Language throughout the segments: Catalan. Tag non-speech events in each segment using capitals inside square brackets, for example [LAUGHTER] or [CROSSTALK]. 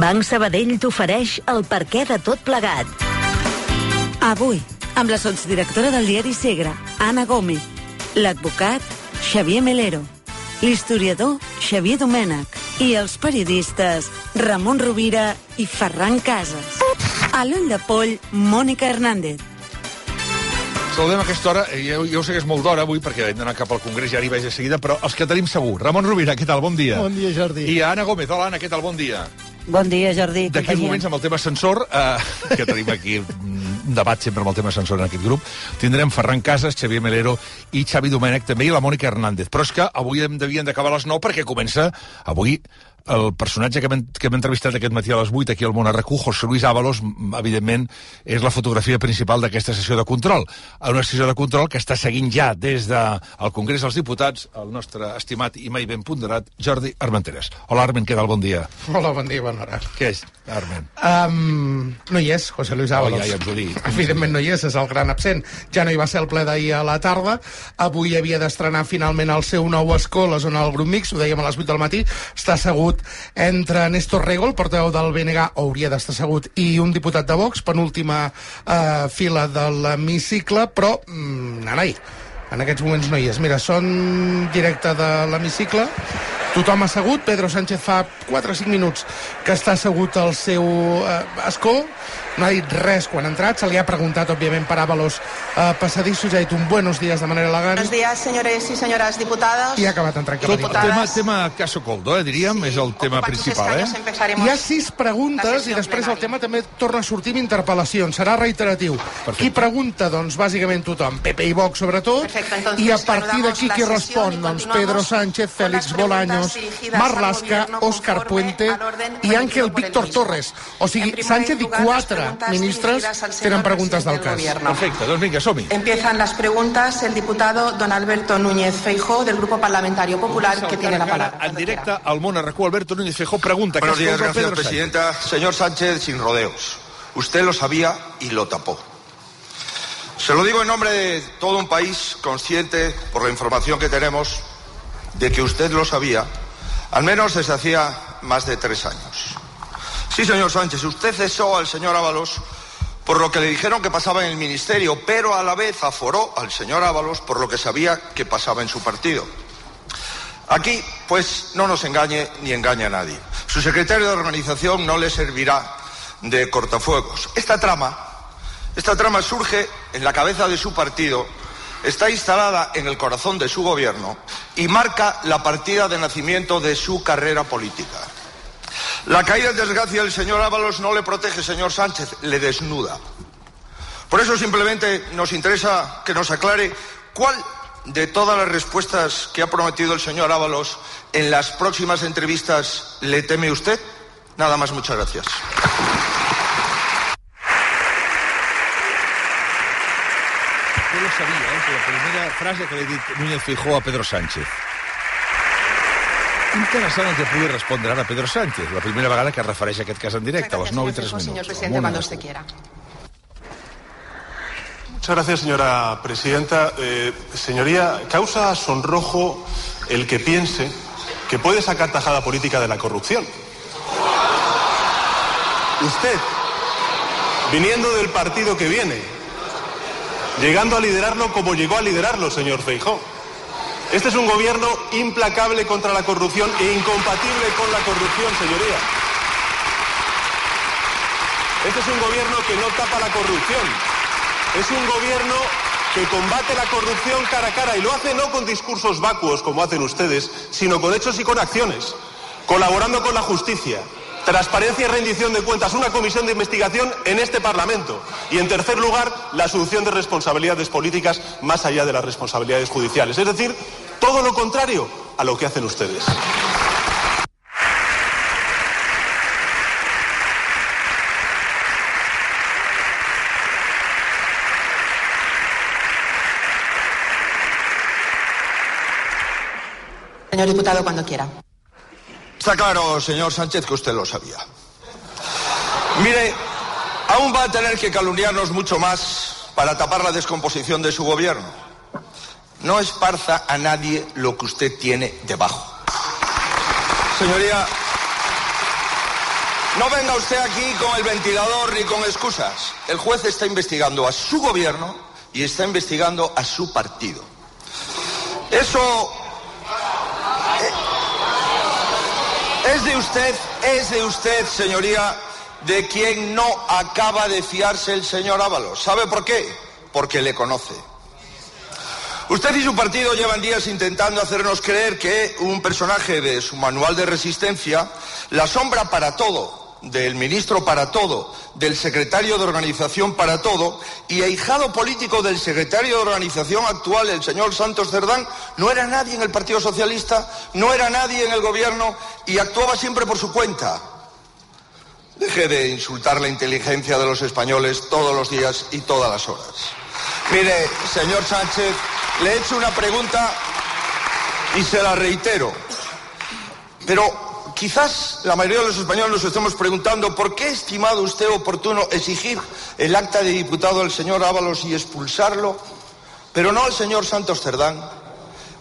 Banc Sabadell t'ofereix el perquè de tot plegat. Avui, amb la sotsdirectora del diari Segre, Anna Gómez, l'advocat Xavier Melero, l'historiador Xavier Domènech i els periodistes Ramon Rovira i Ferran Casas. A l'ull de poll, Mònica Hernández. Saludem a aquesta hora, eh, jo, jo sé que és molt d'hora avui perquè hem d'anar cap al Congrés, ja hi vaig de seguida, però els que tenim segur. Ramon Rovira, què tal? Bon dia. Bon dia, Jordi. I Anna Gómez, hola Anna, què tal? Bon dia. Bon dia, Jordi. D'aquí uns moments, amb el tema ascensor, eh, que tenim aquí un debat sempre amb el tema ascensor en aquest grup, tindrem Ferran Casas, Xavier Melero i Xavi Domènech, també, i la Mònica Hernández. Però és que avui hem devien d'acabar a les 9 perquè comença avui el personatge que hem, que hem entrevistat aquest matí a les 8 aquí al Món RQ, José Luis Ábalos, evidentment, és la fotografia principal d'aquesta sessió de control. Una sessió de control que està seguint ja des del de Congrés dels Diputats el nostre estimat i mai ben ponderat Jordi Armenteres. Hola, Armen, què tal? Bon dia. Hola, bon dia, bona hora. Què és, Armen? Um, no hi és, José Luis Ábalos. Oh, ja, ja ho dic. Evidentment no hi és, és el gran absent. Ja no hi va ser el ple d'ahir a la tarda. Avui havia d'estrenar finalment el seu nou escó la zona del grup mix, ho dèiem a les 8 del matí. Està assegut entre Néstor Rego, el portaveu del BNG, hauria d'estar assegut, i un diputat de Vox, penúltima uh, fila de l'hemicicle, però, mm, en aquests moments no hi és. Mira, són directe de l'hemicicle, tothom assegut, Pedro Sánchez fa 4 o 5 minuts que està assegut al seu eh, escó, no ha dit res quan ha entrat, se li ha preguntat, òbviament, per Ábalos eh, passadissos, ha dit un buenos días de manera elegant. Buenos días, señores y señoras diputados. I ha acabat entrant cap a tema, tema caso coldo, eh, diríem, és el tema principal, eh? Hi ha sis preguntes i després el plenària. tema també torna a sortir amb interpel·lacions. Serà reiteratiu. Qui pregunta? Doncs bàsicament tothom. PP i Vox, sobretot. Perfecto, entonces, I a partir d'aquí qui respon? Doncs Pedro Sánchez, Félix Bolaños, Òscar conforme Puente i Ángel el Víctor. Torres. O sigui, Sánchez i quatre preguntas ministres tenen señor preguntes del presidente cas. Perfecte, doncs vinga, som-hi. Empiezan las preguntas el diputado don Alberto Núñez Feijó del Grupo Parlamentario Popular que tiene la palabra. En directe al Món RQ, Alberto Núñez Feijóo pregunta. Buenos ¿qué días, gracias, Pedro Sánchez? Presidenta. Señor Sánchez, sin rodeos. Usted lo sabía y lo tapó. Se lo digo en nombre de todo un país consciente, por la información que tenemos, de que usted lo sabía, al menos desde hacía más de tres años. Sí, señor Sánchez, usted cesó al señor Ábalos por lo que le dijeron que pasaba en el ministerio, pero a la vez aforó al señor Ábalos por lo que sabía que pasaba en su partido. Aquí, pues, no nos engañe ni engañe a nadie. Su secretario de organización no le servirá de cortafuegos. Esta trama, esta trama surge en la cabeza de su partido, está instalada en el corazón de su gobierno y marca la partida de nacimiento de su carrera política. La caída en desgracia del señor Ábalos no le protege, señor Sánchez, le desnuda. Por eso simplemente nos interesa que nos aclare cuál de todas las respuestas que ha prometido el señor Ábalos en las próximas entrevistas le teme usted. Nada más, muchas gracias. Jo lo sabia, eh? la primera frase que ha dit Núñez Feijóo a Pedro Sánchez. Interessant el que pugui respondre ara Pedro Sánchez, la primera vegada que es refereix a aquest cas en directe, a les 9 i 3 minuts. Señor Al presidente, cuando usted quiera. Muchas gracias, señora presidenta. Eh, señoría, causa sonrojo el que piense que puede sacar tajada política de la corrupción. Usted, viniendo del partido que viene, llegando a liderarlo como llegó a liderarlo, señor Feijó. Este es un gobierno implacable contra la corrupción e incompatible con la corrupción, señoría. Este es un gobierno que no tapa la corrupción. Es un gobierno que combate la corrupción cara a cara y lo hace no con discursos vacuos como hacen ustedes, sino con hechos y con acciones, colaborando con la justicia, transparencia y rendición de cuentas, una comisión de investigación en este Parlamento. Y, en tercer lugar, la asunción de responsabilidades políticas más allá de las responsabilidades judiciales. Es decir, todo lo contrario a lo que hacen ustedes. Señor diputado, cuando quiera. Está claro, señor Sánchez, que usted lo sabía. Mire, aún va a tener que calumniarnos mucho más para tapar la descomposición de su gobierno. No esparza a nadie lo que usted tiene debajo. Señoría, no venga usted aquí con el ventilador ni con excusas. El juez está investigando a su gobierno y está investigando a su partido. Eso es de usted, es de usted, señoría, de quien no acaba de fiarse el señor Ábalos. ¿Sabe por qué? Porque le conoce. Usted y su partido llevan días intentando hacernos creer que un personaje de su manual de resistencia, la sombra para todo, del ministro para todo, del secretario de organización para todo y ahijado político del secretario de organización actual, el señor Santos Cerdán, no era nadie en el Partido Socialista, no era nadie en el gobierno y actuaba siempre por su cuenta. Deje de insultar la inteligencia de los españoles todos los días y todas las horas. Mire, señor Sánchez, le he hecho una pregunta y se la reitero. Pero quizás la mayoría de los españoles nos estemos preguntando por qué ha estimado usted oportuno exigir el acta de diputado al señor Ábalos y expulsarlo, pero no al señor Santos Cerdán,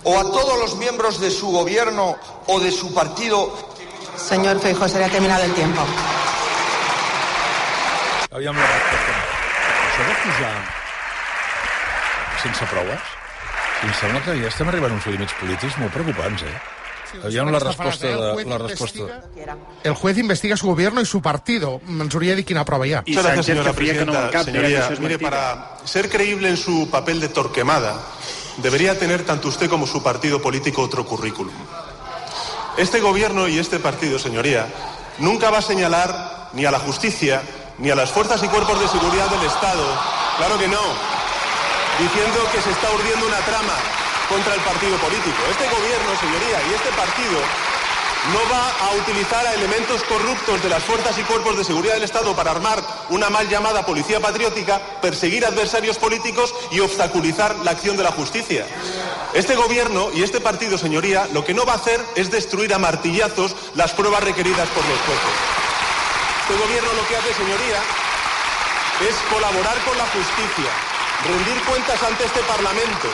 o a todos los miembros de su gobierno o de su partido. Señor Feijóo, se le ha terminado el tiempo. Aviam la resposta. Això de posar sense proves, em sembla que ja estem arribant a uns límits polítics molt preocupants, eh? Aviam la resposta frase, el de, juez la resposta. investiga- El juez investiga su gobierno y su partido. Ens hauria de dir quina prova hi ha. Señora no presidenta. Señoría, mire, para ser creíble en su papel de Torquemada, debería tener tanto usted como su partido político otro currículum. Este gobierno y este partido, señoría, nunca va a señalar ni a la justicia ni a las fuerzas y cuerpos de seguridad del Estado, claro que no, diciendo que se está urdiendo una trama contra el partido político. Este gobierno, señoría, y este partido no va a utilizar a elementos corruptos de las fuerzas y cuerpos de seguridad del Estado para armar una mal llamada policía patriótica, perseguir adversarios políticos y obstaculizar la acción de la justicia. Este gobierno y este partido, señoría, lo que no va a hacer es destruir a martillazos las pruebas requeridas por los jueces. Este gobierno lo que hace, señoría, es colaborar con la justicia, rendir cuentas ante este Parlamento,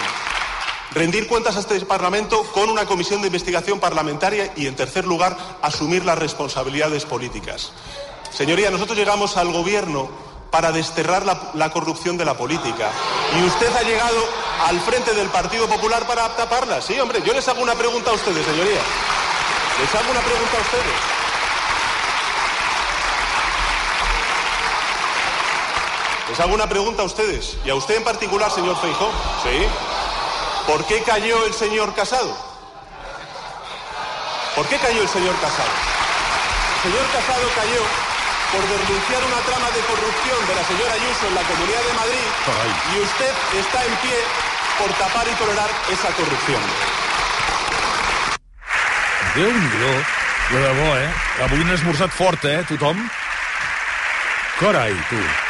rendir cuentas a este Parlamento con una comisión de investigación parlamentaria y, en tercer lugar, asumir las responsabilidades políticas. Señoría, nosotros llegamos al Gobierno para desterrar la, corrupción de la política y usted ha llegado al frente del Partido Popular para taparla. Sí, hombre, yo les hago una pregunta a ustedes, señoría. Les hago una pregunta a ustedes. Les hago una pregunta a ustedes, y a usted en particular, señor Feijó. ¿Sí? ¿Por qué cayó el señor Casado? ¿Por qué cayó el señor Casado? El señor Casado cayó por denunciar una trama de corrupción de la señora Ayuso en la Comunidad de Madrid y usted está en pie por tapar y tolerar esa corrupción. Déu-n'hi-do. De debò, eh? Avui han esmorzat fort, eh, tothom? Carai, tu.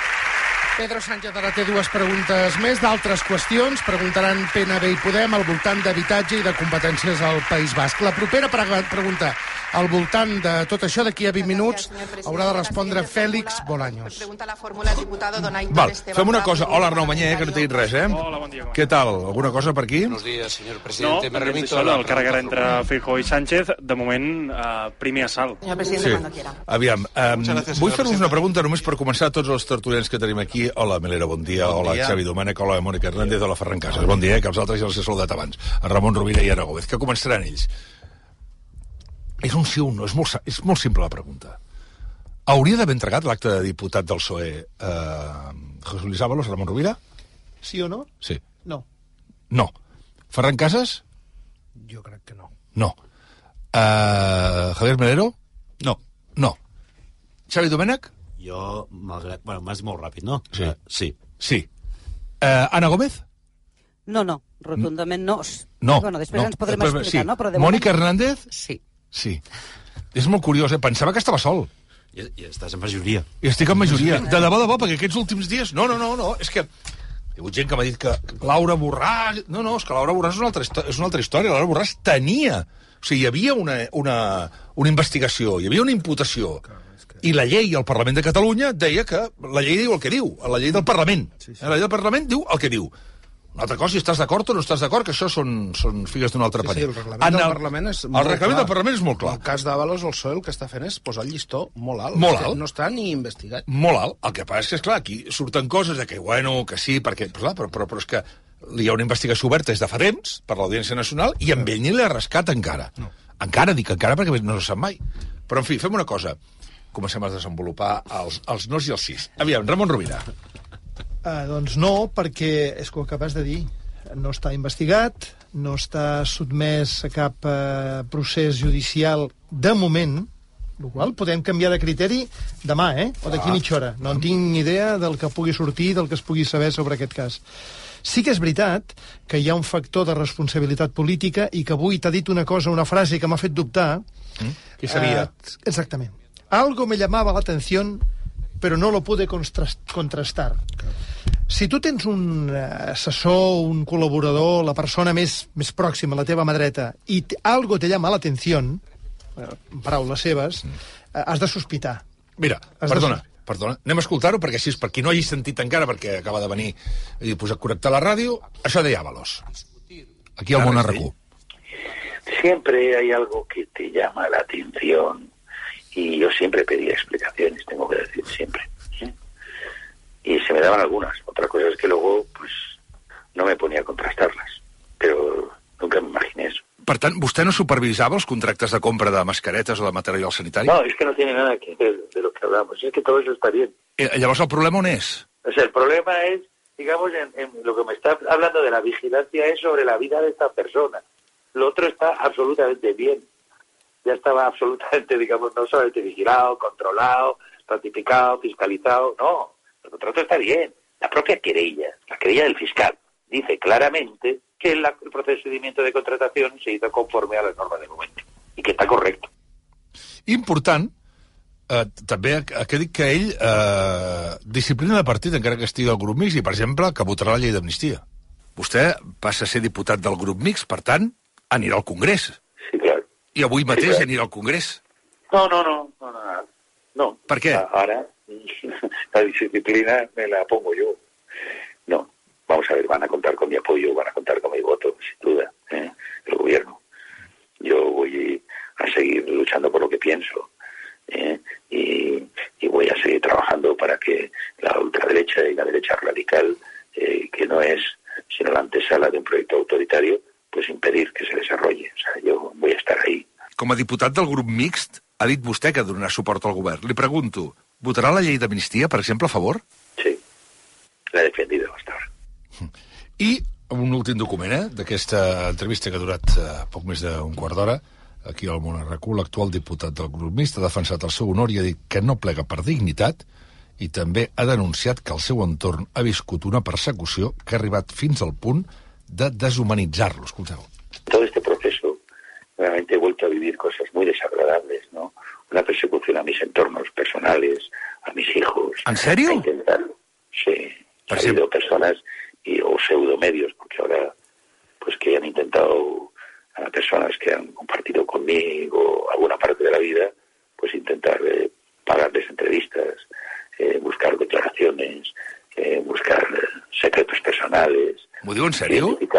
Pedro Sánchez ara té dues preguntes més d'altres qüestions. Preguntaran PNB i Podem al voltant d'habitatge i de competències al País Basc. La propera pre pregunta al voltant de tot això d'aquí a 20 minuts haurà de respondre Fèlix Bolaños. El Val, fem una cosa. Hola, Arnau Manyer, que no t'he dit res, eh? Hola, bon dia. com Què tal? Alguna cosa per aquí? Buenos días, señor No, presidente. Me pendents remito a la pregunta entre Feijó i Sánchez, de moment, eh, primer assalt. Señor presidente, cuando quiera. Aviam, um, gracias, vull fer-vos una pregunta només per començar a tots els tertulians que tenim aquí. Hola, Melera, bon dia. Bon hola, dia. Xavi Domènech. Hola, Mònica Hernández. Hola, Ferran Casas. Bon dia, eh, que els altres ja els he saludat abans. A Ramon Rovira i Ara Gómez. Que començaran ells. És un sí o un no. És molt, és molt simple la pregunta. Hauria d'haver entregat l'acte de diputat del PSOE a José Luis Ábalos, Ramon Rovira? Sí o no? Sí. No. No. Ferran Casas? Jo crec que no. No. Uh, Javier Melero? No. No. Xavi Domènech? Jo, malgrat... Bueno, m'has molt ràpid, no? Sí. Eh, sí. Sí. Uh, Ana Gómez? No, no, rotundament no. No. Bueno, després no. ens podrem Després, explicar, sí. no? Però de Mònica moment... Hernández? Sí. Sí. És molt curiós, eh? Pensava que estava sol. I, i estàs en majoria. I estic en majoria. De debò, de debò, perquè aquests últims dies... No, no, no, no. És que hi ha hagut gent que m'ha dit que Laura Borràs... No, no, és que Laura Borràs és una altra, és una altra història. Laura Borràs tenia O sigui, hi havia una, una, una investigació, hi havia una imputació, i la llei al Parlament de Catalunya deia que la llei diu el que diu, la llei del Parlament. Sí, sí. La llei del Parlament diu el que diu. Una altra cosa, si estàs d'acord o no estàs d'acord, que això són, són figues d'un altre Sí, sí, parer. el reglament del Parlament és El reglament clar. del Parlament és molt clar. En el cas d'Avalos, el PSOE el que està fent és posar el llistó molt alt. Molt alt. No està ni investigat. molt alt. El que passa és que, esclar, aquí surten coses de que, bueno, que sí, perquè... Però, clar, però, però, però és que hi ha una investigació oberta des de fa temps per l'Audiència Nacional i amb ell ni l'ha rascat encara. No. Encara, dic encara, perquè no se sap mai. Però, en fi, fem una cosa. Comencem a desenvolupar els, els nos i els sis. Aviam, Ramon Rovira. Uh, doncs no, perquè és que acabes de dir. No està investigat, no està sotmès a cap uh, procés judicial de moment, el qual podem canviar de criteri demà, eh? O d'aquí Ah. mitja hora. No en tinc ni idea del que pugui sortir, del que es pugui saber sobre aquest cas. Sí que és veritat que hi ha un factor de responsabilitat política i que avui t'ha dit una cosa, una frase que m'ha fet dubtar. Qui seria? Eh, exactament. Algo me llamaba la atención, pero no lo pude contras- contrastar. Si tu tens un eh, assessor, un col·laborador, la persona més, més pròxima, la teva mà dreta, i algo te llama la atención, eh, en paraules seves, eh, has de sospitar. Mira, Has de perdona, perdona. Anem a escoltar-ho, perquè així, per qui no hagi sentit encara, perquè acaba de venir i posar connectar la ràdio, això deia Avalos. Aquí al món. Siempre hay algo que te llama la atención y yo siempre pedía explicaciones, tengo que decir, siempre. ¿eh? Y se me daban algunas. Otra cosa es que luego, pues, no me ponía a contrastarlas. Pero nunca me imaginé eso. Per tant, vostè no supervisava els contractes de compra de mascaretes o de material sanitari? No, es que no tiene nada que ver de lo que hablamos. Es que todo eso está bien. Eh, llavors el problema on és? O sea, el problema es, digamos, en, en lo que me está hablando de la vigilancia es sobre la vida de esta persona. Lo otro está absolutamente bien. Ya estaba absolutamente, [LAUGHS] digamos, no solamente vigilado, controlado, ratificado, fiscalizado. No, el contrato está bien. La propia querella, la querella del fiscal, dice claramente que el procedimiento de contratación se hizo conforme a las normas del momento y que está correcto. Important, eh, també ha que dit que ell eh, disciplina de partit, encara que estigui al grup mix, i, per exemple, que votarà la llei d'amnistia. Vostè passa a ser diputat del grup mix, per tant, anirà al Congrés. I avui mateix anirà al Congrés. No, no, no, no, no. no. Ahora [LAUGHS] la disciplina me la pongo yo. No, vamos a ver, van a contar con mi apoyo, van a contar con mi voto, sin duda, ¿eh? el gobierno. Yo voy a seguir luchando por lo que pienso ¿eh? y, y voy a seguir trabajando para que la ultraderecha y la derecha radical, eh, que no es sino la antesala de un proyecto autoritario, pues impedir que se desarrolle. O sea, yo voy a estar ahí. Com a diputat del grup mixt, ha dit vostè que donarà suport al govern. Li pregunto, votarà la llei d'amnistia, per exemple, a favor? La he defendido hasta ahora. I un últim document, eh, d'aquesta entrevista que ha durat eh, poc més d'un quart d'hora, aquí al Món RQ, l'actual diputat del grup mixt ha defensat el seu honor i ha dit que no plega per dignitat i també ha denunciat que el seu entorn ha viscut una persecució que ha arribat fins al punt de deshumanitzar-lo. Escolteu. todo este proceso realmente he vuelto a vivir cosas muy desagradables, ¿no? Una persecución a mis entornos personales, a mis hijos. ¿En serio? A intentarlo. Sí. Ha habido personas y, o pseudomedios, porque ahora, pues que han intentado a personas que han compartido conmigo alguna parte de la vida, pues intentar eh, pagarles entrevistas, eh, buscar declaraciones, eh, buscar eh, secretos personales.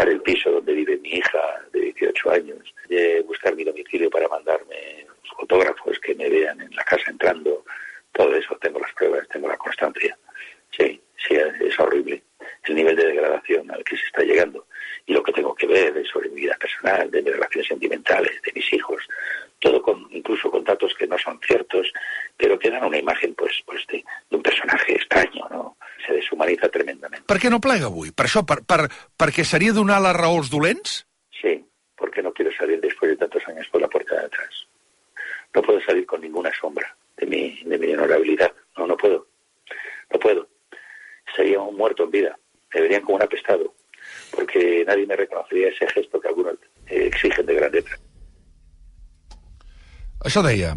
El piso donde vive mi hija de 18 años, de buscar mi domicilio para mandarme fotógrafos que me vean en la casa entrando, todo eso, tengo las pruebas, tengo la constancia. Sí, sí, es horrible el nivel de degradación al que se está llegando. Y lo que tengo que ver es sobre mi vida personal, de mis relaciones sentimentales, de mis hijos, todo con, incluso con datos que no son ciertos, pero que dan una imagen pues, pues de, de un personaje extraño, ¿no? Se deshumaniza tremendamente. Per què no plega avui? Per això? Per, per, perquè seria donar la raó als dolents? Sí, porque no quiero salir después de tantos años por la puerta de atrás. No puedo salir con ninguna sombra de mi, de mi honorabilidad. No, no puedo. No puedo. Sería un muerto en vida. Me verían como un apestado. Porque nadie me reconocería ese gesto que algunos eh, exigen de gran letra. Això deia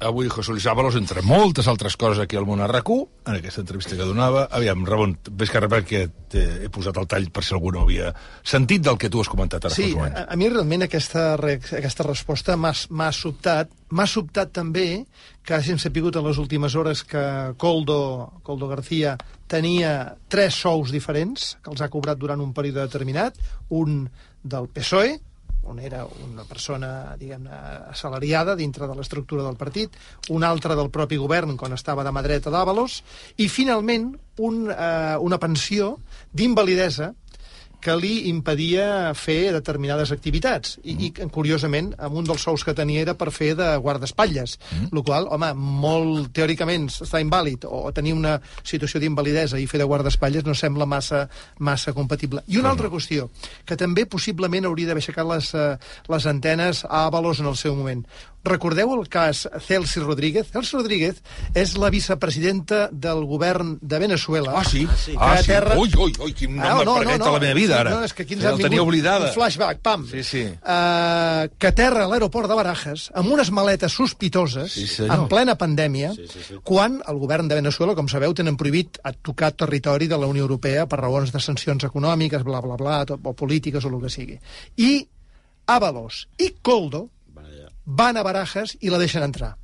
avui José Luis Ábalos, entre moltes altres coses aquí al món a rac en aquesta entrevista que donava. Aviam, Ramon, ves que perquè he posat el tall per si algú no havia sentit del que tu has comentat ara sí, a, a mi realment aquesta, aquesta resposta m'ha sobtat. M'ha sobtat també que hagin sapigut en les últimes hores que Coldo, Coldo García tenia tres sous diferents que els ha cobrat durant un període determinat, un del PSOE, on era una persona, diguem assalariada dintre de l'estructura del partit, un altre del propi govern quan estava de mà dreta d'Àvalos, i finalment un, eh, una pensió d'invalidesa que li impedia fer determinades activitats. I, i curiosament, amb un dels sous que tenia era per fer de guardaespatlles, mm. el qual, home, molt teòricament està invàlid o tenir una situació d'invalidesa i fer de guardaespatlles no sembla massa, massa compatible. I una altra qüestió, que també possiblement hauria d'haver aixecat les, eh, les antenes a Avalos en el seu moment. Recordeu el cas Celsi Rodríguez? Celsi Rodríguez és la vicepresidenta del govern de Venezuela. Ah, sí? Ah, a sí. terra- Ui, ui, ui, quin nom em permet a la meva vida, ara. No, és que aquí ens Ja tenia vingut oblidada. un flashback, pam. Sí, sí. Uh, que aterra a l'aeroport de Barajas amb unes maletes sospitoses Sí, senyor. en plena pandèmia, sí, sí, sí. quan el govern de Venezuela, com sabeu, tenen prohibit a tocar territori de la Unió Europea per raons de sancions econòmiques, bla, bla, bla, tot, o polítiques o el que sigui. I Ábalos i Coldo van a Barajas i la deixen entrar.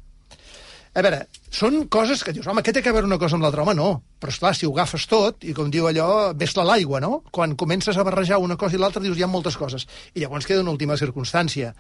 A veure, són coses que dius, home, què té que veure una cosa amb l'altra? Home, no. Però, esclar, si ho agafes tot, i com diu allò, ves-la l'aigua, no? Quan comences a barrejar una cosa i l'altra, dius, hi ha moltes coses. I llavors queda una última circumstància.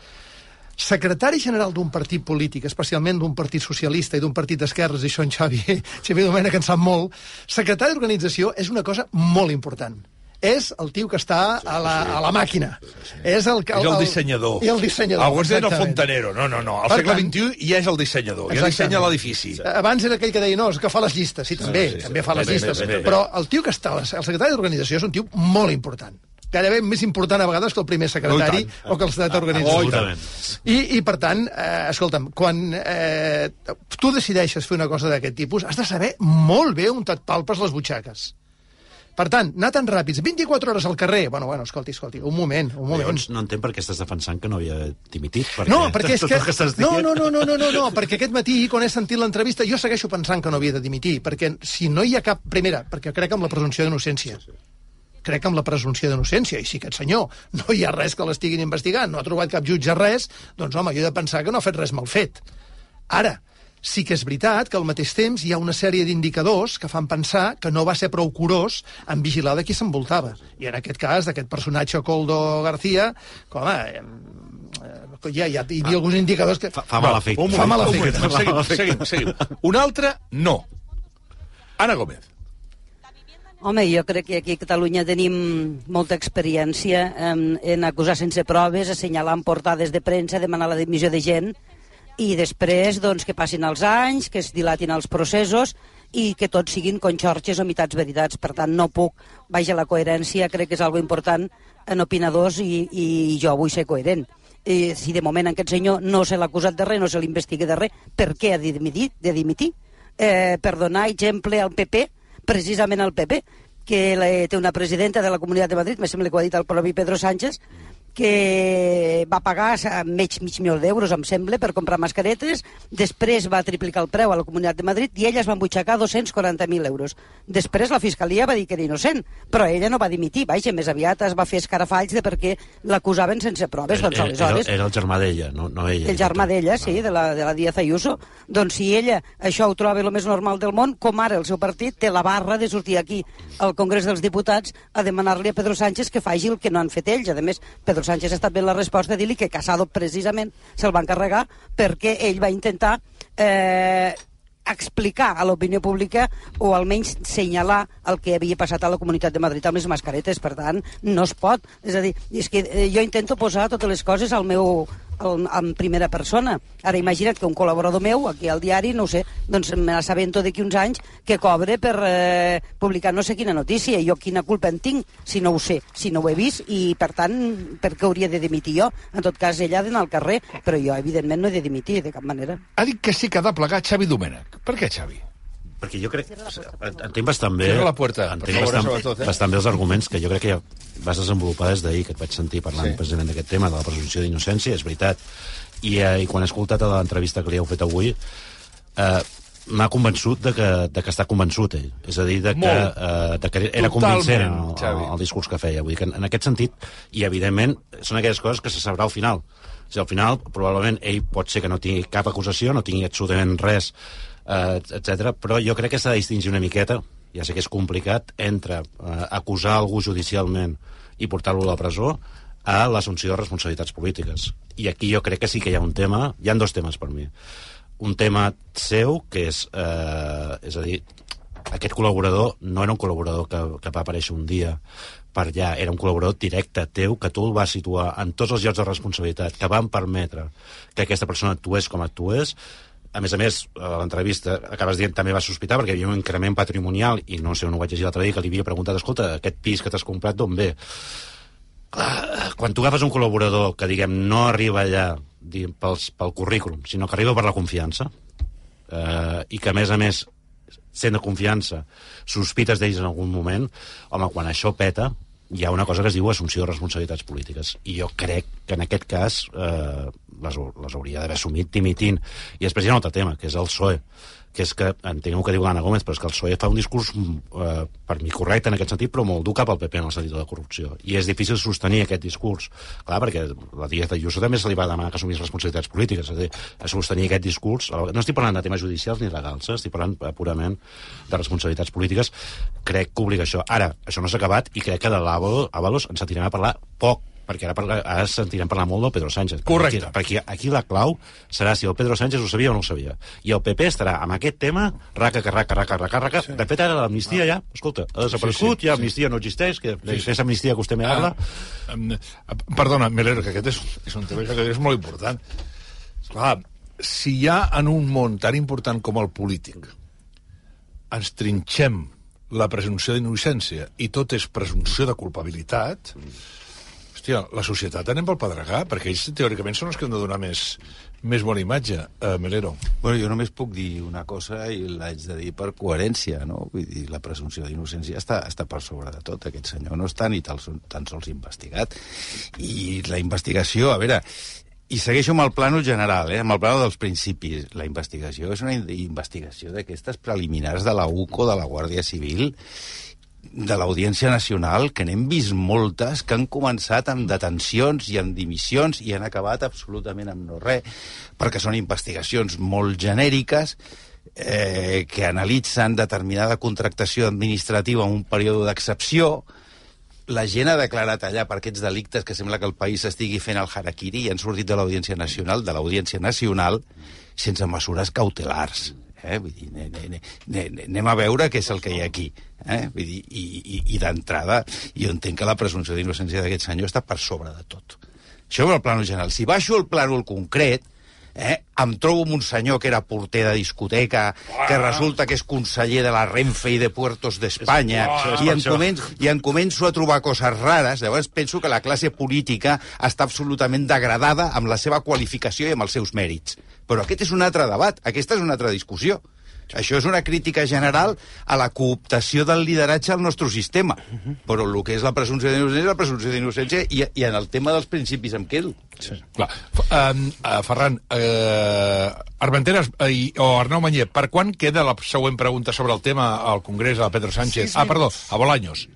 Secretari general d'un partit polític, especialment d'un partit socialista i d'un partit d'esquerres, i això en Xavi, [LAUGHS] Xavi Domènech en sap molt, secretari d'organització és una cosa molt important és el tio que està a la, a la màquina. És el, que- És el dissenyador. I el dissenyador. Alguns deien el fontanero. No, no, no. Al segle tant- XXI ja és el dissenyador. Ja dissenya l'edifici. Abans era aquell que deia, no, és que fa les llistes. Sí, també, sí, sí. també fa les Bé, bé, llistes. bé, bé, bé. Però el tio que està, el secretari d'organització és un tio molt important. Gairebé més important a vegades que el primer secretari Oh, tant. o que el secretari Oh, i d'organització. tant. I, I, per tant, eh, escolta'm, quan eh, tu decideixes fer una cosa d'aquest tipus, has de saber molt bé on et palpes les butxaques. Per tant, anar tan ràpids, 24 hores al carrer... Bueno, bueno, escolti, escolti, un moment, un moment. Llavors, no entenc per què estàs defensant que no havia dimitit. Perquè No, [LAUGHS] perquè és que... que estàs No, dient- no, no, no, no, no, no, perquè aquest matí, quan he sentit l'entrevista, jo segueixo pensant que no havia de dimitir, perquè si no hi ha cap... Primera, perquè crec en la presumpció d'innocència. Crec en la presumpció d'innocència, i si aquest senyor no hi ha res que l'estiguin investigant, no ha trobat cap jutge res, doncs home, jo he de pensar que no ha fet res mal fet. Ara, sí que és veritat que al mateix temps hi ha una sèrie d'indicadors que fan pensar que no va ser prou curós en vigilar de qui s'envoltava. I en aquest cas, d'aquest personatge Coldo García, com, eh, eh, ja, ja hi havia alguns indicadors que... Fa, fa mal efecte. Fa moment, mal un efecte. moment. Seguim, seguim, seguim. Un altre, no. Ana Gómez. Home, jo crec que aquí a Catalunya tenim molta experiència en, en acusar sense proves, assenyalar en portades de premsa, demanar la dimissió de gent, i després doncs, que passin els anys, que es dilatin els processos i que tots siguin conxorxes o mitats veritats. Per tant, no puc, vaja, la coherència crec que és algo important en opinadors i, i jo vull ser coherent. I si de moment aquest senyor no se l'ha acusat de res, no se l'investiga de res, per què ha de dimitir? De dimitir? Eh, per donar exemple al PP, precisament al PP, que la, té una presidenta de la Comunitat de Madrid, me sembla que ho ha dit el propi Pedro Sánchez, que va pagar sa- mig, mig milió d'euros, em sembla, per comprar mascaretes, després va triplicar el preu a la Comunitat de Madrid i ella es va embutxacar 240.000 euros. Després la Fiscalia va dir que era innocent, però ella no va dimitir, vaja, més aviat es va fer escarafalls de perquè l'acusaven sense proves, doncs era, aleshores... era, era el germà d'ella, no, no ella. El germà d'ella, sí, de la, de la Díaz Ayuso. Doncs si ella això ho troba el més normal del món, com ara el seu partit té la barra de sortir aquí al Congrés dels Diputats a demanar-li a Pedro Sánchez que faci el que no han fet ells. A més, Pedro Sánchez ha estat bé la resposta de dir-li que Casado precisament se'l va encarregar perquè ell va intentar eh, explicar a l'opinió pública o almenys senyalar el que havia passat a la Comunitat de Madrid amb les mascaretes. Per tant, no es pot. És a dir, és que eh, jo intento posar totes les coses al meu, al, en primera persona. Ara imagina't que un col·laborador meu, aquí al diari, no sé, doncs me l'assabento d'aquí uns anys que cobre per eh, publicar no sé quina notícia. Jo quina culpa en tinc si no ho sé, si no ho he vist, i per tant, per què hauria de dimitir jo? En tot cas, ella ha d'anar al carrer, però jo, evidentment, no he de dimitir de cap manera. Ha dit que sí que ha de plegar Xavi Domènech. Per què, Xavi? Perquè jo crec... Entenc bastant bé... Cierra la puerta, entenc favor, bastant, sobretot, eh? bastant bé els arguments que jo crec que ja vas desenvolupar des d'ahir, que et vaig sentir parlant Sí. precisament d'aquest tema, de la presumpció d'innocència, és veritat I, eh, i quan he escoltat l'entrevista que li heu fet avui, eh, m'ha convençut de que, de que està convençut ell. És a dir, de que, eh, de que era Totalment, convincent el, el, el discurs que feia. Vull dir que en, en aquest sentit, i evidentment, són aquelles coses que se sabrà al final. O sigui, al final, probablement, ell pot ser que no tingui cap acusació, no tingui absolutament res, eh, etc. però jo crec que s'ha de distingir una miqueta, ja sé que és complicat, entre eh, acusar algú judicialment i portar-lo a la presó a l'assumpció de responsabilitats polítiques. I aquí jo crec que sí que hi ha un tema, hi han dos temes per mi. Un tema seu, que és, eh, és a dir, aquest col·laborador no era un col·laborador que, que va aparèixer un dia per allà, era un col·laborador directe teu, que tu el vas situar en tots els llocs de responsabilitat, que van permetre que aquesta persona actués com actués, a més a més, a l'entrevista acabes dient també va sospitar perquè hi havia un increment patrimonial i no sé on ho vaig llegir l'altre dia que li havia preguntat, escolta, aquest pis que t'has comprat d'on ve? Clar, quan tu agafes un col·laborador que, diguem, no arriba allà diguem, pels, pel currículum, sinó que arriba per la confiança, eh, i que, a més a més, sent de confiança, sospites d'ells en algun moment, home, quan això peta, hi ha una cosa que es diu assumpció de responsabilitats polítiques. I jo crec que en aquest cas eh, les, les hauria d'haver assumit dimitint. I després hi ha un altre tema, que és el PSOE que és que, entenc el que diu l'Anna Gómez, però és que el PSOE fa un discurs, eh, per mi correcte en aquest sentit, però molt dur cap al PP en el sentit de la corrupció. I és difícil sostenir aquest discurs. Clar, perquè la Díaz de Ayuso també se li va demanar que assumís responsabilitats polítiques, és a dir, a sostenir aquest discurs. No estic parlant de temes judicials ni legals, eh? estic parlant eh, purament de responsabilitats polítiques. Crec que obliga això. Ara, això no s'ha acabat i crec que de l'Avalos ens sentirem a parlar poc perquè ara, parla, ara sentirem parlar molt del Pedro Sánchez. Correcte. Perquè, perquè aquí la clau serà si el Pedro Sánchez ho sabia o no ho sabia. I el PP estarà amb aquest tema, raca, que raca, raca, raca, raca. Sí. De fet, ara l'amnistia ja, escolta, ha desaparegut, sí, sí, ja l'amnistia no existeix, que sí, sí. amnistia que vostè me habla. Ah, um, perdona, Melero, que aquest és, és un tema que és molt important. Clar, si hi ha en un món tan important com el polític ens trinxem la presumpció d'innocència i tot és presumpció de culpabilitat, hòstia, la societat anem pel pedregar, perquè ells teòricament són els que han de donar més, més bona imatge, uh, Melero. Bueno, jo només puc dir una cosa i l'haig de dir per coherència, no? Vull dir, la presumpció d'innocència està, està per sobre de tot. Aquest senyor no està ni tan, tan sols investigat. I la investigació, a veure, i segueixo amb el plano general, eh, amb el plano dels principis. La investigació és una investigació d'aquestes preliminars de la UCO, de la Guàrdia Civil, de l'Audiència Nacional, que n'hem vist moltes, que han començat amb detencions i amb dimissions i han acabat absolutament amb no res, perquè són investigacions molt genèriques, eh, que analitzen determinada contractació administrativa en un període d'excepció, la gent ha declarat allà per aquests delictes que sembla que el país estigui fent el harakiri i han sortit de l'Audiència Nacional, de l'Audiència Nacional, sense mesures cautelars. Eh? Vull dir, ne, ne, ne, anem a veure què és el que hi ha aquí. Eh? Vull dir, I i, i d'entrada, jo entenc que la presumpció d'innocència d'aquest senyor està per sobre de tot. Això és el plano general. Si baixo el plànol concret, eh? em trobo amb un senyor que era porter de discoteca, ah. que resulta que és conseller de la Renfe i de Puertos d'Espanya, ah, i, en començo, i en començo a trobar coses rares, llavors penso que la classe política està absolutament degradada amb la seva qualificació i amb els seus mèrits. Però aquest és un altre debat, aquesta és una altra discussió. Això és una crítica general a la cooptació del lideratge al nostre sistema. Però el que és la presumpció d'innocència és la presumpció d'innocència i, i en el tema dels principis em quedo. Sí. Clar. Um, uh, Ferran, uh, Armenteres uh, o Arnau Manyer, per quan queda la següent pregunta sobre el tema al Congrés a Pedro Sánchez? ah, perdó, a Bolaños.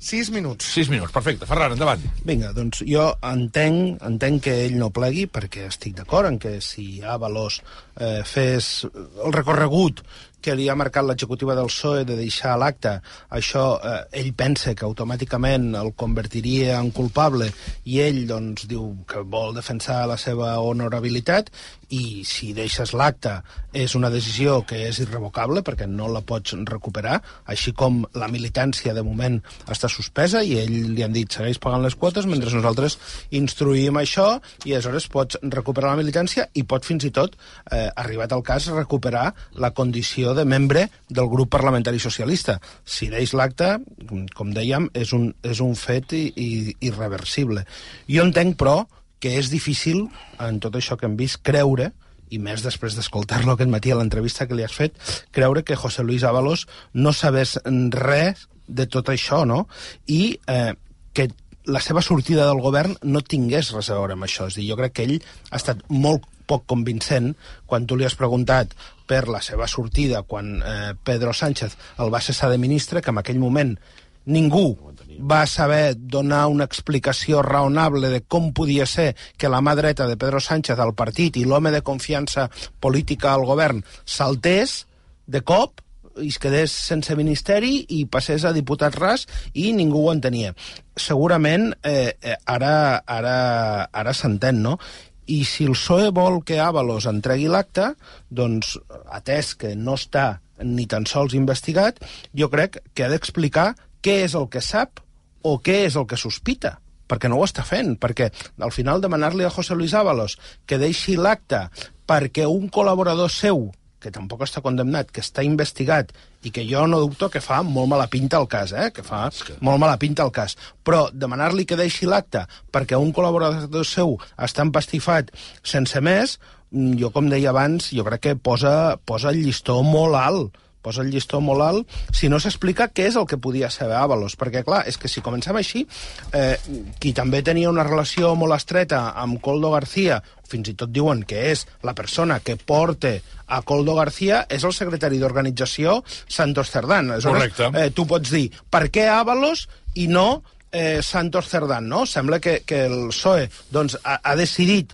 Sis minuts. Sis minuts, perfecte. Ferran, endavant. Vinga, doncs jo entenc, entenc que ell no plegui, perquè estic d'acord en que si Avalos eh, fes el recorregut que li ha marcat l'executiva del PSOE de deixar l'acte, això eh, ell pensa que automàticament el convertiria en culpable i ell doncs diu que vol defensar la seva honorabilitat i si deixes l'acte és una decisió que és irrevocable perquè no la pots recuperar, així com la militància de moment està suspesa i ell li han dit segueix pagant les quotes mentre nosaltres instruïm això i aleshores pots recuperar la militància i pot fins i tot, eh, arribat al cas, recuperar la condició de membre del grup parlamentari socialista. Si deix l'acte, com dèiem, és un, és un fet i, i, irreversible. Jo entenc, però, que és difícil, en tot això que hem vist, creure, i més després d'escoltar-lo aquest matí a l'entrevista que li has fet, creure que José Luis Ábalos no sabés res de tot això, no? I eh, que la seva sortida del govern no tingués res a veure amb això. És dir, jo crec que ell ha estat molt poc convincent quan tu li has preguntat per la seva sortida quan eh, Pedro Sánchez el va cessar de ministre, que en aquell moment ningú va saber donar una explicació raonable de com podia ser que la mà dreta de Pedro Sánchez al partit i l'home de confiança política al govern saltés de cop i es quedés sense ministeri i passés a diputat ras i ningú ho entenia. Segurament eh, eh, ara, ara, ara s'entén, no? I si el PSOE vol que Ábalos entregui l'acte, doncs, atès que no està ni tan sols investigat, jo crec que ha d'explicar què és el que sap o què és el que sospita perquè no ho està fent, perquè al final demanar-li a José Luis Ábalos que deixi l'acte perquè un col·laborador seu que tampoc està condemnat, que està investigat i que jo no dubto que fa molt mala pinta el cas, eh? que fa que... molt mala pinta el cas. Però demanar-li que deixi l'acte perquè un col·laborador seu està empastifat sense més, mm, jo, com deia abans, jo crec que posa, posa el llistó molt alt posa el llistó molt alt, si no s'explica què és el que podia saber Ábalos. Perquè, clar, és que si comencem així, eh, qui també tenia una relació molt estreta amb Coldo García, fins i tot diuen que és la persona que porta a Coldo García, és el secretari d'organització Santos Cerdán. Correcte. Eh, tu pots dir, per què Ábalos i no eh, Santos Cerdán, no? Sembla que, que el PSOE doncs, ha, ha decidit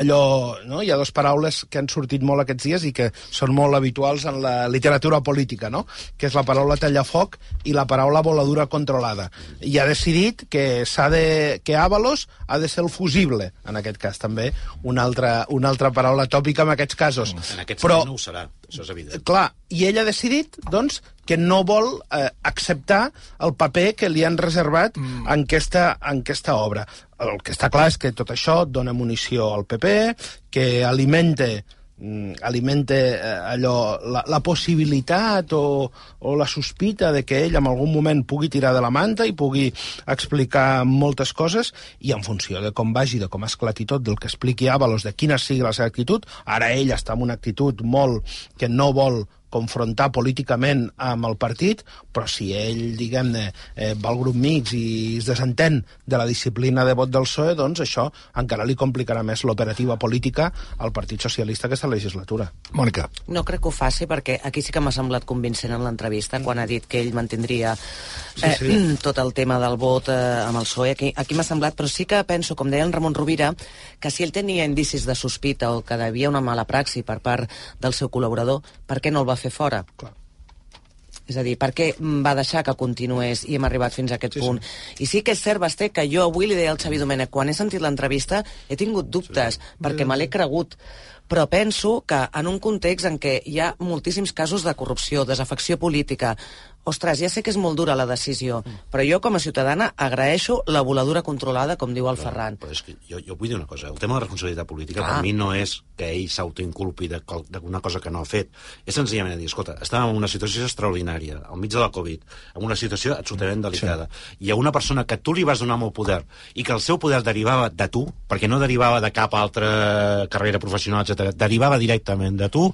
allò, no? hi ha dues paraules que han sortit molt aquests dies i que són molt habituals en la literatura política, no? que és la paraula tallafoc i la paraula voladura controlada. I ha decidit que s'ha de que Ábalos ha de ser el fusible, en aquest cas també, una altra, una altra paraula tòpica en aquests casos. En aquest Però, no ho serà, això és evident. Clar, i ell ha decidit, doncs, que no vol eh, acceptar el paper que li han reservat mm. en, aquesta, en aquesta obra. El que està clar és que tot això dona munició al PP, que alimenta alimenta eh, allò, la, la possibilitat o, o la sospita de que ell en algun moment pugui tirar de la manta i pugui explicar moltes coses i en funció de com vagi, de com esclati tot, del que expliqui Ábalos, de quina sigui la seva actitud, ara ell està en una actitud molt que no vol confrontar políticament amb el partit, però si ell, diguem-ne, eh, va al grup mix i es desentén de la disciplina de vot del PSOE, doncs això encara li complicarà més l'operativa política al Partit Socialista aquesta legislatura. Mònica. No crec que ho faci perquè aquí sí que m'ha semblat convincent en l'entrevista quan ha dit que ell mantindria eh, Sí, sí. [CLEARS THROAT] tot el tema del vot eh, amb el PSOE. Aquí, aquí m'ha semblat, però sí que penso, com deia en Ramon Rovira, que si ell tenia indicis de sospita o que devia una mala praxi per part del seu col·laborador, per què no el va fer fora? Clar. És a dir, per què mm, va deixar que continués i hem arribat fins a aquest sí, punt? Sí. I sí que és cert, Basté, que jo avui li deia al Xavi Domènech, quan he sentit l'entrevista, he tingut dubtes, sí. perquè me l'he cregut. Però penso que en un context en què hi ha moltíssims casos de corrupció, desafecció política, ostres, ja sé que és molt dura la decisió, però jo com a ciutadana agraeixo la voladura controlada, com diu el Ferran. Però és que jo, jo vull dir una cosa, el tema de la responsabilitat política Clar. per mi no és que ell s'autoinculpi d'alguna cosa que no ha fet. És senzillament dir, escolta, estàvem en una situació extraordinària, al mig de la Covid, en una situació absolutament delicada. Sí. Hi ha una persona que tu li vas donar molt poder i que el seu poder derivava de tu, perquè no derivava de cap altra carrera professional, etc. derivava directament de tu,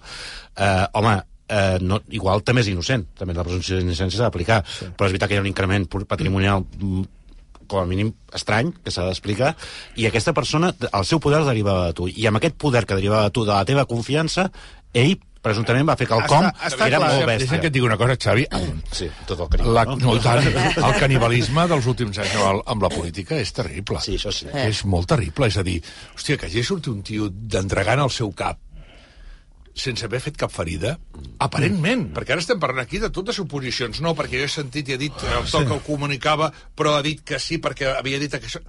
eh, home, eh, no, igual també és innocent, també la presumpció d'innocència s'ha d'aplicar, sí. però és veritat que hi ha un increment patrimonial mm, com a mínim estrany, que s'ha d'explicar, i aquesta persona, el seu poder derivava de tu, i amb aquest poder que derivava de tu, de la teva confiança, ell presumptament va fer quelcom Està- està que era clar. molt bèstia. Deixa'm que et digui una cosa, Xavi. Sí, tot el carinyo, La, no? no, tant, el canibalisme dels últims anys amb, amb la política és terrible. Sí, això sí. És molt terrible. És a dir, hòstia, que hagi sortit un tio d'entregant el seu cap sense haver fet cap ferida, aparentment, mm. perquè ara estem parlant aquí de totes suposicions, no, perquè jo he sentit i he dit el to que ho comunicava, però ha dit que sí perquè havia dit que això...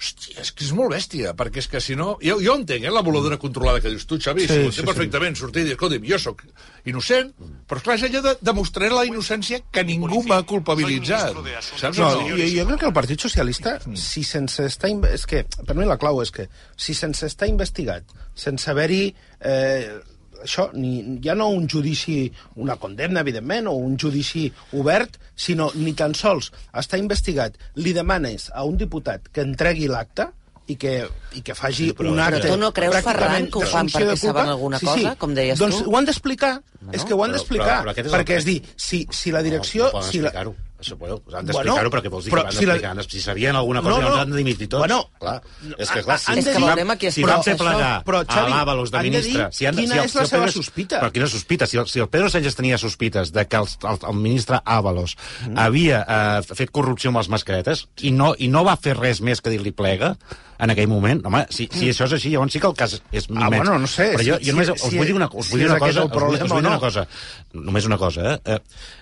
Hòstia, és que és molt bèstia, perquè és que si no... Jo, jo entenc, eh, la voladura controlada que dius tu, Xavi, Sí, ho sí, entenc sí. perfectament, sortir i dir, escolta'm, jo sóc innocent, però esclar, és allò de demostrar la innocència que ningú m'ha culpabilitzat. Saps? No, jo, jo crec que el Partit Socialista, si sense estar... inve- És que, per mi la clau és que, si sense estar investigat, sense haver-hi... Eh, això, ni, ja no un judici, una condemna, evidentment, o un judici obert, sinó ni tan sols està investigat, li demanes a un diputat que entregui l'acte, i que, i que faci Sí, però un acte... Tu no creus, Ferran, que ho fan perquè de culpa? saben alguna cosa, com deies doncs tu? ho han d'explicar. No, és que ho han però- d'explicar. però- però és el- perquè, és dir, si, si la direcció... no poden si la, explicar-ho. Això bueno, han d'explicar-ho, Bueno, però què vols dir però que van si la- explicar? Si sabien alguna cosa, No, no, han de dimitir tots. Bueno, clar. És que, clar, si, de si, dir- vam, si però vam fer plegar però, a Xavi, de han de ministre... si han, quina si el, és la si seva Pedro, sospita. Però quina sospita? Si el, si el Pedro Sánchez tenia sospites de que el, el, el ministre Àvalos mm. havia eh, fet corrupció amb les mascaretes i no, i no va fer res més que dir-li plega en aquell moment, home, si, si això és així, llavors sí que el cas és Ah, immens. bueno, no sé, Però jo, si- jo només si- us si- vull dir una, us si vull dir és una cosa, us vull, problema us vull dir una no. cosa, només una cosa, eh? eh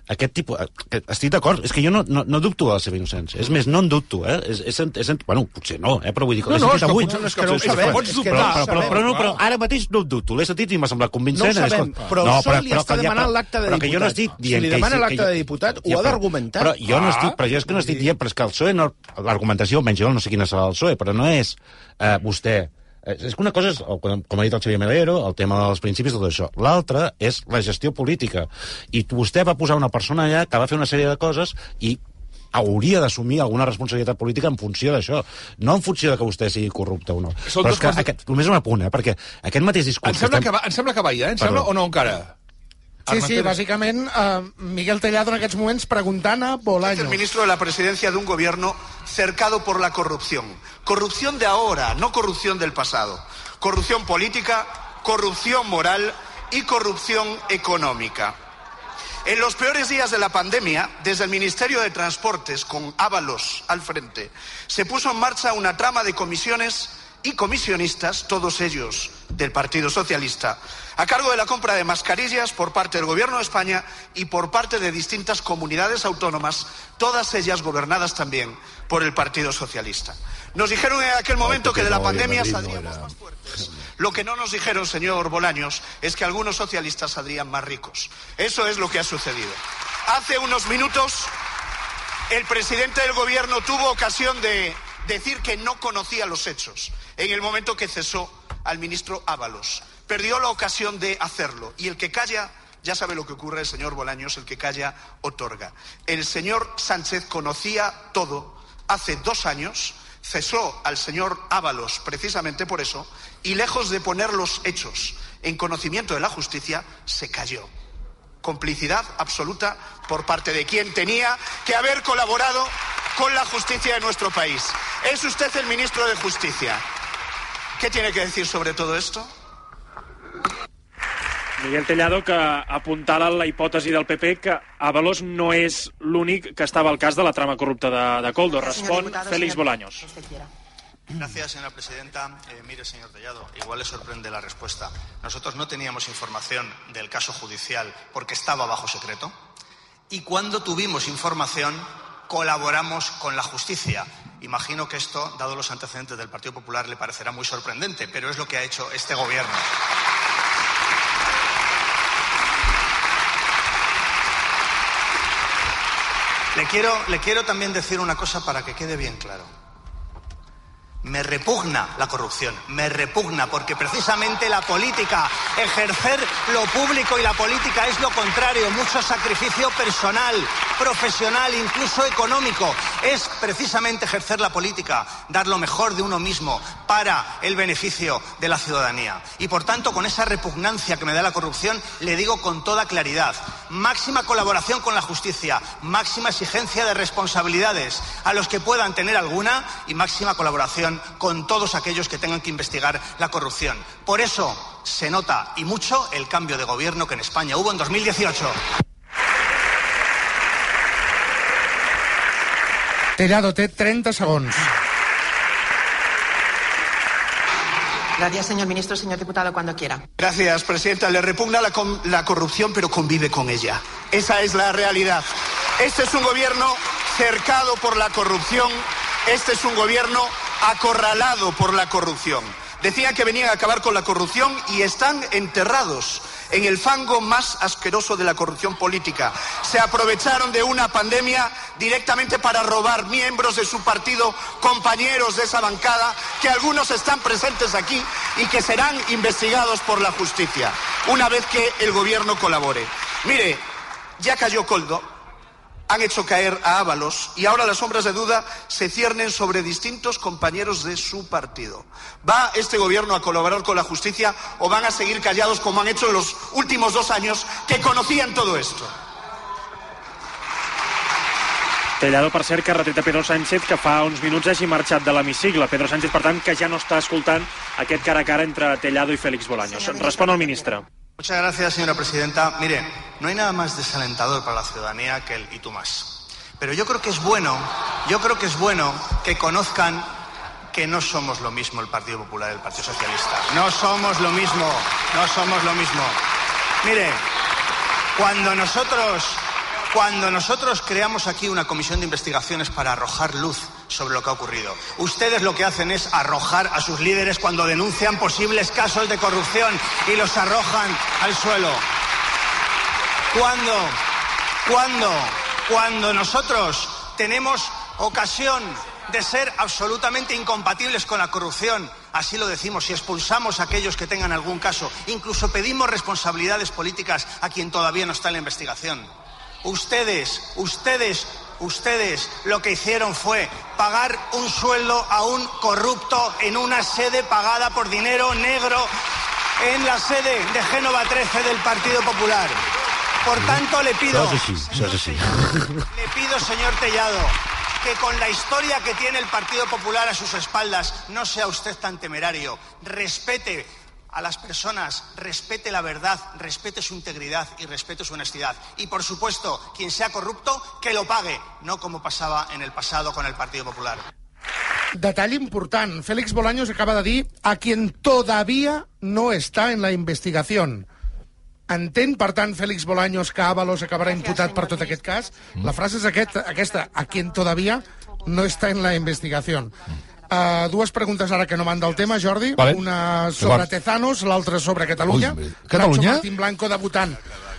aquest tipus, eh, estic d'acord, és que jo no, no, no dubto de la seva innocència, és més, no en dubto, eh? És, és, és, bueno, potser no, eh? Però vull dir que No, no, és que avui. no és que no ho sabem, pots dubtar, no però, però, però, no, però ara mateix no ho dubto, l'he sentit i m'ha semblat convincent. No ho sabem, però el PSOE li està demanant però- l'acte de però que jo no diputat. estic Si dient li que- demana l'acte de diputat, ho ha però- d'argumentar. Però jo no Ah. estic, però jo és que no estic dient, però és que el PSOE, no, l'argumentació, almenys jo no sé quina serà el PSOE, però no és eh, vostè Eh, és que una cosa és, com ha dit el Xavier Melero, el tema dels principis, tot això. L'altra és la gestió política. I vostè va posar una persona allà que va fer una sèrie de coses i hauria d'assumir alguna responsabilitat política en funció d'això, no en funció de que vostè sigui corrupte o no. Són Però és que coses- aquest, només un apunt, eh? perquè aquest mateix discurs... Em sembla estem- que, va, em sembla que va ja, eh? Em Perdó. sembla o no encara? Sí, sí, bàsicament, eh, Miguel Tellado en aquests moments preguntant a Bolaños. el ministro de la presidencia de un gobierno cercado por la corrupción. Corrupción de ahora, no corrupción del pasado. Corrupción política, corrupción moral y corrupción económica. En los peores días de la pandemia, desde el Ministerio de Transportes, con Ábalos al frente, se puso en marcha una trama de comisiones y comisionistas, todos ellos del Partido Socialista, a cargo de la compra de mascarillas por parte del Gobierno de España y por parte de distintas comunidades autónomas, todas ellas gobernadas también por el Partido Socialista. Nos dijeron en aquel momento que de la pandemia saldríamos más fuertes. Lo que no nos dijeron, señor Bolaños, es que algunos socialistas saldrían más ricos. Eso es lo que ha sucedido. Hace unos minutos, el presidente del gobierno tuvo ocasión de decir que no conocía los hechos en el momento que cesó al ministro Ábalos. Perdió la ocasión de hacerlo. Y el que calla, ya sabe lo que ocurre, el señor Bolaños, el que calla otorga. El señor Sánchez conocía todo hace dos años, cesó al señor Ábalos precisamente por eso, y lejos de poner los hechos en conocimiento de la justicia, se cayó complicidad absoluta por parte de quien tenía que haber colaborado con la justicia de nuestro país. Es usted el ministro de Justicia. ¿Qué tiene que decir sobre todo esto? Miguel Tellado, que apuntala la hipòtesi del PP que Avalos no és l'únic que estava al cas de la trama corrupta de, de Coldo. Respon Félix Bolaños. Gracias, señora presidenta. Eh, mire, señor Tellado, igual le sorprende la respuesta. Nosotros no teníamos información del caso judicial porque estaba bajo secreto. Y cuando tuvimos información, colaboramos con la justicia. Imagino que esto, dado los antecedentes del Partido Popular, le parecerá muy sorprendente, pero es lo que ha hecho este gobierno. Le quiero, le quiero también decir una cosa para que quede bien claro. Me repugna la corrupción, me repugna porque precisamente la política, ejercer lo público y la política es lo contrario, mucho sacrificio personal, profesional, incluso económico. Es precisamente ejercer la política, dar lo mejor de uno mismo para el beneficio de la ciudadanía. Y por tanto, con esa repugnancia que me da la corrupción, le digo con toda claridad, máxima colaboración con la justicia, máxima exigencia de responsabilidades a los que puedan tener alguna y máxima colaboración con todos aquellos que tengan que investigar la corrupción. Por eso se nota y mucho el cambio de gobierno que en España hubo en 2018. Tellado té 30 segons. Gracias, señor ministro. Señor diputado, cuando quiera. Gracias, presidenta. Le repugna la corrupción, pero convive con ella. Esa es la realidad. Este es un gobierno cercado por la corrupción. Este es un gobierno acorralado por la corrupción. Decían que venían a acabar con la corrupción y están enterrados en el fango más asqueroso de la corrupción política. Se aprovecharon de una pandemia directamente para robar miembros de su partido, compañeros de esa bancada, que algunos están presentes aquí y que serán investigados por la justicia, una vez que el gobierno colabore. Mire, ya cayó Coldo, han hecho caer a Ábalos y ahora las sombras de duda se ciernen sobre distintos compañeros de su partido. ¿Va este gobierno a colaborar con la justicia o van a seguir callados como han hecho en los últimos dos años que conocían todo esto? Tellado, per cert, que reteta Pedro Sánchez, que fa uns minuts hagi marxat de l'hemicicle. Pedro Sánchez, per tant, que ja no està escoltant aquest cara a cara entre Tellado i Félix Bolaños. Respon el ministre. Muchas gracias, señora presidenta. Mire, no hay nada más desalentador para la ciudadanía que el y tú más. Pero yo creo que es bueno, yo creo que es bueno que conozcan que no somos lo mismo el Partido Popular y el Partido Socialista. No somos lo mismo, no somos lo mismo. Mire, cuando nosotros, cuando nosotros creamos aquí una comisión de investigaciones para arrojar luz sobre lo que ha ocurrido, ustedes lo que hacen es arrojar a sus líderes cuando denuncian posibles casos de corrupción y los arrojan al suelo. Cuando, cuando, cuando nosotros tenemos ocasión de ser absolutamente incompatibles con la corrupción, así lo decimos, y expulsamos a aquellos que tengan algún caso, incluso pedimos responsabilidades políticas a quien todavía no está en la investigación. Ustedes, ustedes, ustedes lo que hicieron fue pagar un sueldo a un corrupto en una sede pagada por dinero negro en la sede de Génova 13 del Partido Popular. Por tanto, le pido, [LAUGHS] le pido, señor Tellado, que con la historia que tiene el Partido Popular a sus espaldas no sea usted tan temerario. Respete a las personas, respete la verdad, respete su integridad y respete su honestidad. Y por supuesto, quien sea corrupto, que lo pague, no como pasaba en el pasado con el Partido Popular. Detall important. Félix Bolaños acaba de dir a quien todavía no está en la investigación. Entén, per tant, Félix Bolaños que Ábalos acabarà imputat per tot aquest cas? La frase és aquest, aquesta, a quien todavía no está en la investigación. Uh, dues preguntes ara que no van del tema, Jordi. Vale. Una sobre Tezanos, l'altra sobre Catalunya. Ui, Catalunya? Nacho Martín Blanco debutant.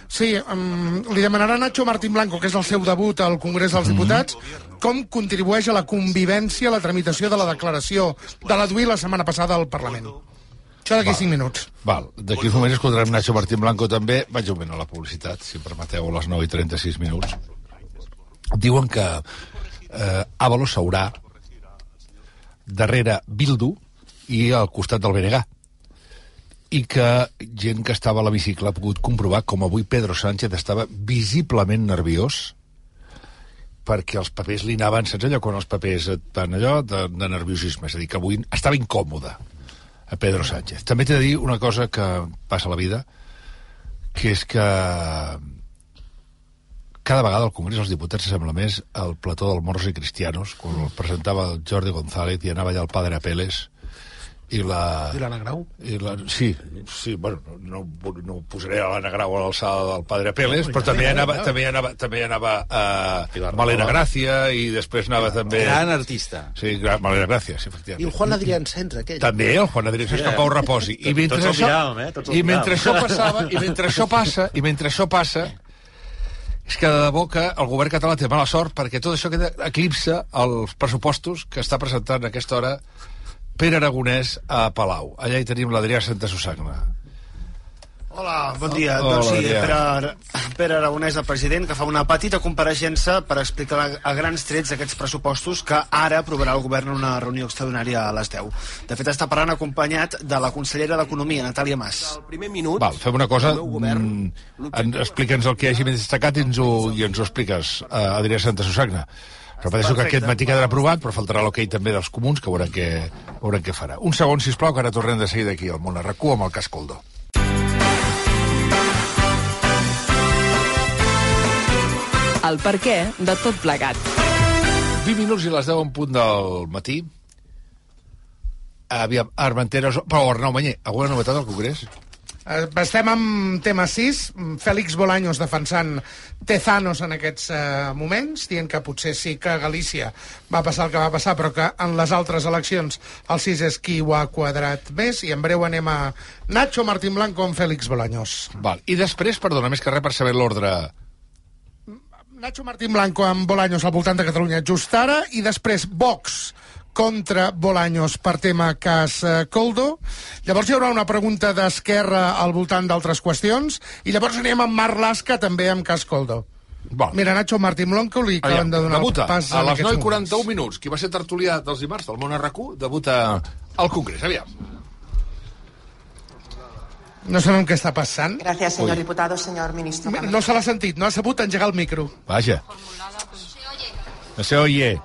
Sí, um, li demanarà a Nacho Martín Blanco, que és el seu debut al Congrés dels Diputats, com contribueix a la convivència la tramitació de la declaració de l'Adui la setmana passada al Parlament. Això d'aquí 5 minuts. Val, d'aquí uns moments escoltarem Nacho Martín Blanco també. Vaig un moment a la publicitat, si em permeteu, a les 9 i 36 minuts. Diuen que eh, Ábalos s'haurà darrere Bildu i al costat del BNG i que gent que estava a l'hemicicle ha pogut comprovar com avui Pedro Sánchez estava visiblement nerviós perquè els papers li anaven, saps allò, quan els papers et van allò de, de nerviosisme, és a dir, que avui estava incòmode a Pedro Sánchez. També t'he de dir una cosa que passa a la vida, que és que cada vegada al Congrés dels Diputats sembla més el plató del Moros i Cristianos, quan el presentava el Jordi González i anava allà el padre Apeles, i la... I l'Anna Grau? I la, sí, sí, bueno, no, no posaré a l'Anna Grau a l'alçada del padre Apeles, però també anava, també anava, també anava a Malena Gràcia i després anava també... Gran artista. Sí, gran, Malena Gràcia, sí, efectivament. I el Juan Adrián Centre, aquell. També, el Juan Adrià Cesc, que Pau reposi. I Tots mentre això, viral, eh? Tots i mentre això passava, i mentre això passa, i mentre això passa, és que de debò que el govern català té mala sort perquè tot això queda eclipsa els pressupostos que està presentant a aquesta hora Pere Aragonès a Palau. Allà hi tenim l'Adrià Santa Susagna. Hola, bon dia. Hola, doncs sí, Adrià. Pere, Pere Aragonès, el president, que fa una petita compareixença per explicar a grans trets aquests pressupostos que ara aprovarà el govern en una reunió extraordinària a les 10. De fet, està parlant acompanyat de la consellera d'Economia, Natàlia Mas. El primer minut... Val, fem una cosa, mm, explica'ns el que hagi més destacat i ens ho, i ens ho expliques, uh, Adrià Santa Susagna. Repeteixo que Perfecte. aquest matí quedarà aprovat, però faltarà l'hoquei també dels comuns, que veurem què, veurem què farà. Un segon, sisplau, que ara tornem de seguida aquí al món a RAC1 amb el cas Coldo. El per què de tot plegat. 20 minuts i les 10 en punt del matí. Aviam, Armenteros... Però Arnau Manyer, alguna novetat al Congrés? Eh, Estem amb tema 6, Félix Bolaños defensant Tezanos en aquests eh, moments, dient que potser sí que a Galícia va passar el que va passar, però que en les altres eleccions el 6 és qui ho ha quadrat més, i en breu anem a Nacho Martín Blanco amb Félix Bolaños. Val. I després, perdona, més que res per saber l'ordre... Nacho Martín Blanco amb Bolaños al voltant de Catalunya just ara, i després Vox contra Bolaños per tema cas eh, Coldo. Llavors hi haurà una pregunta d'Esquerra al voltant d'altres qüestions, i llavors anem amb Marc Lasca també amb cas Coldo. Val. Mira, Nacho Martín Blanco li acaben de donar debuta el pas a les aquests 9 i moments. 41 minuts. Qui va ser tertulià dels dimarts del món RQ debuta al Congrés. Aviam. No sabem què està passant. Gracias, señor Uy. diputado, señor ministro. No se l'ha sentit, no ha sabut engegar el micro. Vaja. Se oye.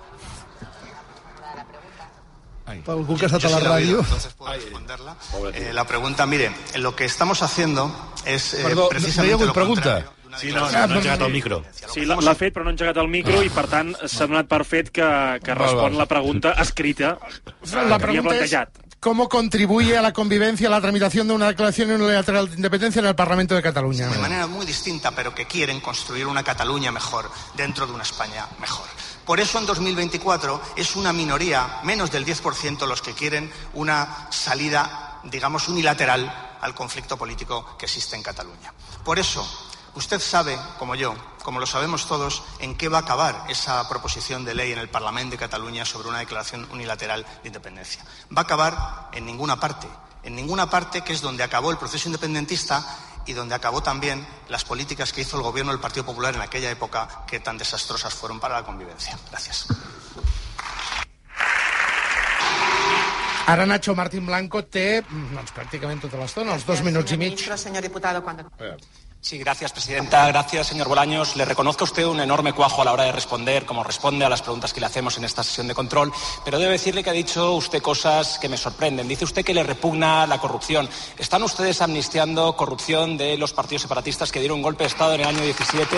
Per algú que ha estat a Yo la ràdio. entonces puedo responderla. Eh, la pregunta, mire, lo que estamos haciendo es eh, Perdó, no- precisamente no hi ha hagut lo pregunta? contrario. Sí, no, no, no ha engegat el micro. Sí, l'ha fet, però no ha engegat el micro i, per tant, s'ha donat per fet que, que respon la pregunta escrita La que havia pregunta es, plantejat. ¿Cómo contribuye a la convivencia la tramitación de una declaración unilateral de independencia en el Parlamento de Cataluña? de manera muy distinta, pero que quieren construir una Cataluña mejor dentro de una España mejor. Por eso en 2024 es una minoría, menos del 10%, los que quieren una salida, digamos, unilateral al conflicto político que existe en Cataluña. Por eso, usted sabe, como yo, como lo sabemos todos, en qué va a acabar esa proposición de ley en el Parlamento de Cataluña sobre una declaración unilateral de independencia. Va a acabar en ninguna parte, en ninguna parte que es donde acabó el proceso independentista y donde acabó también las políticas que hizo el gobierno del Partido Popular en aquella época que tan desastrosas fueron para la convivencia. Gracias. Ara Nacho Martín Blanco té mm, doncs, pràcticament tota l'estona, els dos minuts i mig. Ministro, señor diputado, cuando... Sí, gracias, presidenta. Gracias, señor Bolaños. Le reconozco a usted un enorme cuajo a la hora de responder, como responde a las preguntas que le hacemos en esta sesión de control, pero debo decirle que ha dicho usted cosas que me sorprenden. Dice usted que le repugna la corrupción. ¿Están ustedes amnistiando corrupción de los partidos separatistas que dieron un golpe de Estado en el año 17?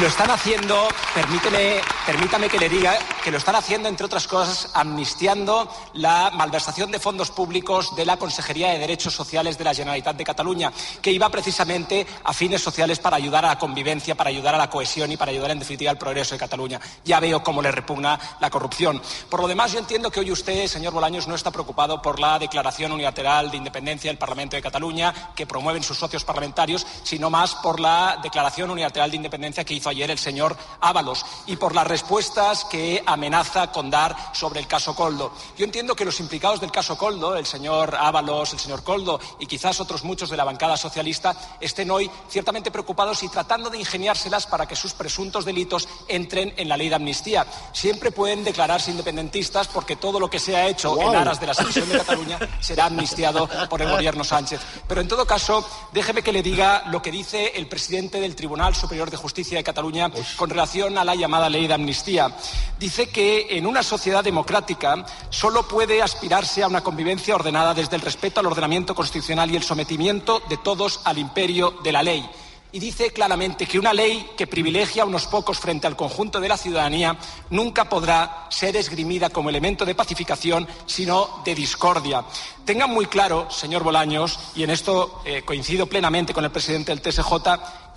Lo están haciendo, permíteme, permítame que le diga, que lo están haciendo, entre otras cosas, amnistiando la malversación de fondos públicos de la Consejería de Derechos Sociales de la Generalitat de Cataluña, que iba precisamente a fines sociales para ayudar a la convivencia, para ayudar a la cohesión y para ayudar, en definitiva, al progreso de Cataluña. Ya veo cómo le repugna la corrupción. Por lo demás, yo entiendo que hoy usted, señor Bolaños, no está preocupado por la declaración unilateral de independencia del Parlamento de Cataluña que promueven sus socios parlamentarios, sino más por la declaración unilateral de independencia que hizo ayer el señor Ábalos y por las respuestas que amenaza con dar sobre el caso Coldo. Yo entiendo que los implicados del caso Coldo, el señor Ábalos, el señor Coldo y quizás otros muchos de la bancada socialista, estén hoy ciertamente preocupados y tratando de ingeniárselas para que sus presuntos delitos entren en la ley de amnistía. Siempre pueden declararse independentistas porque todo lo que se ha hecho Wow. en aras de la secesión de Cataluña [LAUGHS] será amnistiado por el gobierno Sánchez. Pero en todo caso, déjeme que le diga lo que dice el presidente del Tribunal Superior de Justicia de Cataluña con relación a la llamada ley de amnistía. Dice que en una sociedad democrática solo puede aspirarse a una convivencia ordenada desde el respeto al ordenamiento constitucional y el sometimiento de todos al imperio de la ley. Y dice claramente que una ley que privilegia a unos pocos frente al conjunto de la ciudadanía nunca podrá ser esgrimida como elemento de pacificación, sino de discordia. Tengan muy claro, señor Bolaños, y en esto eh, coincido plenamente con el presidente del TSJ,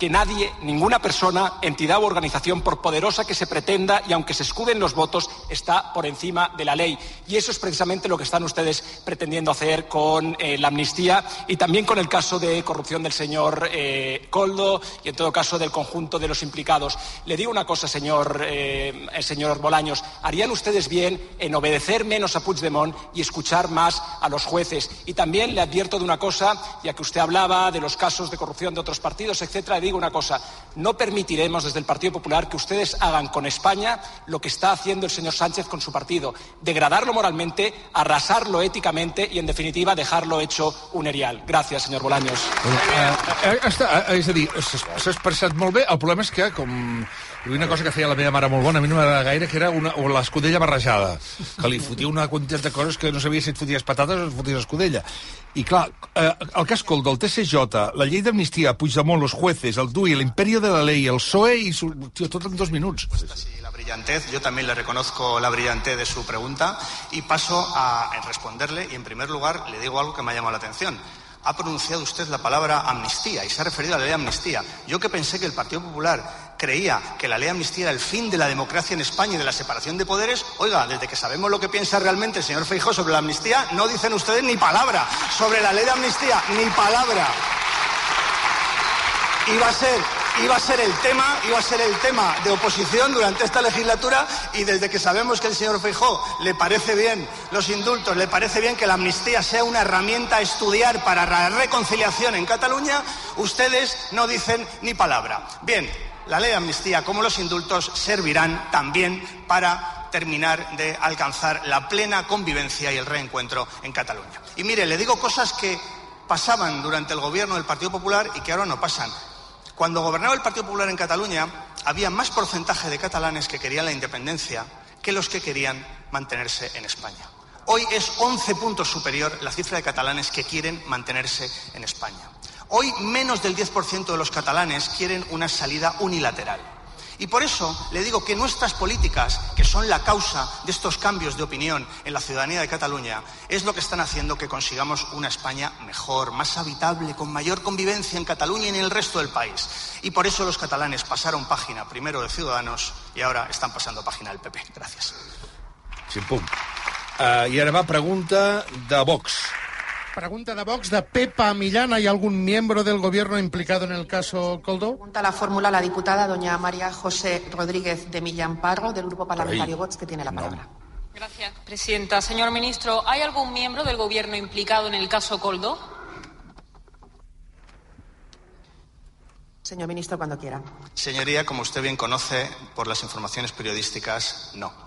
que nadie, ninguna persona, entidad u organización, por poderosa que se pretenda y aunque se escuden los votos, está por encima de la ley. Y eso es precisamente lo que están ustedes pretendiendo hacer con eh, la amnistía y también con el caso de corrupción del señor eh, Coldo y, en todo caso, del conjunto de los implicados. Le digo una cosa, señor, eh, señor Bolaños. ¿Harían ustedes bien en obedecer menos a Puigdemont y escuchar más a los jueces? Y también le advierto de una cosa, ya que usted hablaba de los casos de corrupción de otros partidos, etcétera, una cosa. No permitiremos desde el Partido Popular que ustedes hagan con España lo que está haciendo el señor Sánchez con su partido. Degradarlo moralmente, arrasarlo éticamente y, en definitiva, dejarlo hecho un erial. Gracias, señor Bolaños. Eh, eh, està, eh, és a dir, s'ha expressat molt bé. El problema és que, com hi una cosa que feia la meva mare molt bona, a mi no m'agrada gaire, que era una, l'escudella barrejada, que li fotia una quantitat de coses que no sabia si et foties patates o et foties escudella. I clar, eh, el cas Coldo, el TCJ, la llei d'amnistia, Puigdemont, los jueces, el DUI, l'imperio de la ley, el PSOE i... Su... Tot en dos minuts. la brillantez, yo también le reconozco la brillantez de su pregunta y paso a responderle y en primer lugar le digo algo que me ha llamado la atención. Ha pronunciado usted la palabra amnistía y se ha referido a la ley de amnistía. Yo que pensé que el Partido Popular creía que la ley de amnistía era el fin de la democracia en España y de la separación de poderes, oiga, desde que sabemos lo que piensa realmente el señor Feijóo sobre la amnistía, no dicen ustedes ni palabra sobre la ley de amnistía, ni palabra. Iba a ser iba a ser el tema, iba a ser el tema de oposición durante esta legislatura y desde que sabemos que el señor Feijóo le parece bien los indultos, le parece bien que la amnistía sea una herramienta a estudiar para la reconciliación en Cataluña, ustedes no dicen ni palabra. Bien, la ley de amnistía como los indultos servirán también para terminar de alcanzar la plena convivencia y el reencuentro en Cataluña. Y mire, le digo cosas que pasaban durante el gobierno del Partido Popular y que ahora no pasan. Cuando gobernaba el Partido Popular en Cataluña, había más porcentaje de catalanes que querían la independencia que los que querían mantenerse en España. Hoy es 11 puntos superior la cifra de catalanes que quieren mantenerse en España. Hoy menos del 10% de los catalanes quieren una salida unilateral. Y por eso le digo que nuestras políticas, que son la causa de estos cambios de opinión en la ciudadanía de Cataluña, es lo que están haciendo que consigamos una España mejor, más habitable, con mayor convivencia en Cataluña y en el resto del país. Y por eso los catalanes pasaron página primero de Ciudadanos y ahora están pasando página del PP. Gracias. Sí, pum. Ara va pregunta de Vox. Pregunta de Vox de Pepa Millán. ¿Hay algún miembro del gobierno implicado en el caso Coldo? Pregunta la fórmula la diputada doña María José Rodríguez de Millán Parro, del Grupo Parlamentario Vox, que tiene la palabra. Gracias, presidenta. Señor ministro, ¿hay algún miembro del gobierno implicado en el caso Coldo? Señor ministro, cuando quiera. Señoría, como usted bien conoce por las informaciones periodísticas, no.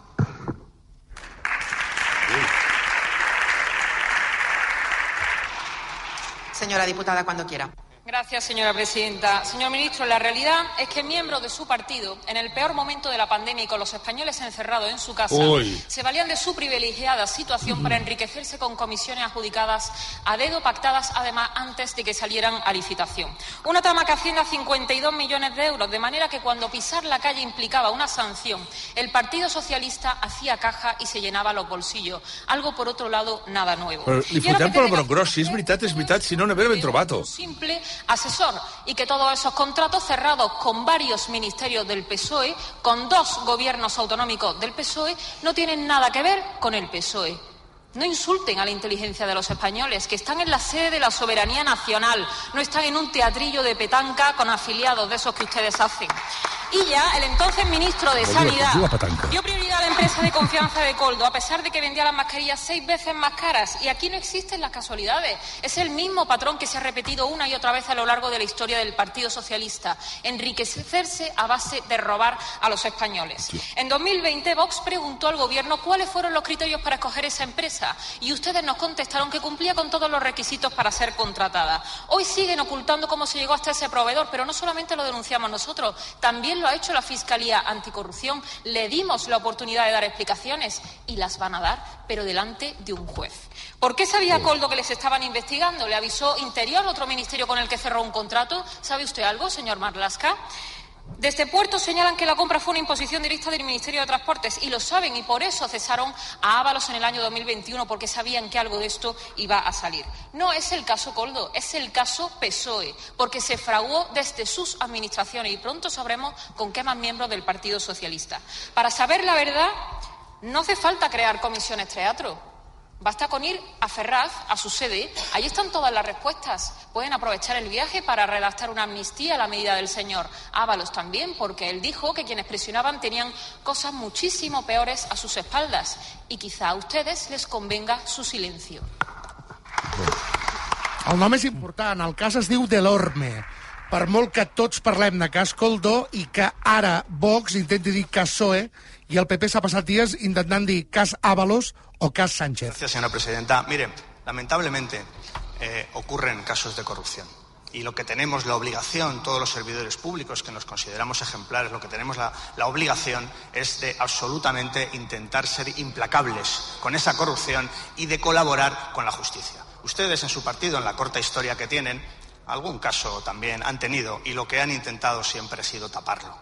Señora diputada, cuando quiera. Gracias, señora presidenta. Señor ministro, la realidad es que miembros de su partido, en el peor momento de la pandemia y con los españoles encerrados en su casa, Uy. se valían de su privilegiada situación para enriquecerse con comisiones adjudicadas a dedo, pactadas además antes de que salieran a licitación. Una trama que asciende a 52 millones de euros, de manera que cuando pisar la calle implicaba una sanción, el Partido Socialista hacía caja y se llenaba los bolsillos. Algo, por otro lado, nada nuevo. Però li fotem gros. Si és veritat, és veritat. Si no, no ben trobat. simple asesor y que todos esos contratos cerrados con varios ministerios del PSOE, con dos gobiernos autonómicos del PSOE, no tienen nada que ver con el PSOE. No insulten a la inteligencia de los españoles, que están en la sede de la soberanía nacional, no están en un teatrillo de petanca con afiliados de esos que ustedes hacen. El entonces ministro de Sanidad pues petanca. dio prioridad a la empresa de confianza de Coldo, a pesar de que vendía las mascarillas seis veces más caras. Y aquí no existen las casualidades. Es el mismo patrón que se ha repetido una y otra vez a lo largo de la historia del Partido Socialista. Enriquecerse a base de robar a los españoles. En 2020, Vox preguntó al Gobierno cuáles fueron los criterios para escoger esa empresa. Y ustedes nos contestaron que cumplía con todos los requisitos para ser contratada. Hoy siguen ocultando cómo se llegó hasta ese proveedor, pero no solamente lo denunciamos nosotros, también lo ha hecho la Fiscalía Anticorrupción. Le dimos la oportunidad de dar explicaciones y las van a dar, pero delante de un juez. ¿Por qué sabía Coldo que les estaban investigando? ¿Le avisó Interior, otro ministerio con el que cerró un contrato? ¿Sabe usted algo, señor Marlasca? Desde Puerto señalan que la compra fue una imposición directa del Ministerio de Transportes y lo saben y por eso cesaron a Ábalos en el año 2021 porque sabían que algo de esto iba a salir. No es el caso Coldo, es el caso PSOE porque se fraguó desde sus administraciones y pronto sabremos con qué más miembros del Partido Socialista. Para saber la verdad no hace falta crear comisiones teatro. Basta con ir a Ferraz, a su sede, allí están todas las respuestas. Pueden aprovechar el viaje para redactar una amnistía a la medida del señor Ábalos también, porque él dijo que quienes presionaban tenían cosas muchísimo peores a sus espaldas y quizá a ustedes les convenga su silencio. El nom és important. El cas es diu Delorme. Per molt que tots parlem de cas Coldo i que ara Vox intenti dir cas PSOE i el PP s'ha passat dies intentant dir cas Ábalos o cas Sánchez. Gracias, señora presidenta. Mire, lamentablemente eh, ocurren casos de corrupción. Y lo que tenemos la obligación, todos los servidores públicos que nos consideramos ejemplares, lo que tenemos la, la obligación es de absolutamente intentar ser implacables con esa corrupción y de colaborar con la justicia. Ustedes en su partido, en la corta historia que tienen, algún caso también han tenido y lo que han intentado siempre ha sido taparlo.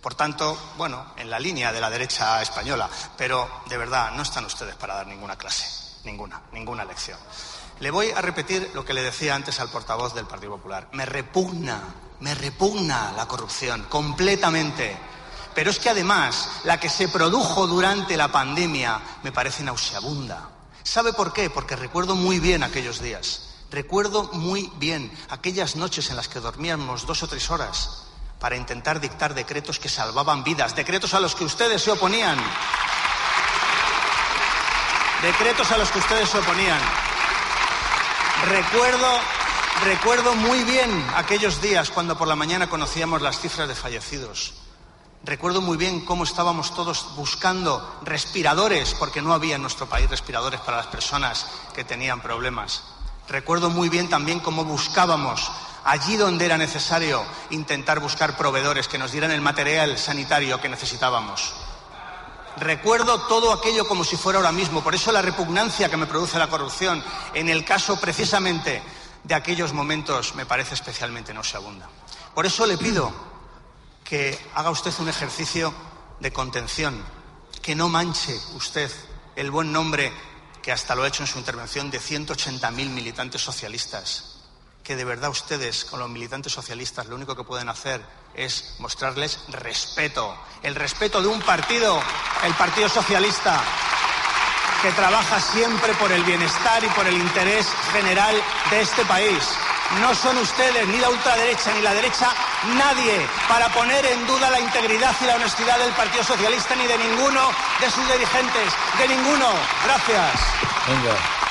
Por tanto, bueno, en la línea de la derecha española, pero de verdad no están ustedes para dar ninguna clase, ninguna, ninguna lección. Le voy a repetir lo que le decía antes al portavoz del Partido Popular. Me repugna, me repugna la corrupción completamente. Pero es que además la que se produjo durante la pandemia me parece nauseabunda. ¿Sabe por qué? Porque recuerdo muy bien aquellos días. Recuerdo muy bien aquellas noches en las que dormíamos dos o tres horas para intentar dictar decretos que salvaban vidas, decretos a los que ustedes se oponían. Decretos a los que ustedes se oponían. Recuerdo, recuerdo muy bien aquellos días cuando por la mañana conocíamos las cifras de fallecidos. Recuerdo muy bien cómo estábamos todos buscando respiradores, porque no había en nuestro país respiradores para las personas que tenían problemas. Recuerdo muy bien también cómo buscábamos allí donde era necesario intentar buscar proveedores que nos dieran el material sanitario que necesitábamos. Recuerdo todo aquello como si fuera ahora mismo, por eso la repugnancia que me produce la corrupción en el caso precisamente de aquellos momentos me parece especialmente nauseabunda. Por eso le pido que haga usted un ejercicio de contención, que no manche usted el buen nombre que hasta lo ha hecho en su intervención de 180.000 militantes socialistas, que de verdad ustedes con los militantes socialistas lo único que pueden hacer es mostrarles respeto, el respeto de un partido, el Partido Socialista, que trabaja siempre por el bienestar y por el interés general de este país. No son ustedes, ni la ultraderecha ni la derecha, nadie para poner en duda la integridad y la honestidad del Partido Socialista ni de ninguno de sus dirigentes. De ninguno. Gracias. Vinga.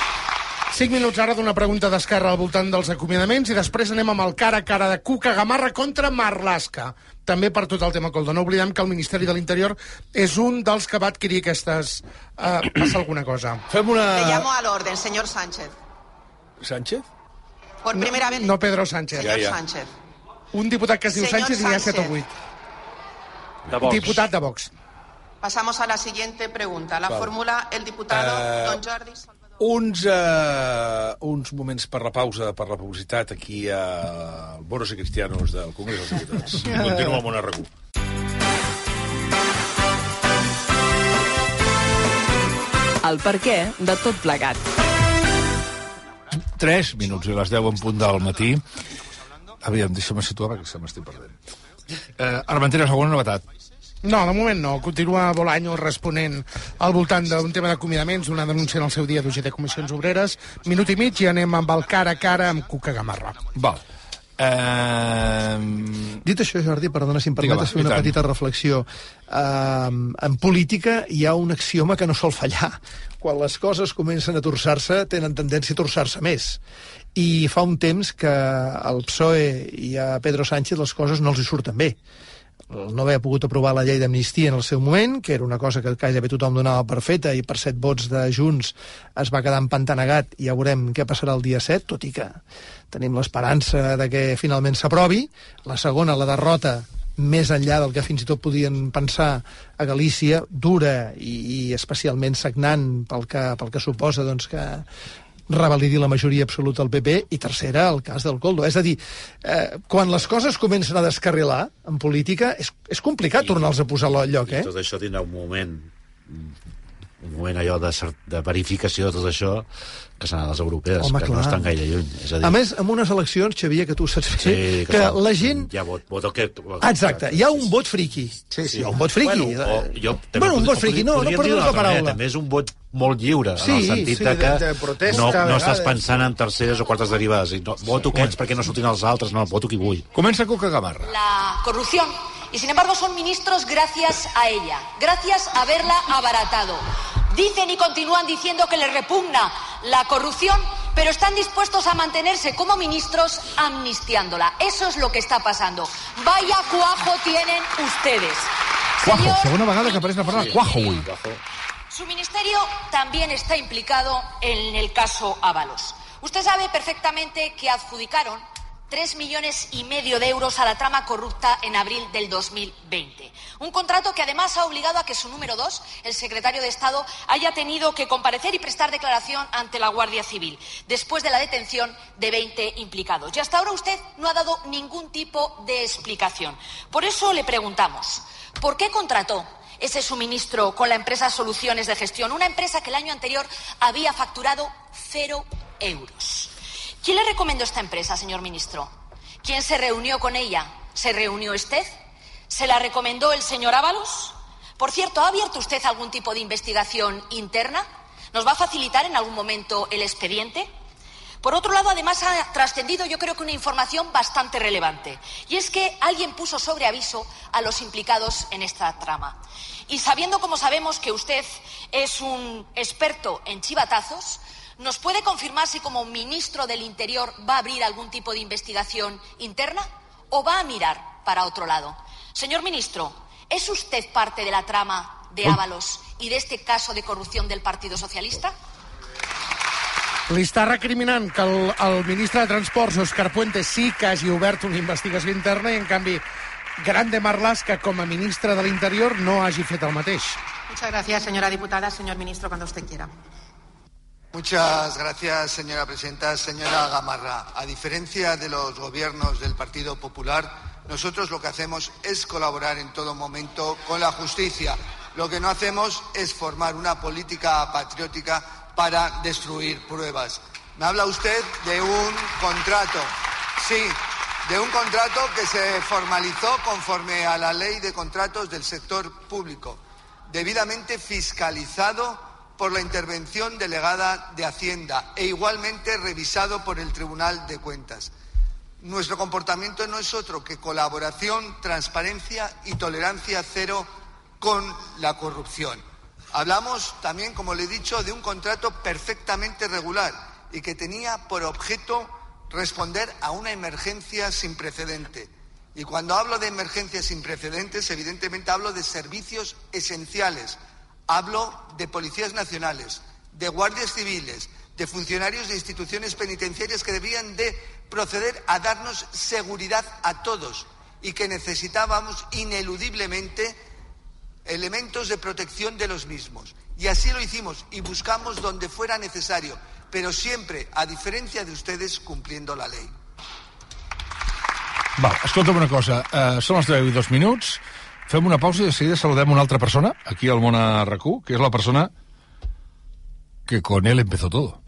5 minuts ara d'una pregunta d'Esquerra al voltant dels acomiadaments i després anem amb el cara a cara de Cuca Gamarra contra Marlaska. També per tot el tema Coldo. No oblidem que el Ministeri de l'Interior és un dels que va adquirir aquestes... Uh, passa alguna cosa. Fem una... llamo al orden, señor Sánchez. Sánchez? Por primera vez. No Pedro Sánchez. Señor Ja, ja. Sánchez. Un diputat que es diu Senyor Sánchez i hi ha 7 o Sánchez. 8. De Vox. Diputat de Vox. Pasamos a la siguiente pregunta. La Vale. formula el diputado Eh, don Jordi. Uns, uh, uns moments per la pausa, per la publicitat, aquí a Bonos i Cristianos del Congrés dels Diputats. [LAUGHS] Continuo amb una RAC1. El per què de tot plegat. 3 minuts i les 10 en punt del matí. Aviam, deixa'm situar perquè se m'estic perdent. Eh, Armenteres, alguna novetat? No, de moment no. Continua Bolaño responent al voltant d'un tema d'acomiadaments, una denúncia en el seu dia d'UGT Comissions Obreres. Minut i mig i anem amb el cara a cara amb Cuca Gamarra. Val. Eh... Dit això, Jordi, perdona si em permetes fer una petita reflexió. Uh, en política hi ha un axioma que no sol fallar. Quan les coses comencen a torçar-se, tenen tendència a torçar-se més. I fa un temps que al PSOE i a Pedro Sánchez les coses no els hi surten bé no haver pogut aprovar la llei d'amnistia en el seu moment, que era una cosa que gairebé tothom donava per feta i per set vots de Junts es va quedar empantanegat i ja veurem què passarà el dia 7, tot i que tenim l'esperança de que finalment s'aprovi. La segona, la derrota, més enllà del que fins i tot podien pensar a Galícia, dura i, i especialment sagnant pel que, pel que suposa doncs, que revalidi la majoria absoluta del PP, i tercera, el cas del Coldo. És a dir, eh, quan les coses comencen a descarrilar en política, és, és complicat tornar-los a posar al lloc, eh? Tot això tindrà un moment un moment allò de, de verificació de tot això que seran les europees, Home, que clar. no estan gaire lluny. És a dir, A més, amb unes eleccions, Xavier, que tu saps bé, sí, que, són- la gent... Hi ha vot, vot que... Exacte, hi ha un vot friqui. Sí, sí. Hi ha un vot friqui. Bueno, o, jo, Bueno, un vot friqui, no, no d'una la altra manera, paraula. També és un vot molt lliure, Sí, en el sentit sí, de que de- de protesta, no, no estàs pensant en terceres o quartes derivades. I no, voto aquests perquè no surtin els altres, no, voto qui vull. Comença Cuca Gamarra. la corrupción. Y sin embargo son ministros gracias a ella, gracias a haberla abaratado. Dicen y continúan diciendo que les repugna la corrupción, pero están dispuestos a mantenerse como ministros amnistiándola. Eso es lo que está pasando. Vaya cuajo tienen ustedes. Cuajo, Señor que apareix la Sí. cuajo su ministerio también está implicado en el caso Ábalos. Usted sabe perfectamente que adjudicaron tres millones y medio de euros a la trama corrupta en abril del 2020. Un contrato que además ha obligado a que su número dos, el secretario de Estado, haya tenido que comparecer y prestar declaración ante la Guardia Civil, después de la detención de 20 implicados. Y hasta ahora usted no ha dado ningún tipo de explicación. Por eso le preguntamos, ¿por qué contrató ese suministro con la empresa Soluciones de Gestión, una empresa que el año anterior había facturado cero euros. ¿Quién le recomendó esta empresa, señor ministro? ¿Quién se reunió con ella? ¿Se reunió usted? ¿Se la recomendó el señor Ábalos? Por cierto, ¿ha abierto usted algún tipo de investigación interna? ¿Nos va a facilitar en algún momento el expediente? Por otro lado, además ha trascendido yo creo que una información bastante relevante. Y es que alguien puso sobre aviso a los implicados en esta trama. Y sabiendo, como sabemos, que usted es un experto en chivatazos, ¿nos puede confirmar si como ministro del Interior va a abrir algún tipo de investigación interna o va a mirar para otro lado? Señor ministro, ¿es usted parte de la trama de Ábalos y de este caso de corrupción del Partido Socialista? Li està recriminant que el, el ministre de Transports, Òscar Puente, sí que hagi obert una investigació interna i, en canvi, Grande Marlaska, com a ministre de l'Interior, no hagi fet el mateix. Muchas gracias, señora diputada. Señor ministro, cuando usted quiera. Muchas gracias, señora presidenta. Señora Gamarra, a diferencia de los gobiernos del Partido Popular, nosotros lo que hacemos es colaborar en todo momento con la justicia. Lo que no hacemos es formar una política patriótica para destruir pruebas. Me habla usted de un contrato. Sí, de un contrato que se formalizó conforme a la ley de contratos del sector público, debidamente fiscalizado por la intervención delegada de Hacienda e igualmente revisado por el Tribunal de Cuentas. Nuestro comportamiento no es otro que colaboración, transparencia y tolerancia cero con la corrupción. Hablamos también, como le he dicho, de un contrato perfectamente regular y que tenía por objeto responder a una emergencia sin precedente. Y cuando hablo de emergencias sin precedentes, evidentemente hablo de servicios esenciales. Hablo de policías nacionales, de guardias civiles, de funcionarios de instituciones penitenciarias que debían de proceder a darnos seguridad a todos y que necesitábamos ineludiblemente elementos de protección de los mismos. Y así lo hicimos y buscamos donde fuera necesario, pero siempre, a diferencia de ustedes, cumpliendo la ley. Val, escolta'm una cosa. Uh, són els 10 i dos minuts. Fem una pausa i de seguida saludem una altra persona, aquí al món a rac que és la persona que con él empezó todo.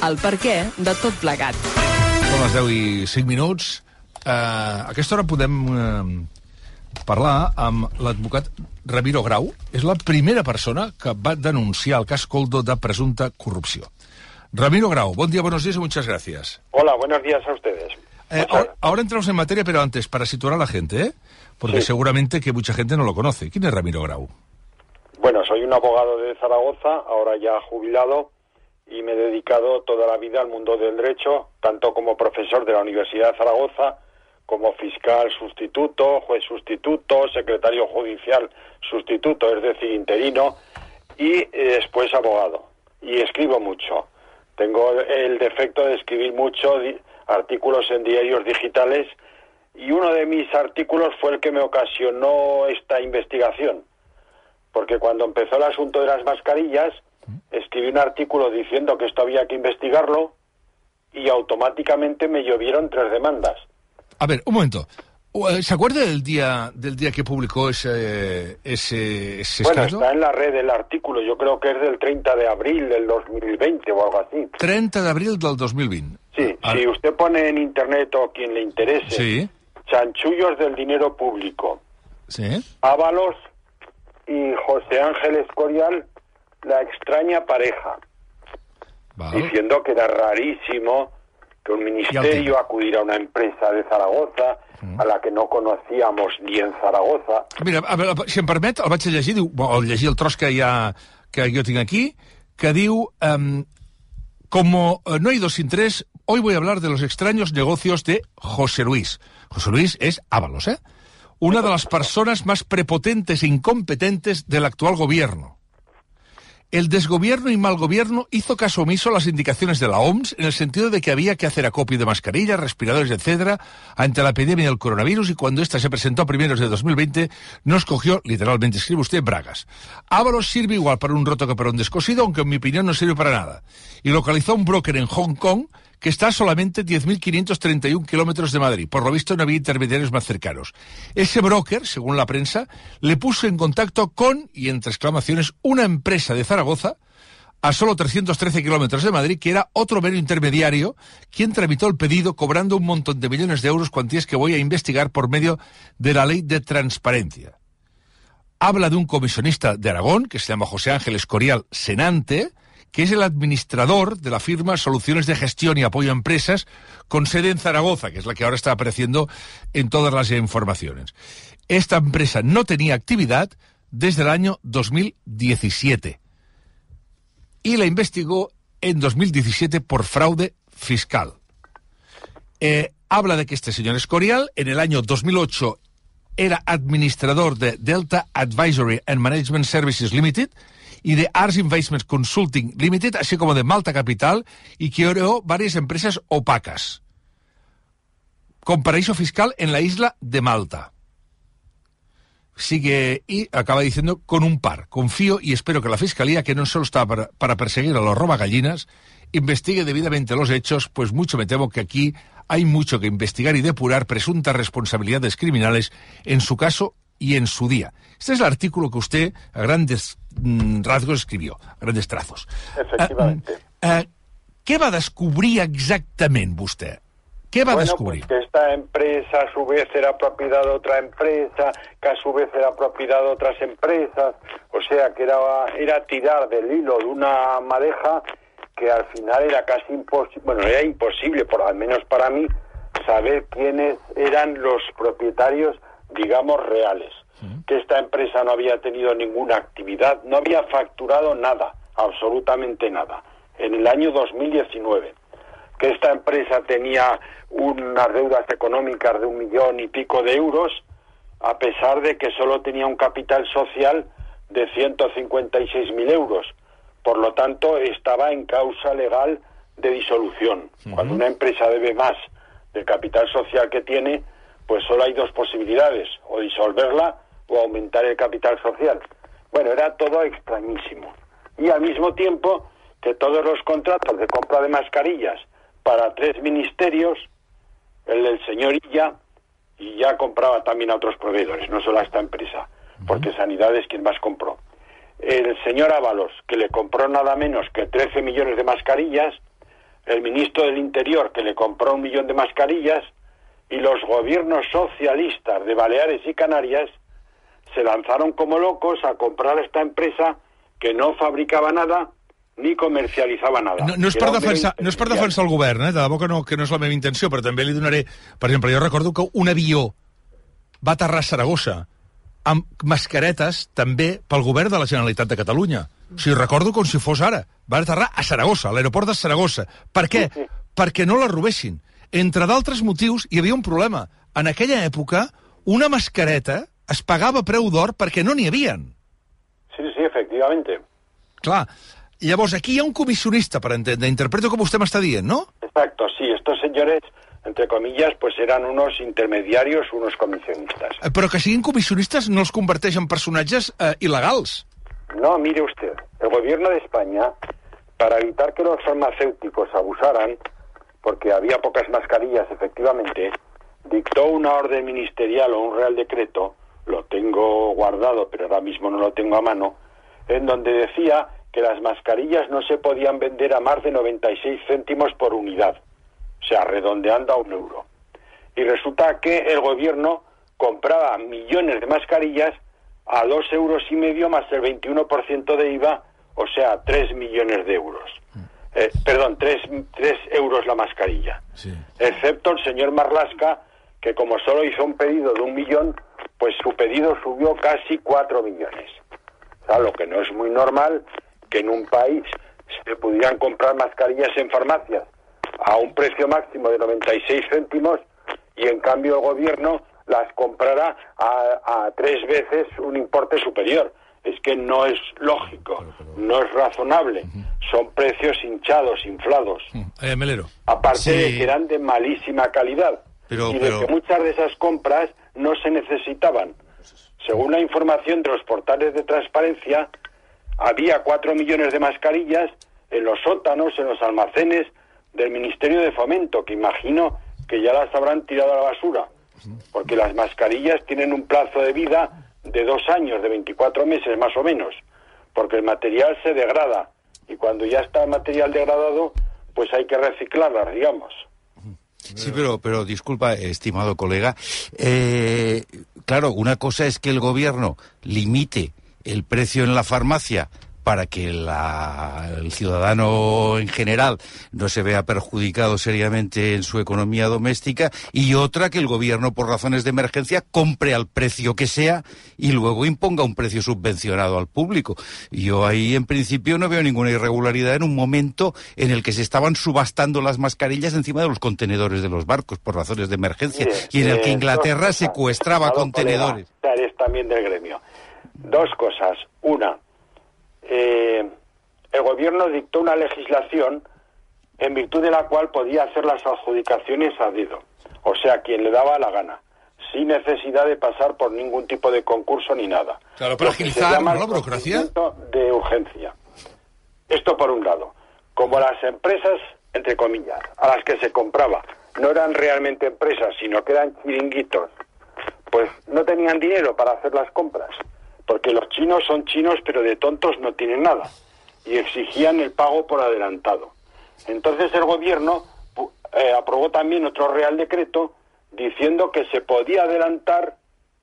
El per què de tot plegat. Són les 10 i 5 minuts. Uh, a aquesta hora podem uh, parlar amb l'advocat Ramiro Grau. És la primera persona que va denunciar el cas Coldo de presumpta corrupció. Ramiro Grau, buen día, buenos días y muchas gracias. Hola, buenos días a ustedes. Eh, ahora, ahora, entramos en materia, pero antes, para situar a la gente, ¿eh? porque sí. seguramente que mucha gente no lo conoce. ¿Quién es Ramiro Grau? Bueno, soy un abogado de Zaragoza, ahora ya jubilado, y me he dedicado toda la vida al mundo del derecho, tanto como profesor de la Universidad de Zaragoza, como fiscal sustituto, juez sustituto, secretario judicial sustituto, es decir, interino, y eh, después abogado. Y escribo mucho. Tengo el defecto de escribir mucho artículos en diarios digitales y uno de mis artículos fue el que me ocasionó esta investigación. Porque cuando empezó el asunto de las mascarillas, escribí un artículo diciendo que esto había que investigarlo y automáticamente me llovieron tres demandas. A ver, un momento. ¿Se acuerda del día del día que publicó ese ese, ese Bueno, está en la red el artículo, yo creo que es del 30 de abril del 2020 o algo así. 30 de abril del 2020. Sí, si usted pone en internet o quien le interese, Sí, chanchullos del dinero público, sí. Ábalos y José Ángel Escorial, la extraña pareja, diciendo que era rarísimo que un ministerio acudiera a una empresa de Zaragoza a la que no conocíamos ni en Zaragoza. Mira, a veure, si em permet, el vaig a llegir, diu, o llegir el tros que, ha, que jo tinc aquí, que diu, um, como eh, no hay dos sin tres, hoy voy a hablar de los extraños negocios de José Luis. José Luis es Ábalos, ¿eh? Una de las personas más prepotentes e incompetentes del actual gobierno. El desgobierno y mal gobierno hizo caso omiso a las indicaciones de la OMS en el sentido de que había que hacer acopio de mascarillas, respiradores, etcétera, ante la epidemia del coronavirus y cuando esta se presentó a primeros de 2020 nos cogió, literalmente escribe usted, bragas. Ábalos sirve igual para un roto que para un descosido, aunque en mi opinión no sirve para nada. Y localizó un broker en Hong Kong que está a solamente 10.531 kilómetros de Madrid. Por lo visto no había intermediarios más cercanos. Ese broker, según la prensa, le puso en contacto con, y entre exclamaciones, una empresa de Zaragoza, a solo 313 kilómetros de Madrid, que era otro mero intermediario, quien tramitó el pedido cobrando un montón de millones de euros, cuantías que voy a investigar por medio de la ley de transparencia. Habla de un comisionista de Aragón, que se llama José Ángel Escorial Senante, que es el administrador de la firma Soluciones de Gestión y Apoyo a Empresas, con sede en Zaragoza, que es la que ahora está apareciendo en todas las informaciones. Esta empresa no tenía actividad desde el año 2017 y la investigó en 2017 por fraude fiscal. Eh, habla de que este señor Escorial en el año 2008 era administrador de Delta Advisory and Management Services Limited y de Ars Investments Consulting Limited, así como de Malta Capital, y que creó varias empresas opacas con paraíso fiscal en la isla de Malta. Sigue y acaba diciendo con un par. Confío y espero que la Fiscalía, que no solo está para, para perseguir a los robagallinas, investigue debidamente los hechos, pues mucho me temo que aquí hay mucho que investigar y depurar presuntas responsabilidades criminales en su caso y en su día. Este es el artículo que usted a grandes mm, rasgos escribió, a grandes trazos. Efectivamente. Eh, eh, què va descobrir exactament vostè? Què va bueno, descobrir? pues que esta empresa a su vez era propiedad de otra empresa, que a su vez era propiedad de otras empresas, o sea que era, era tirar del hilo de una madeja que al final era casi imposible, bueno, era imposible, por al menos para mí, saber quiénes eran los propietarios, digamos, reales. Que esta empresa no había tenido ninguna actividad, no había facturado nada, absolutamente nada, en el año 2019 que esta empresa tenía unas deudas económicas de un millón y pico de euros, a pesar de que solo tenía un capital social de 156.000 euros. Por lo tanto, estaba en causa legal de disolución. Cuando una empresa debe más del capital social que tiene, pues solo hay dos posibilidades, o disolverla o aumentar el capital social. Bueno, era todo extrañísimo. Y al mismo tiempo que todos los contratos de compra de mascarillas para tres ministerios, el del señor Illa, y ya compraba también a otros proveedores, no solo a esta empresa, porque Sanidad es quien más compró. El señor Ábalos, que le compró nada menos que 13 millones de mascarillas, el ministro del Interior, que le compró un millón de mascarillas, y los gobiernos socialistas de Baleares y Canarias se lanzaron como locos a comprar a esta empresa que no fabricaba nada ni comercialitzava nada. No, no, és per defensar, no és per defensar el govern, eh? de debò que no, que no és la meva intenció, però també li donaré... Per exemple, jo recordo que un avió va aterrar a Saragossa amb mascaretes també pel govern de la Generalitat de Catalunya. O sigui, recordo com si fos ara. Va aterrar a Saragossa, a l'aeroport de Saragossa. Per què? Perquè no la robessin. Entre d'altres motius, hi havia un problema. En aquella època, una mascareta es pagava a preu d'or perquè no n'hi havien. Sí, sí, efectivamente. Clar, llavors aquí hi ha un comissionista, per entendre. Interpreto que vostè m'està dient, no? Exacto, sí, estos señores, entre comillas, pues eran unos intermediarios, unos comisionistas. Eh, Però que siguin comissionistes no els converteix en personatges eh, il·legals. No, mire usted, el gobierno de España, para evitar que los farmacéuticos abusaran, porque había pocas mascarillas, efectivamente, dictó una orden ministerial o un real decreto, lo tengo guardado, pero ahora mismo no lo tengo a mano, en donde decía que las mascarillas no se podían vender a más de 96 céntimos por unidad, o sea, redondeando a un euro. Y resulta que el gobierno compraba millones de mascarillas a dos euros y medio más el 21% de IVA, o sea, tres millones de euros. Eh, perdón, tres, tres euros la mascarilla. Excepto el señor Marlasca, que como solo hizo un pedido de un millón, pues su pedido subió casi cuatro millones. O sea, lo que no es muy normal que en un país se pudieran comprar mascarillas en farmacias a un precio máximo de 96 céntimos y en cambio el gobierno las comprara a, a tres veces un importe superior. Es que no es lógico, no es razonable. Son precios hinchados, inflados. Eh, Melero. Aparte Sí. de que eran de malísima calidad Pero- y de pero- que muchas de esas compras no se necesitaban. Según la información de los portales de transparencia, había cuatro millones de mascarillas en los sótanos, en los almacenes del Ministerio de Fomento, que imagino que ya las habrán tirado a la basura, porque las mascarillas tienen un plazo de vida de dos años, de 24 meses más o menos, porque el material se degrada y cuando ya está el material degradado, pues hay que reciclarlas, digamos. Sí, pero, pero disculpa, estimado colega. Eh, claro, una cosa es que el gobierno limite el precio en la farmacia para que la- el ciudadano en general no se vea perjudicado seriamente en su economía doméstica, y otra que el gobierno, por razones de emergencia, compre al precio que sea y luego imponga un precio subvencionado al público. Yo ahí, en principio, no veo ninguna irregularidad en un momento en el que se estaban subastando las mascarillas encima de los contenedores de los barcos por razones de emergencia Mire, y en el que eh, Inglaterra secuestraba contenedores. colega, eres también del gremio. Dos cosas. Una, eh, el gobierno dictó una legislación en virtud de la cual podía hacer las adjudicaciones a dedo, o sea, quien le daba la gana, sin necesidad de pasar por ningún tipo de concurso ni nada. Claro, para agilizar la burocracia. de urgencia. Esto por un lado. Como las empresas, entre comillas, a las que se compraba, no eran realmente empresas, sino que eran chiringuitos, pues no tenían dinero para hacer las compras, porque los chinos son chinos, pero de tontos no tienen nada, y exigían el pago por adelantado. Entonces el gobierno eh, aprobó también otro real decreto diciendo que se podía adelantar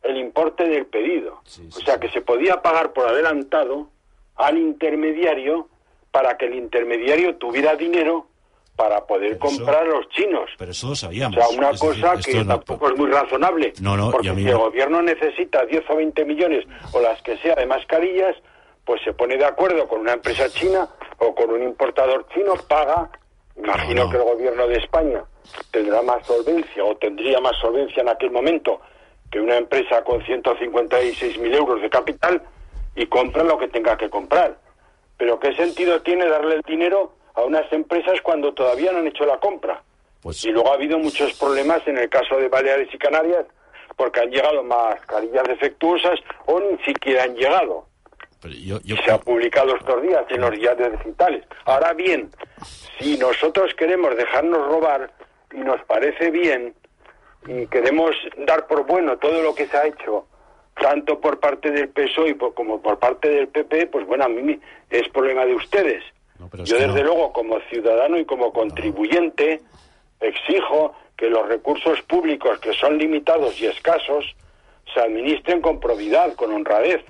el importe del pedido, o sea que se podía pagar por adelantado al intermediario para que el intermediario tuviera dinero para poder comprar a los chinos. Pero eso lo O sabíamos. sea, una Es cosa que no- tampoco es muy razonable. No, porque si el gobierno necesita 10 o 20 millones o las que sea de mascarillas, pues se pone de acuerdo con una empresa china o con un importador chino, paga. Imagino que el gobierno de España tendrá más solvencia o tendría más solvencia en aquel momento que una empresa con 156.000 euros de capital y compra lo que tenga que comprar. Pero ¿qué sentido tiene darle el dinero a unas empresas cuando todavía no han hecho la compra? Pues Y luego ha habido muchos problemas en el caso de Baleares y Canarias porque han llegado mascarillas defectuosas o ni siquiera han llegado. Se ha publicado estos días en los diarios digitales. Ahora bien, si nosotros queremos dejarnos robar y nos parece bien y queremos dar por bueno todo lo que se ha hecho, tanto por parte del PSOE como por parte del PP, pues bueno, a mí es problema de ustedes. Yo desde no. luego como ciudadano y como contribuyente exijo que los recursos públicos que son limitados y escasos se administren con probidad, con honradez.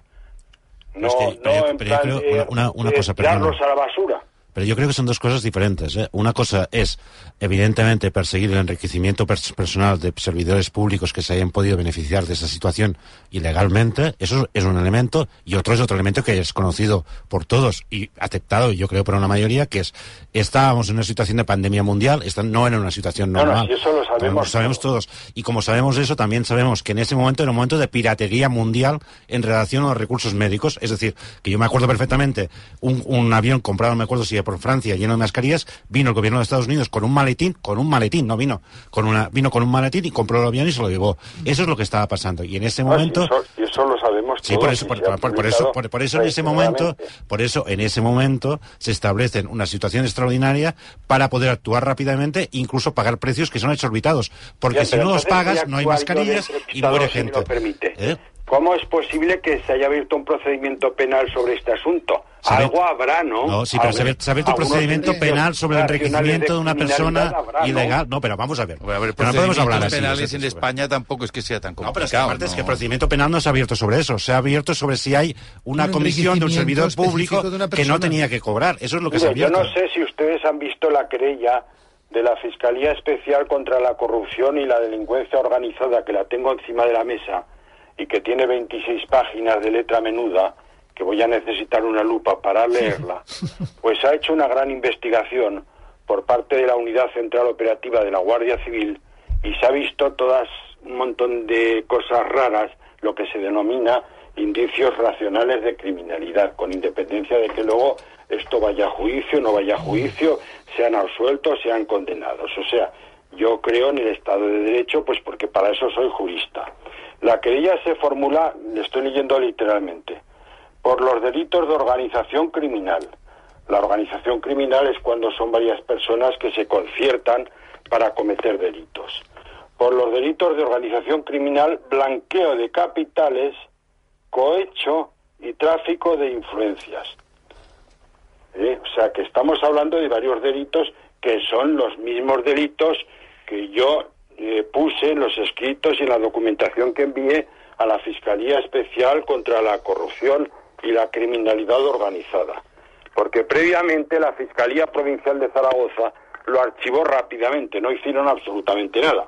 No, Es que- no pero en pero yo plan creo de, una- una- una de cosa, perdona. tirarlos a la basura. Pero yo creo que son dos cosas diferentes. ¿eh? Una cosa es, evidentemente, perseguir el enriquecimiento pers- personal de servidores públicos que se hayan podido beneficiar de esa situación ilegalmente. Eso es un elemento. Y otro es otro elemento que es conocido por todos y aceptado, yo creo, por una mayoría, que es, estábamos en una situación de pandemia mundial, no era una situación No, no, normal. si eso lo sabemos Lo sabemos todos. Y como sabemos eso, también sabemos que en ese momento era un momento de piratería mundial en relación a los recursos médicos. Es decir, que yo me acuerdo perfectamente, un, un avión comprado, no me acuerdo si por Francia, lleno de mascarillas, vino el gobierno de Estados Unidos con un maletín, con un maletín, no vino, con una, vino con un maletín y compró el avión y se lo llevó. Eso es lo que estaba pasando. Y en ese No, momento... si eso, lo sabemos Sí, por eso, y por, eso, por, en ese momento, por eso en ese momento se establecen una situación extraordinaria para poder actuar rápidamente, incluso pagar precios que son exorbitados, porque si no los pagas no hay mascarillas y muere gente. ¿Eh? ¿Cómo es posible que se haya abierto un procedimiento penal sobre este asunto? Algo habrá, ¿no? No, sí, pero se ha abierto- un procedimiento penal sobre el enriquecimiento de una persona habrá, ¿no? ilegal. No, pero vamos a ver. A ver, Pero no podemos hablar así. penales en España tampoco es que sea tan No, pero complicado. es que aparte es que el ¿no? procedimiento penal no se ha abierto sobre eso, se ha abierto sobre si hay una Un comisión de un servidor público que no tenía que cobrar. Eso es lo que Mire, se ha yo abierto. no sé si ustedes han visto la querella de la Fiscalía Especial contra la Corrupción y la Delincuencia Organizada, que la tengo encima de la mesa y que tiene 26 páginas de letra menuda, que voy a necesitar una lupa para leerla, pues ha hecho una gran investigación por parte de la Unidad Central Operativa de la Guardia Civil y se ha visto todas un montón de cosas raras, lo que se denomina indicios racionales de criminalidad, con independencia de que luego esto vaya a juicio, no vaya a juicio, sean absueltos, sean condenados. O sea, yo creo en el Estado de Derecho, pues porque para eso soy jurista. La querella se formula, le estoy leyendo literalmente, por los delitos de organización criminal. La organización criminal es cuando son varias personas que se conciertan para cometer delitos. Por los delitos de organización criminal, blanqueo de capitales, cohecho y tráfico de influencias. ¿Eh? O sea que estamos hablando de varios delitos que son los mismos delitos que yo eh, puse en los escritos y en la documentación que envié a la Fiscalía Especial contra la Corrupción y la criminalidad organizada. Porque previamente la Fiscalía Provincial de Zaragoza lo archivó rápidamente, no hicieron absolutamente nada.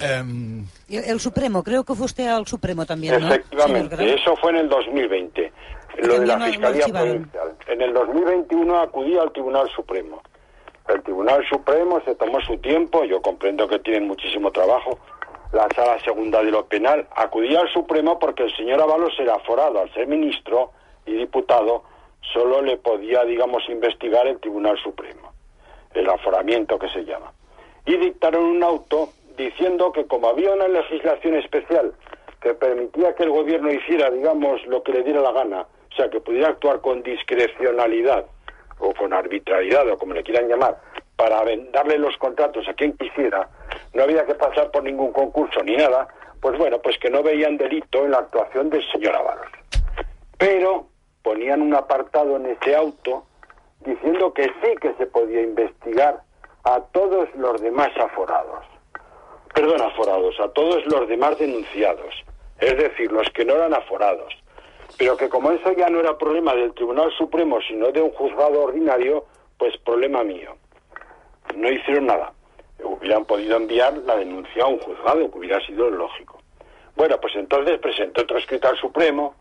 El, el Supremo, creo que fue usted al Supremo también, ¿no? Efectivamente, eso fue en el 2020, lo de la Fiscalía. Provincial. En el 2021 acudí al Tribunal Supremo. El Tribunal Supremo se tomó su tiempo, yo comprendo que tienen muchísimo trabajo, la Sala Segunda de lo Penal. Acudí al Supremo porque el señor Avalos era aforado, al ser ministro y diputado, solo le podía, digamos, investigar el Tribunal Supremo, el aforamiento que se llama. Y dictaron un auto diciendo que como había una legislación especial que permitía que el gobierno hiciera, digamos, lo que le diera la gana, o sea, que pudiera actuar con discrecionalidad o con arbitrariedad o como le quieran llamar, para darle los contratos a quien quisiera, no había que pasar por ningún concurso ni nada, pues bueno, pues que no veían delito en la actuación del señor Avalos. Pero ponían un apartado en ese auto diciendo que sí que se podía investigar a todos los demás aforados. Perdón, aforados, a todos los demás denunciados, es decir, los que no eran aforados. Pero que como eso ya no era problema del Tribunal Supremo, sino de un juzgado ordinario, pues problema mío. No hicieron nada. Hubieran podido enviar la denuncia a un juzgado, que hubiera sido lógico. Bueno, pues entonces presentó otro escrito al Supremo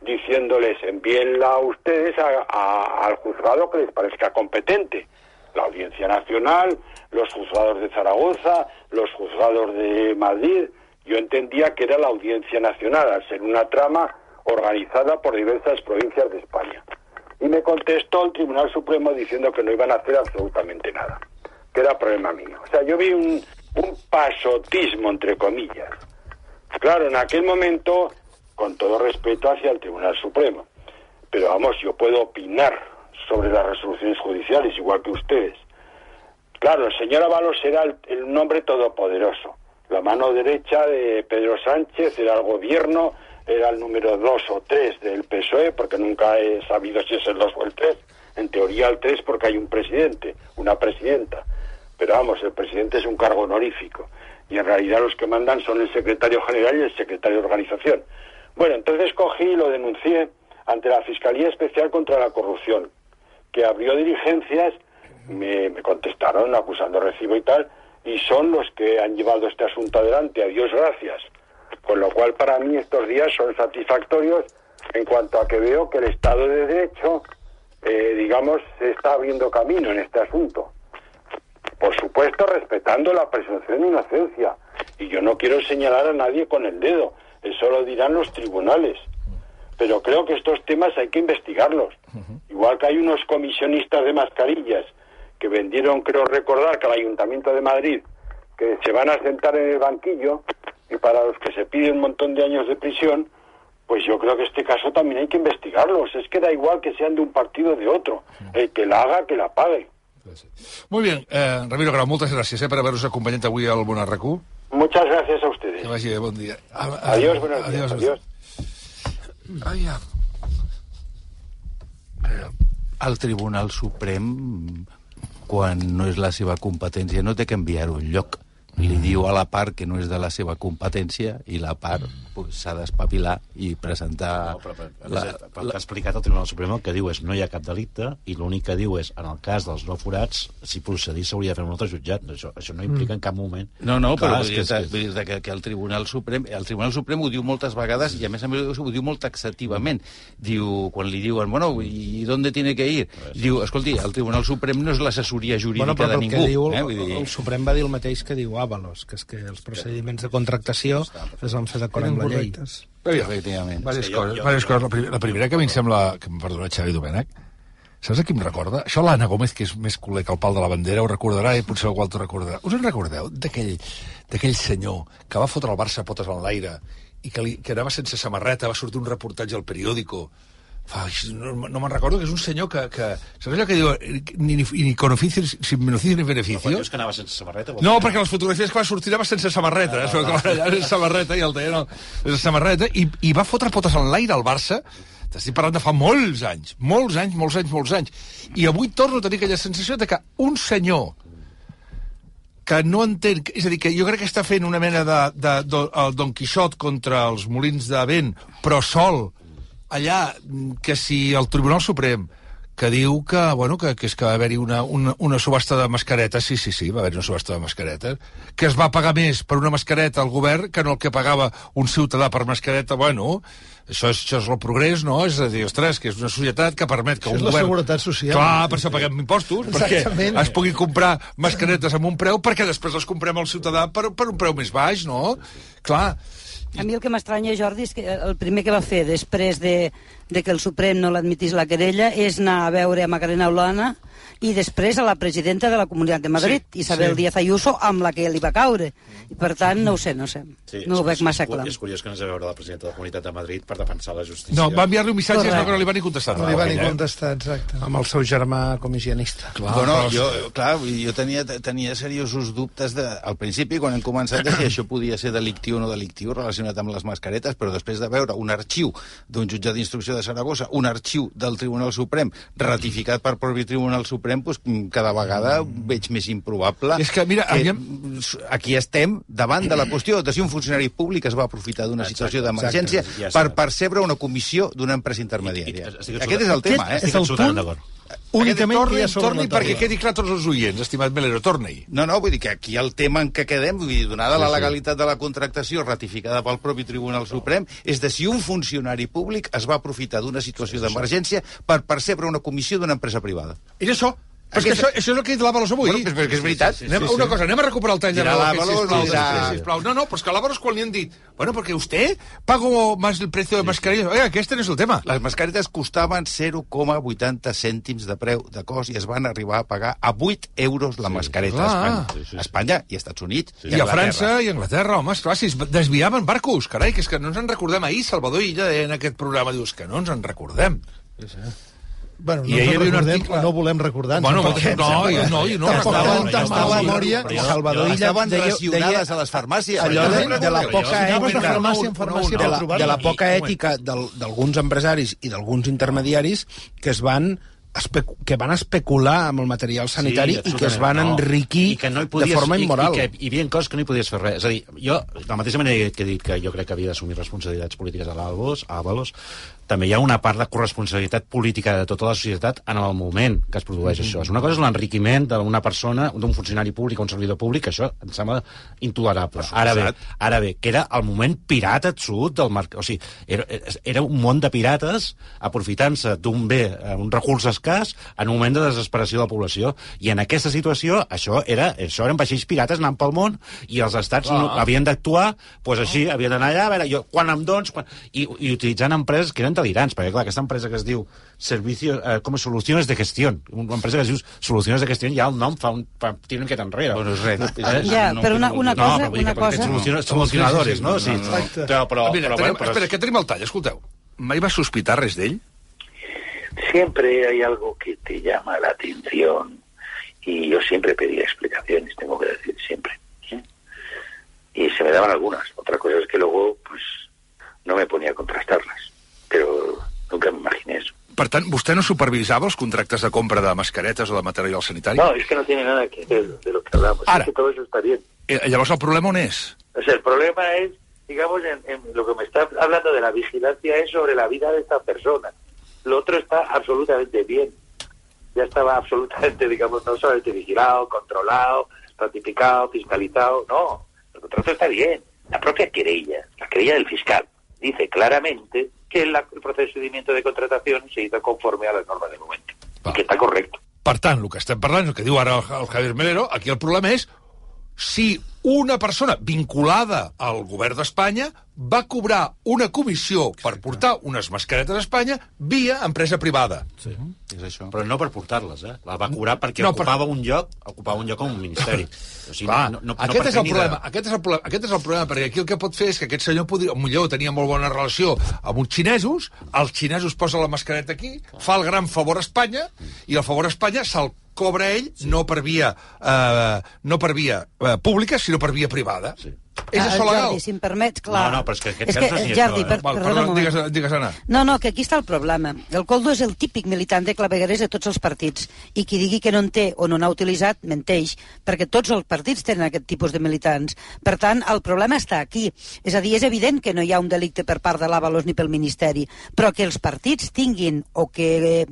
diciéndoles envíenla a ustedes a- al juzgado que les parezca competente. La Audiencia Nacional, los juzgados de Zaragoza, los juzgados de Madrid. Yo entendía que era la Audiencia Nacional, al ser una trama organizada por diversas provincias de España. Y me contestó el Tribunal Supremo diciendo que no iban a hacer absolutamente nada, que era problema mío. O sea, yo vi un, un pasotismo, entre comillas. Claro, en aquel momento, con todo respeto hacia el Tribunal Supremo, pero vamos, yo puedo opinar sobre las resoluciones judiciales, igual que ustedes. Claro, el señor Avalos era el, el- un hombre todopoderoso. La mano derecha de Pedro Sánchez era el gobierno, era el número dos o tres del PSOE, porque nunca he sabido si es el dos o el tres. En teoría el tres porque hay un presidente, una presidenta. Pero vamos, el presidente es un cargo honorífico. Y en realidad los que mandan son el secretario general y el secretario de organización. Bueno, entonces cogí y lo denuncié ante la Fiscalía Especial contra la Corrupción, que abrió diligencias, me, me contestaron acusando recibo y tal, y son los que han llevado este asunto adelante, a Dios gracias. Con lo cual para mí estos días son satisfactorios en cuanto a que veo que el Estado de Derecho, eh, digamos, se está abriendo camino en este asunto. Por supuesto, respetando la presunción de inocencia. Y yo no quiero señalar a nadie con el dedo, eso lo dirán los tribunales. Pero creo que estos temas hay que investigarlos. Igual que hay unos comisionistas de mascarillas que vendieron, creo recordar, que al Ayuntamiento de Madrid, que se van a sentar en el banquillo y para los que se pide un montón de años de prisión, pues yo creo que este caso también hay que investigarlos. Es que da igual que sean de un partido o de otro. El que la haga, que la pague. Molt bé, eh, Ramiro Grau, moltes gràcies eh, per haver-nos acompanyat avui al Bon RQ. Muchas gracias a ustedes. Que vagi bé, bon dia. Adiós, buenos días. Adiós. Adiós. Ai, ja. El Tribunal Suprem, quan no és la seva competència, no té que enviar-ho enlloc. Li diu a la part que no és de la seva competència i la part pues, s'ha d'espavilar i presentar... No, però, però, la, la, la, el que ha explicat el Tribunal Suprem el que diu és no hi ha cap delicte i l'únic que diu és, en el cas dels no forats, si procedís s'hauria de fer un altre jutjat. Això, això no implica en cap moment... No, no, Clar, però és vull que- dir, és vull dir que, que el Tribunal Suprem el Tribunal Suprem ho diu moltes vegades i a més a més ho diu molt taxativament. Diu, quan li diuen, bueno, ¿y dónde tiene que ir? Diu, escolti, el Tribunal Suprem no és l'assessoria jurídica Bueno, però de el ningú. diu, eh? el, Vull dir, el Suprem va dir el mateix que diu Avalos, que és que els procediments de contractació es van fer d'acord amb la llei. Efectivament. Jo- coses. jo- diverses coses. La, primera, la primera que a mi em sembla... Que em perdona, Xavi Domènech. Saps a qui em recorda? Això l'Anna Gómez, que és més culer que el pal de la bandera, ho recordarà i potser algú altre ho recordarà. Us en recordeu d'aquell d'aquell senyor que va fotre el Barça a potes en l'aire i que, li, que anava sense samarreta, va sortir un reportatge al periòdico Fa, no, no me'n recordo que és un senyor que, que saps allò que diu ni, ni, ni con oficio sin beneficio ni Però quan beneficio dius que anava sense samarreta... no, dir- perquè les fotografies que va sortir anava sense samarreta, Ah, eh? va, va. [LAUGHS] allà sense samarreta i el deia no, sense samarreta, i, i va fotre potes en l'aire al Barça, t'estic parlant de fa molts anys, molts anys, molts anys, molts anys, i avui torno a tenir aquella sensació de que un senyor que no entén... És a dir, que jo crec que està fent una mena de, de, de, el Don Quixot contra els molins de vent, però sol, allà, que si el Tribunal Suprem, que diu que, bueno, que, que és que va haver-hi una, una, una subhasta de mascaretes, sí, sí, sí, va haver-hi una subhasta de mascaretes, que es va pagar més per una mascareta al govern que no el que pagava un ciutadà per mascareta, bueno, això és, això és el progrés, no? És a dir, ostres, que és una societat que permet que Això un és la govern... seguretat social. Clar, per això paguem impostos, Exactament. perquè es pugui comprar mascaretes amb un preu, perquè després les comprem al ciutadà per, per un preu més baix, no? Clar, A mi el que m'estranya, Jordi, és que el primer que va fer després de, de que el Suprem no l'admitís la querella és anar a veure a Macarena Olana i després a la presidenta de la Comunitat de Madrid, Sí, Isabel sí. Díaz Ayuso, amb la que li va caure. I per tant, no ho sé, no ho sé. no ho veig massa clar. És curiós que no va veure la presidenta de la Comunitat de Madrid per defensar la justícia. no, va enviar-li un missatge Correcte. no, no li van ni contestar. No li van ni eh? contestar, exacte. Amb el seu germà com a higienista. Clar, bueno, jo, clar, jo tenia, tenia seriosos dubtes de, al principi, quan hem començat, de si això podia ser delictiu o no delictiu relacionat amb les mascaretes, però després de veure un arxiu d'un jutge d'instrucció de Saragossa, un arxiu del Tribunal Suprem, ratificat per propi Tribunal Suprem, doncs, cada vegada veig més improbable És que, mira, que aviam- aquí estem davant de la qüestió de si un funcionari públic es va aprofitar d'una situació d'emergència ja per percebre una comissió d'una empresa intermediària. estic Aquest és el tema, eh? Aquest és el absolutament punt d'acord. Únicament torni, que hi ha sobre torni perquè quedi clar tots els oients, estimat Melero, torni. No, no, vull dir que aquí el tema en què quedem, vull dir, donada la legalitat de la contractació ratificada pel propi Tribunal Suprem, és de si un funcionari públic es va aprofitar d'una situació d'emergència per percebre una comissió d'una empresa privada. És això. Però és que això, això és el que ha dit l'Avalos avui. Bueno, però és que és veritat. Sí, sí, sí, anem, una cosa, anem a recuperar el tall de l'Ábalos, sisplau, dirà- després, sisplau. No, no, però és que l'Avalos quan li han dit bueno, perquè usted pagó más el precio de mascarillas. Oiga, aquest no és el tema. Les mascaretes costaven 0,80 cèntims de preu de cost i es van arribar a pagar a 8 euros la mascareta clar. a Espanya. A Espanya i a Estats Units I, a França i a Anglaterra, home, esclar, si es desviaven barcos, carai, que és que no ens en recordem. Ahir Salvador Illa deia en aquest programa, dius que no ens en recordem. Bueno, no, I ahir hi havia un article- no volem recordar. Bueno, tampoc. no, no, jo no, jo no Tampoc recordava, tanta ja mala estava- memòria. però jo- Salvador Illa Estaven racionades a les farmàcies. allò de, de la poca de ètica farmàcia en farmàcia de la, de poca ètica d'alguns empresaris i d'alguns intermediaris que es van que van especular amb el material sanitari i que es van no. enriquir I que no hi de podies, forma i- immoral. I, que hi havia coses que no hi podies fer res. És a dir, jo, de la mateixa manera que he dit que jo crec que havia d'assumir responsabilitats polítiques a l'Albos, a Avalos, també hi ha una part de corresponsabilitat política de tota la societat en el moment que es produeix això. És una cosa és l'enriquiment d'una persona, d'un funcionari públic o un servidor públic, això em sembla intolerable. Ara bé, ara bé, que era el moment pirata absolut del mercat. O sigui, era, era un món de pirates aprofitant-se d'un bé, eh, un recurs escàs, en un moment de desesperació de la població. I en aquesta situació, això era això eren vaixells pirates anant pel món i els estats no, havien d'actuar doncs així, havien d'anar allà, a veure, jo, quan em dons... Quan... I, I utilitzant empreses que eren delirants, perquè clar, aquesta empresa que es diu Servicio, eh, com Soluciones de Gestión, una empresa que es diu Soluciones de Gestión, ja el nom fa un, fa, tiene un quet enrere. Bueno, és res. Eh? Ja, però una, una no, cosa... però vull dir una que cosa... soluciona- solucionadores, no? Sí, Exacte. però, però, Mira, però, tenim, bueno, però espera, que tenim el tall, escolteu. Mai va sospitar res d'ell? Siempre hay algo que te llama la atención y yo siempre pedía explicaciones, tengo que decir, siempre. ¿eh? Y se me daban algunas. Otra cosa es que luego, pues, no me ponía a contrastarlas. Pero nunca me imaginé eso. Per tant, vostè no supervisava els contractes de compra de mascaretes o de material sanitari? No, es que no tiene nada que ver de lo que hablamos. Ahora. Es que todo eso está bien. Eh, llavors el problema on és? O sea, el problema es, digamos, en, en lo que me está hablando de la vigilancia es sobre la vida de esta persona. Lo otro está absolutamente bien. Ya estaba absolutamente, digamos, no solamente vigilado, controlado, ratificado, fiscalizado. No, el contrato está bien. La propia querella, la querella del fiscal, dice claramente que el procedimiento de contratación se hizo conforme a las normas del momento. Y que está correcto. Per tant, el que estem parlant, el que diu ara el, el Javier Melero, aquí el problema és si una persona vinculada al govern d'Espanya va cobrar una comissió per portar unes mascaretes a Espanya via empresa privada. Sí. És això. Però no per portar-les, eh? La va cobrar perquè No, no, per- ocupava un lloc, ocupava un lloc en un ministeri. [LAUGHS] O sigui, Clar, no, no, no aquest, per és el problema, aquest, és el problema, aquest és el problema, perquè aquí el que pot fer és que aquest senyor podria, millor tenia molt bona relació amb uns xinesos, els xinesos posen la mascareta aquí, fa el gran favor a Espanya, i el favor a Espanya se'l cobra ell no per via, eh, no per via eh, pública, sinó per via privada. Sí. És Ah, això legal? Jordi, si em permets, clar... No, no, però és que aquest és que, no és Jordi, això, eh? per, Val, perdona moment. digues, digues, Anna. No, no, que aquí està el problema. El Coldo és el típic militant de clavegueres de tots els partits i qui digui que no en té o no n'ha utilitzat, menteix, perquè tots els partits tenen aquest tipus de militants. Per tant, el problema està aquí. És a dir, és evident que no hi ha un delicte per part de l'Avalos ni pel Ministeri, però que els partits tinguin o que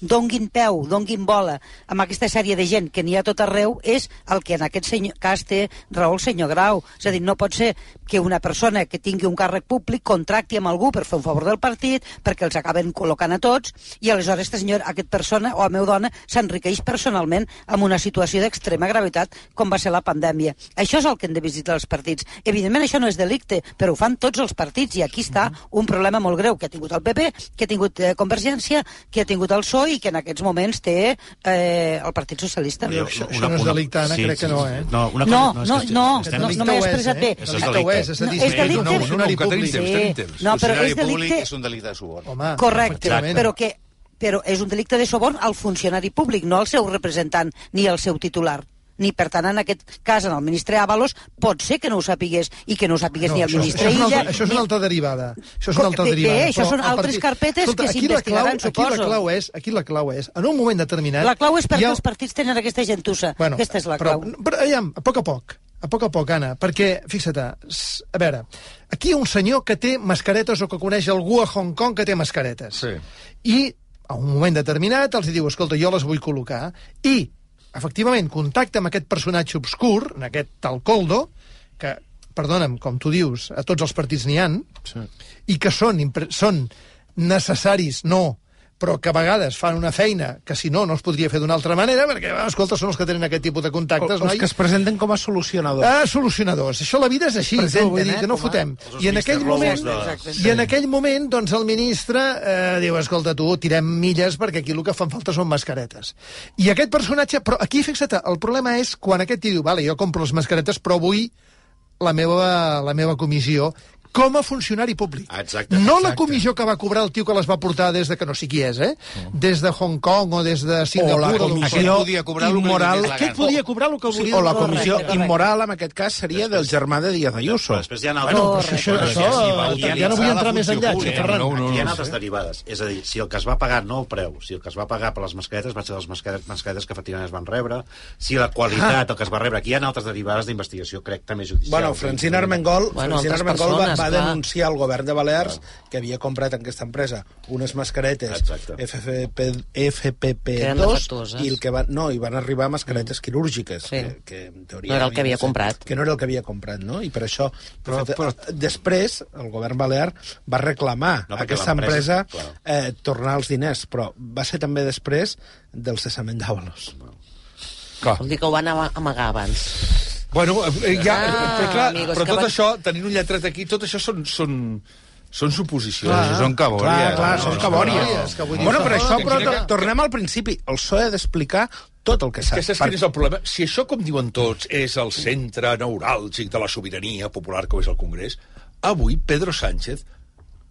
donguin peu, donguin bola amb aquesta sèrie de gent que n'hi ha tot arreu és el que en aquest senyor, cas té raó el senyor Grau. És a dir, no pot ser que una persona que tingui un càrrec públic contracti amb algú per fer un favor del partit, perquè els acaben col·locant a tots, i aleshores este senyor, aquest persona o a meu dona s'enriqueix personalment amb una situació d'extrema gravetat com va ser la pandèmia. Això és el que hem de visitar els partits. Evidentment això no és delicte, però ho fan tots els partits i aquí està un problema molt greu que ha tingut el PP, que ha tingut eh, Convergència, que ha tingut el PSOE i que en aquests moments té eh, el Partit Socialista. Però això- això no és delicte, Anna, crec que no, eh? No, una No, cosa, no, és que no, estem- no, no m'he expressat bé. Això és Delicte delicte. és, és dir, No, és sí, delicte- no, funcionari no, que tenim públic. temps, tenim temps. No, però és delicte... és un delicte de suborn. Home, Correcte, però que però és un delicte de soborn al funcionari públic, no al seu representant ni al seu titular ni per tant en aquest cas en el ministre Ábalos pot ser que no ho sapigués i que no ho sapigués ni el això, ministre això, és una Illa això és una altra derivada. Això és una altra derivada. bé, això són altres carpetes que aquí la clau- s'investigaran, Aquí la suposo. clau és, aquí la clau és, en un moment determinat... La clau és perquè hi ha- els partits tenen aquesta gentussa. Bueno, aquesta és la però, clau. Però, aviam, a poc a poc, a poc a poc, Anna, perquè, fixa't, a veure, aquí hi ha un senyor que té mascaretes o que coneix algú a Hong Kong que té mascaretes. Sí. I a un moment determinat els diu, escolta, jo les vull col·locar, i, efectivament, contacta amb aquest personatge obscur, en aquest tal Coldo, que, perdona'm, com tu dius, a tots els partits n'hi han, sí. i que són, són necessaris, no, però que a vegades fan una feina que si no no es podria fer d'una altra manera, perquè, escolta, són els que tenen aquest tipus de contactes, Els noi. que es presenten com a solucionadors. Ah, solucionadors. Això la vida és així, Presenten, no? vull dir eh, que no fotem. els I en aquell moment, de- i en aquell moment, doncs, el ministre eh, diu, escolta, tu, tirem milles perquè aquí el que fan falta són mascaretes. I aquest personatge, però aquí, fixa't, el problema és quan aquest tio diu, vale, jo compro les mascaretes, però vull la meva, la meva comissió com a funcionari públic. Exacte, no la exacte. comissió que va cobrar el tio que les va portar des de que no sé qui és, eh? Des de Hong Kong o des de Singapur. O la comissió fos. podia cobrar que immoral... la Aquest podia cobrar el que Sí, volia. o la Correcte, comissió correcte. immoral, en aquest cas, seria del germà de Díaz Ayuso. Després hi ha altres... Bueno, però això, Però això, ja va no vull la entrar més enllà, pública. Ferran. No, no, Aquí hi ha no altres derivades. És a dir, si el que es va pagar no el preu, si el que es va pagar per les mascaretes va ser les mascaretes, mascaretes que efectivament es van rebre, si la qualitat, el que es va rebre... Aquí hi ha altres derivades d'investigació, crec, també judicial. Bueno, Francina Armengol, Bueno, Francina Armengol va, persones, va clar. denunciar al govern de Balears que havia comprat en aquesta empresa unes mascaretes Exacte. FFP, Que eren FPP2 defectuoses. i el que va, no, i van arribar mascaretes quirúrgiques Sí. que, que en teoria No era el que havia comprat. que no era el que havia comprat, no? I per això però, però... després el govern balear va reclamar No, a aquesta l'empresa, empresa eh, tornar els diners, però va ser també després del cessament d'Avalos. Clar. Vol dir que ho van ama- amagar abans. Bueno, eh, ja, Ah, però clar, amigos, però tot van- això, tenint un lletret aquí, tot això són, són, són suposicions. Clar, són cabòries. Clar, clar, No, són no, cabòries. que vull dir, Bueno, però això, però que- to- tornem al principi. El PSOE ha d'explicar tot el que És sap. que saps quin és el problema? Si això, com diuen tots, és el centre neuràlgic de la sobirania popular, com és el Congrés, avui Pedro Sánchez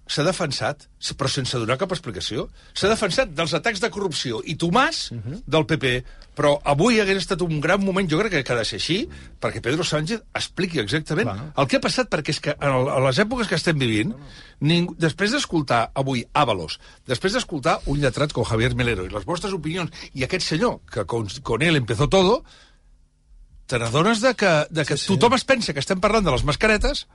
s'ha defensat, però sense donar cap explicació, s'ha defensat dels atacs de corrupció i Tomàs del PP, però avui hagués estat un gran moment, jo crec que ha de ser així, perquè Pedro Sánchez expliqui exactament Clar. el que ha passat, perquè és que en el- a les èpoques que estem vivint, ningú, després d'escoltar avui Ábalos, després d'escoltar un lletrat com Javier Melero i les vostres opinions, i aquest senyor, que con, con él empezó todo, te n'adones de que, de que sí, sí. tothom es pensa que estem parlant de les mascaretes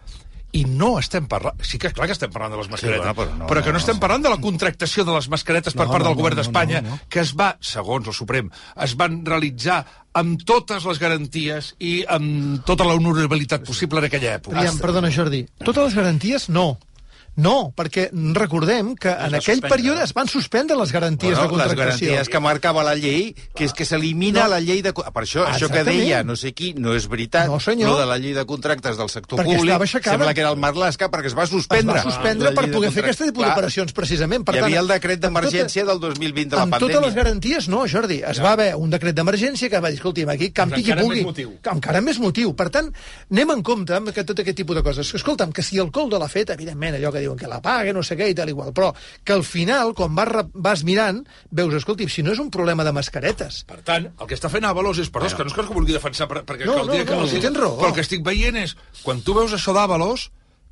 i no estem parlant... Sí que clar que estem parlant de les mascaretes, bueno, però no, però que no, no, estem parlant de la contractació de les mascaretes per No, part del no, govern no, no, d'Espanya, no, no. que es va, segons el Suprem, es van realitzar amb totes les garanties i amb tota l'honorabilitat possible en aquella època. Aviam, perdona, Jordi. Totes les garanties, no. No, perquè recordem que en aquell suspendre, període es van suspendre les garanties Bueno, de contractació. les garanties que marcava la llei, que és que s'elimina No. la llei de... Per això, Ah, això que deia no sé qui, no és veritat. No, senyor. Lo de la llei de contractes del sector Perquè públic, estava aixecada. sembla que era el Marlaska, perquè es va Es suspendre. va suspendre la per de poder fer aquest tipus d'operacions, precisament. Per Hi tant, havia el decret amb tota- d'emergència del 2020 de la amb pandèmia. totes les garanties, no, Jordi. Es va haver un decret d'emergència que va dir, escolti'm, aquí campi qui encara pugui. més Encara amb més motiu. Per tant, anem en compte amb tot aquest tipus de coses. Escolta'm, que si el Coldo l'ha fet, evidentment, allò que que diuen que la pague, no sé què i tal igual, però que al final, quan vas, vas mirant, veus, escolti, si no és un problema de mascaretes, Per tant, el que està fent Avalos és... Perdó, és que no és que no vulgui defensar, per, perquè No, el no, dia que... no, si tens raó. Però el que estic veient és, quan tu veus això d'Avalos,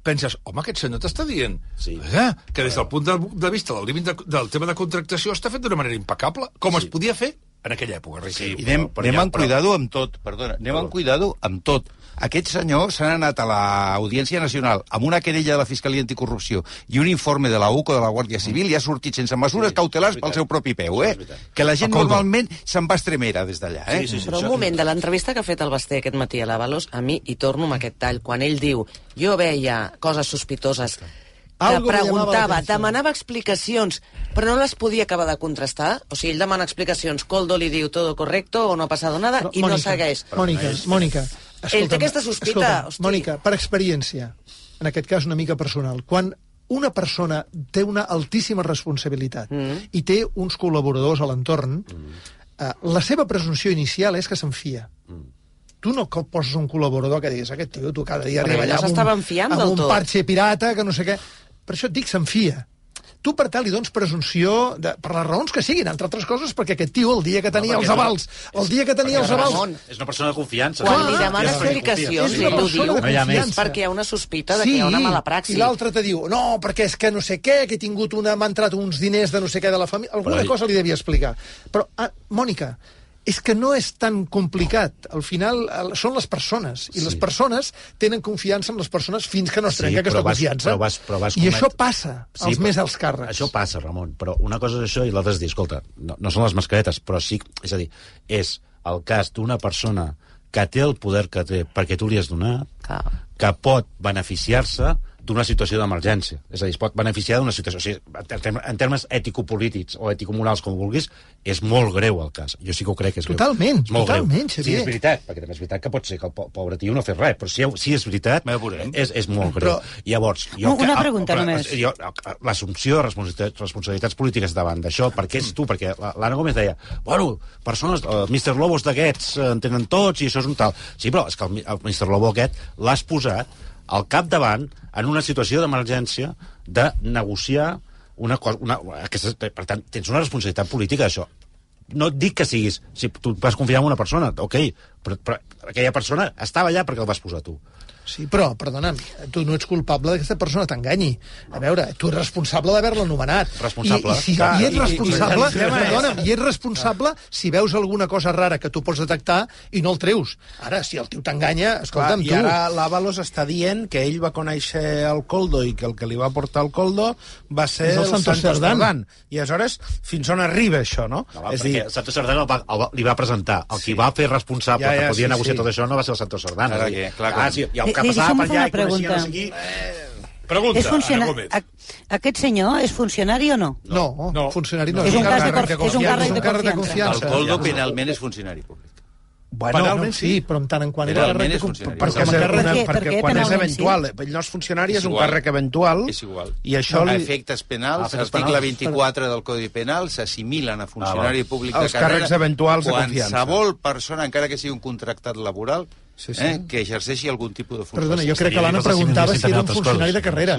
penses, home, aquest senyor t'està dient sí. eh, que des del punt de, de vista del, límit de, del tema de contractació està fet d'una manera impecable, com sí. es podia fer en aquella època, Riqui. I anem, Però- però anem ja- amb cuidado amb tot, perdona, anem amb cuidado amb tot. Aquests senyors s'han anat a l'Audiència Nacional amb una querella de la Fiscalia Anticorrupció i un informe de la UCO de la Guàrdia Civil i ha sortit sense mesures cautelars pel seu propi peu, eh? Que la gent normalment se'n va a estremera des d'allà, eh? Però un moment, de l'entrevista que ha fet el Basté aquest matí a l'Avalos, a mi, i torno amb aquest tall, quan ell diu jo veia coses sospitoses, que Algo preguntava, demanava explicacions, però no les podia acabar de contrastar. O sigui, ell demana explicacions, Coldo li diu todo correcto o no ha passado nada, i no segueix. Mònica, Mònica, Ell té aquesta sospita, escolta'm, hosti. Mònica, per experiència, en aquest cas una mica personal, quan una persona té una altíssima responsabilitat mm. i té uns col·laboradors a l'entorn, mm. eh, la seva presumpció inicial és que s'enfia. Mm. Tu no poses un col·laborador que diguis aquest tio, tu cada dia arriba allà amb un, amb un parxe pirata, que no sé què. Per això et dic, s'enfia. Tu, per tant, li dones presumpció, de, per les raons que siguin, entre altres coses, perquè aquest tio, el dia que tenia perquè els no- avals, el dia que tenia els avals... Ramon, és una persona de confiança. Quan li perquè explicacions, ell ho diu, No és perquè hi ha una sospita de que hi ha una mala praxi. I l'altre te diu, no, perquè és que no sé què, que he tingut una... m'ha entrat uns diners de no sé què de la família... Alguna cosa li devia explicar. Però, ah, Mònica, és que no és tan complicat. Al final el, són les persones, i les persones tenen confiança en les persones fins que no es Sí, trenca aquesta vas- confiança. però vas- però vas I comet- això passa als però més alts càrrecs. Això passa, Ramon, però una cosa és això i l'altra és dir, escolta, no, no són les mascaretes, però sí, és a dir, és el cas d'una persona que té el poder que té perquè tu li has donat, que pot beneficiar-se d'una situació d'emergència. És a dir, es pot beneficiar d'una situació... O sigui, en termes, ètico-polítics o ètico-morals, com vulguis, és molt greu el cas. Jo sí que ho crec que és greu. Totalment, és molt totalment, greu. Xavier. Sí, és veritat, perquè també és veritat que pot ser que el po- pobre tio no fes res, però si, si és veritat, és, és molt greu. Però- Llavors, Una que- pregunta però, només. jo, l'assumpció de responsabilitats, responsabilitats polítiques davant d'això, per què ets tu? Perquè la- l'Anna Gómez deia, bueno, persones, uh, Mr. Lobos d'aquests uh, en tenen tots i això és un tal. Sí, però és que el, el Mr. Lobo aquest l'has posat al capdavant en una situació d'emergència de negociar una cosa... Una, aquesta, per tant, tens una responsabilitat política d'això. No et dic que siguis... Si tu vas confiar en una persona, ok, però, però aquella persona estava allà perquè el vas posar tu. Sí, però, perdona'm, tu no ets culpable que aquesta persona t'enganyi. A veure, tu ets responsable d'haver-la anomenat. Responsable. I, i, si, Clar, i ets i- i- responsable, i el tema és- perdona'm, i ets responsable si veus alguna cosa rara que tu pots detectar i no el treus. Ara, si el tio t'enganya, escolta'm, I tu... ara l'Avalos està dient que ell va conèixer el Coldo i que el que li va portar el Coldo va ser És el Santos Cerdán. I aleshores, fins on arriba això, no? No, va, és perquè dir... Santos Sardana el va, el va, li va presentar. El qui va fer responsable Ja, ja, que podia sí, negociar sí. tot això no va ser el Santos Sardana. Ara És a dir, què? Clar que ah, no. Sí, Eh, que eh, passava per allà una i coneixia no pregunta. sé qui... Pregunta, és funciona... Ana Gómez. a- Aquest senyor és funcionari o no? No, no. funcionari no. És un cas de cor- és un confiança, càrrec de càrrec de confiança. El Coldo penalment és funcionari públic. Bueno, Penalment sí, però en tant en quant era Penalment càrrec és de... funcionari. Perquè, és càrrec- una, perquè Per què quan és penalment, sí? eventual, ell no és funcionari, és, És un càrrec eventual. És igual. I això A li... efectes penals, A efectes article penals. 24 del Codi Penal, s'assimilen a funcionari Ah, públic Els de carrera. càrrecs eventuals de confiança. Qualsevol persona, encara que sigui un contractat laboral, Sí, sí. Eh, que exerceixi algun tipus de funció. Perdona, jo crec que l'Anna preguntava si era un funcionari de carrera.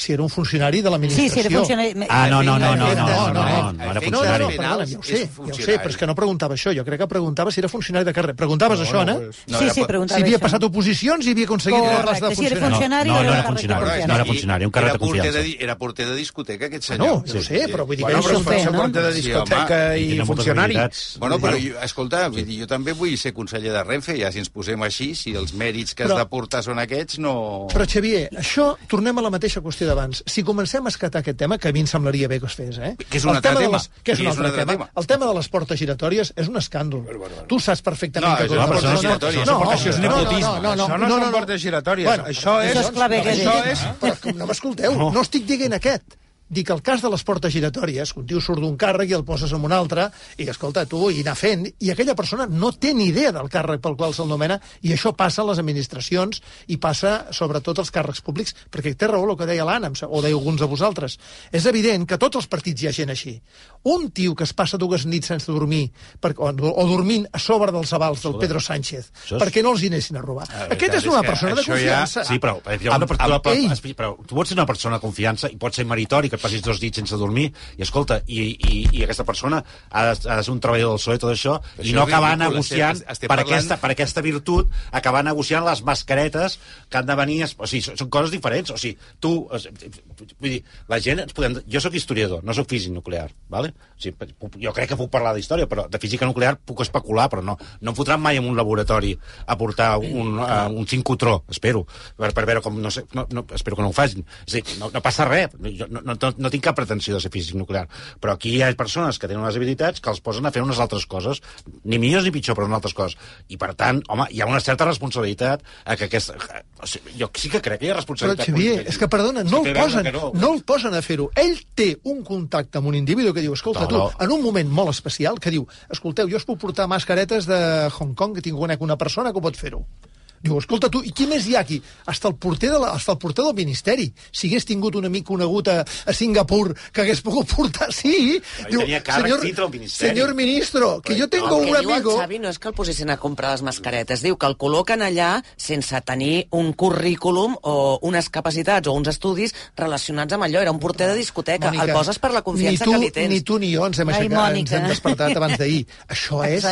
Si era un funcionari de l'administració. Sí, si era funcionari... Ah, no, no, no, no, no, no, no, no, no era No, no, funcionari. no, perdona, ja ho sé, ja ho sé, però és que no preguntava això. Jo crec que preguntava si era funcionari de carrera. Preguntaves No, això, no, Anna? No, Sí, sí, preguntava Si havia passat oposicions i havia aconseguit plaça de Correcte, si era funcionari. funcionari No, no, era no funcionari. No era funcionari, un càrrec era de confiança. Era porter de discoteca, aquest No, senyor. ja ho sé, però vull dir Bueno, que pot ser no? porter de Sí, discoteca I funcionari. Bueno, però, escolta, vull dir, jo també vull ser conseller de Renfe, ja si ens posem així, si els mèrits que has de portar són aquests, no... Però, Xavier, això, tornem a la mateixa qüestió d'abans. Si comencem a escatar aquest tema, que a mi em semblaria bé que es fes, eh? Que és un altre tema. Les, que és Que un és un altre tema. tema. El tema de les portes giratòries és un escàndol. Tu saps perfectament No, que... això no, però això no giratòries, no, això és no, nepotisme. No, no, no, Això no no, són no, no. portes giratòries. Bueno, Això és... Això és. Això és... Però no m'escolteu, no. no estic dient aquest. Dic, el cas de les portes giratòries, un tio surt d'un càrrec i el poses en un altre, i escolta, tu, i anar fent, i aquella persona no té ni idea del càrrec pel qual se'l nomena, i això passa a les administracions i passa sobretot als càrrecs públics, perquè té raó el que deia l'Anna, o deia alguns de vosaltres. És evident que tots els partits hi ha gent així. Un tio que es passa dues nits sense dormir, per, o, o dormint a sobre dels avals del Pedro Sánchez, és- perquè no els hi anessin a robar. La Aquest veritat és una que persona de confiança. Sí, però, Amb- una persona, amb ell. però, però tu pots ser una persona de confiança i pot ser meritori que et passis dos dits sense dormir i escolta, i, i, i aquesta persona ha de, ha de ser un treballador del PSOE tot això Això i no acabar ridícul, negociant estem- estem per, parlant- aquesta, per aquesta virtut acabar negociant les mascaretes que han de venir o sigui, són, són coses diferents o sigui, tu, es- vull dir, la gent ens podem, jo sóc historiador, no sóc físic nuclear vale? Puc- jo crec que puc parlar d'història però de física nuclear puc especular però no, no em fotran mai en un laboratori a portar un, uh, un cincotró espero, per, per veure com no sé, no, no, espero que no ho facin és dir, no, no passa res, jo no, no, no, tinc cap pretensió de ser físic nuclear però aquí hi ha persones que tenen unes habilitats que els posen a fer unes altres coses ni millors ni pitjor, però unes altres coses i per tant, home, hi ha una certa responsabilitat a que aquesta... O sigui, jo sí que crec que hi ha Però, responsabilitat Xavier, política. és que, perdona, no Sí, el posen, no. no el posen a fer-ho. Ell té un contacte amb un individu que diu, escolta, No, tu, no. en un moment molt especial, que diu, escolteu, jo us puc portar mascaretes de Hong Kong, que tinc conec una persona que pot fer-ho. Diu, escolta, tu, i qui més hi ha aquí? Hasta el porter, de la, hasta el porter del Ministeri. Si hagués tingut un amic conegut a, a Singapur que hagués pogut portar... Sí! Tenia càrrecs dintre del Ministeri. Senyor ministro, que jo tengo el un que diu amigo... el Xavi no és que el posessin a comprar les mascaretes, diu que el col·loquen allà sense tenir un currículum o unes capacitats o uns estudis relacionats amb allò. Era un porter de discoteca. Mònica, el poses per la confiança tu, que li tens. Ni tu ni jo ens hem, Ai, aixecat, ens Mònica. hem despertat abans d'ahir. Això és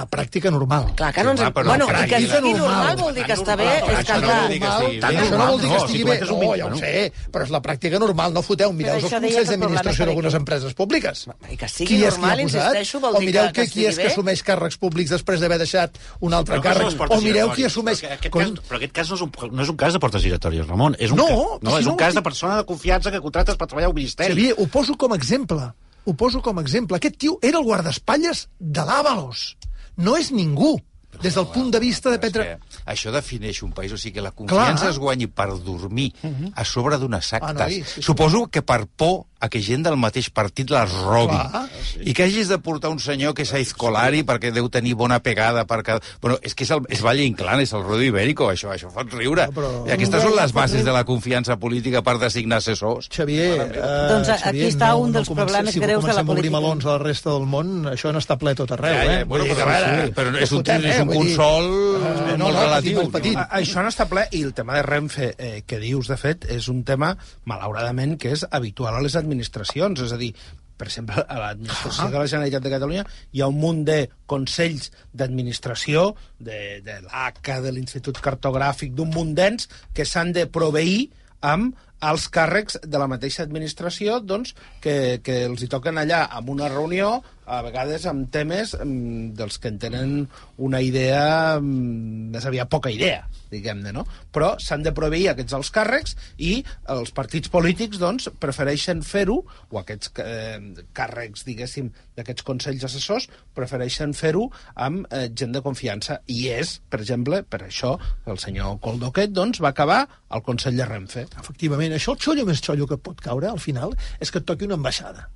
la pràctica normal. Clar que no ens... Home, però bueno, i que pràctica sigui normal normal. vol dir que està bé. És que, Això no vol dir que estigui bé. Això no vol dir que estigui bé. No, ja ho sé, però és la pràctica normal. No foteu, mireu els consells d'administració d'algunes empreses públiques. I que sigui Qui és qui normal, ha posat? insisteixo, vol o dir mireu que- qui és que assumeix càrrecs públics després d'haver deixat un altre càrrec. O mireu qui assumeix... Però aquest, cas, però aquest cas no és, un, no és un cas de portes giratòries, Ramon. És un No, cas, no, és un cas de persona de confiança que contractes per treballar al Ministeri. Xavier, ho poso com a exemple. Ho poso com a exemple. Aquest tio era el guardaespatlles de l'Àvalos. No és ningú, des del punt de vista de Petra... Això defineix un país, o sigui que la confiança Clar. es guanyi per dormir a sobre d'unes actes. Ah, noi, sí, sí. Suposo que per por a que gent del mateix partit les robi. Clar. I que hagis de portar un senyor que és aizcolari perquè deu tenir bona pegada per cada... Bueno, és que és, el, és Valle Inclán, és el Rodo Ibérico, això, això fot riure. I aquestes són les bases de la confiança política per designar assessors. Xavier, uh, Doncs aquí està un dels problemes si greus de la Si comencem a obrir política. melons a la resta del món, això no està ple tot arreu, Ja, ja, eh? bueno, però- a veure, però és un- fotem, és un consol eh, molt relatiu. Molt petit. A- Això no està ple, i el tema de Renfe eh, que dius, de fet, és un tema, malauradament, que és habitual a les administracions. És a dir, per exemple, a l'administració Ah. de la Generalitat de Catalunya hi ha un munt de consells d'administració, de, de l'ACA, de l'Institut Cartogràfic, d'un munt d'ens que s'han de proveir amb els càrrecs de la mateixa administració doncs, que, que els hi toquen allà amb una reunió, a vegades amb temes mm, dels que en tenen una idea, mm, més aviat poca idea, diguem-ne, no? Però s'han de proveir aquests els càrrecs i els partits polítics, doncs, prefereixen fer-ho, o aquests eh, càrrecs, diguéssim, d'aquests consells assessors, prefereixen fer-ho amb eh, gent de confiança. I és, per exemple, per això el senyor Coldoquet, doncs, va acabar al Consell de Renfe. Efectivament, això el xollo més xollo que pot caure, al final, és que et toqui una ambaixada.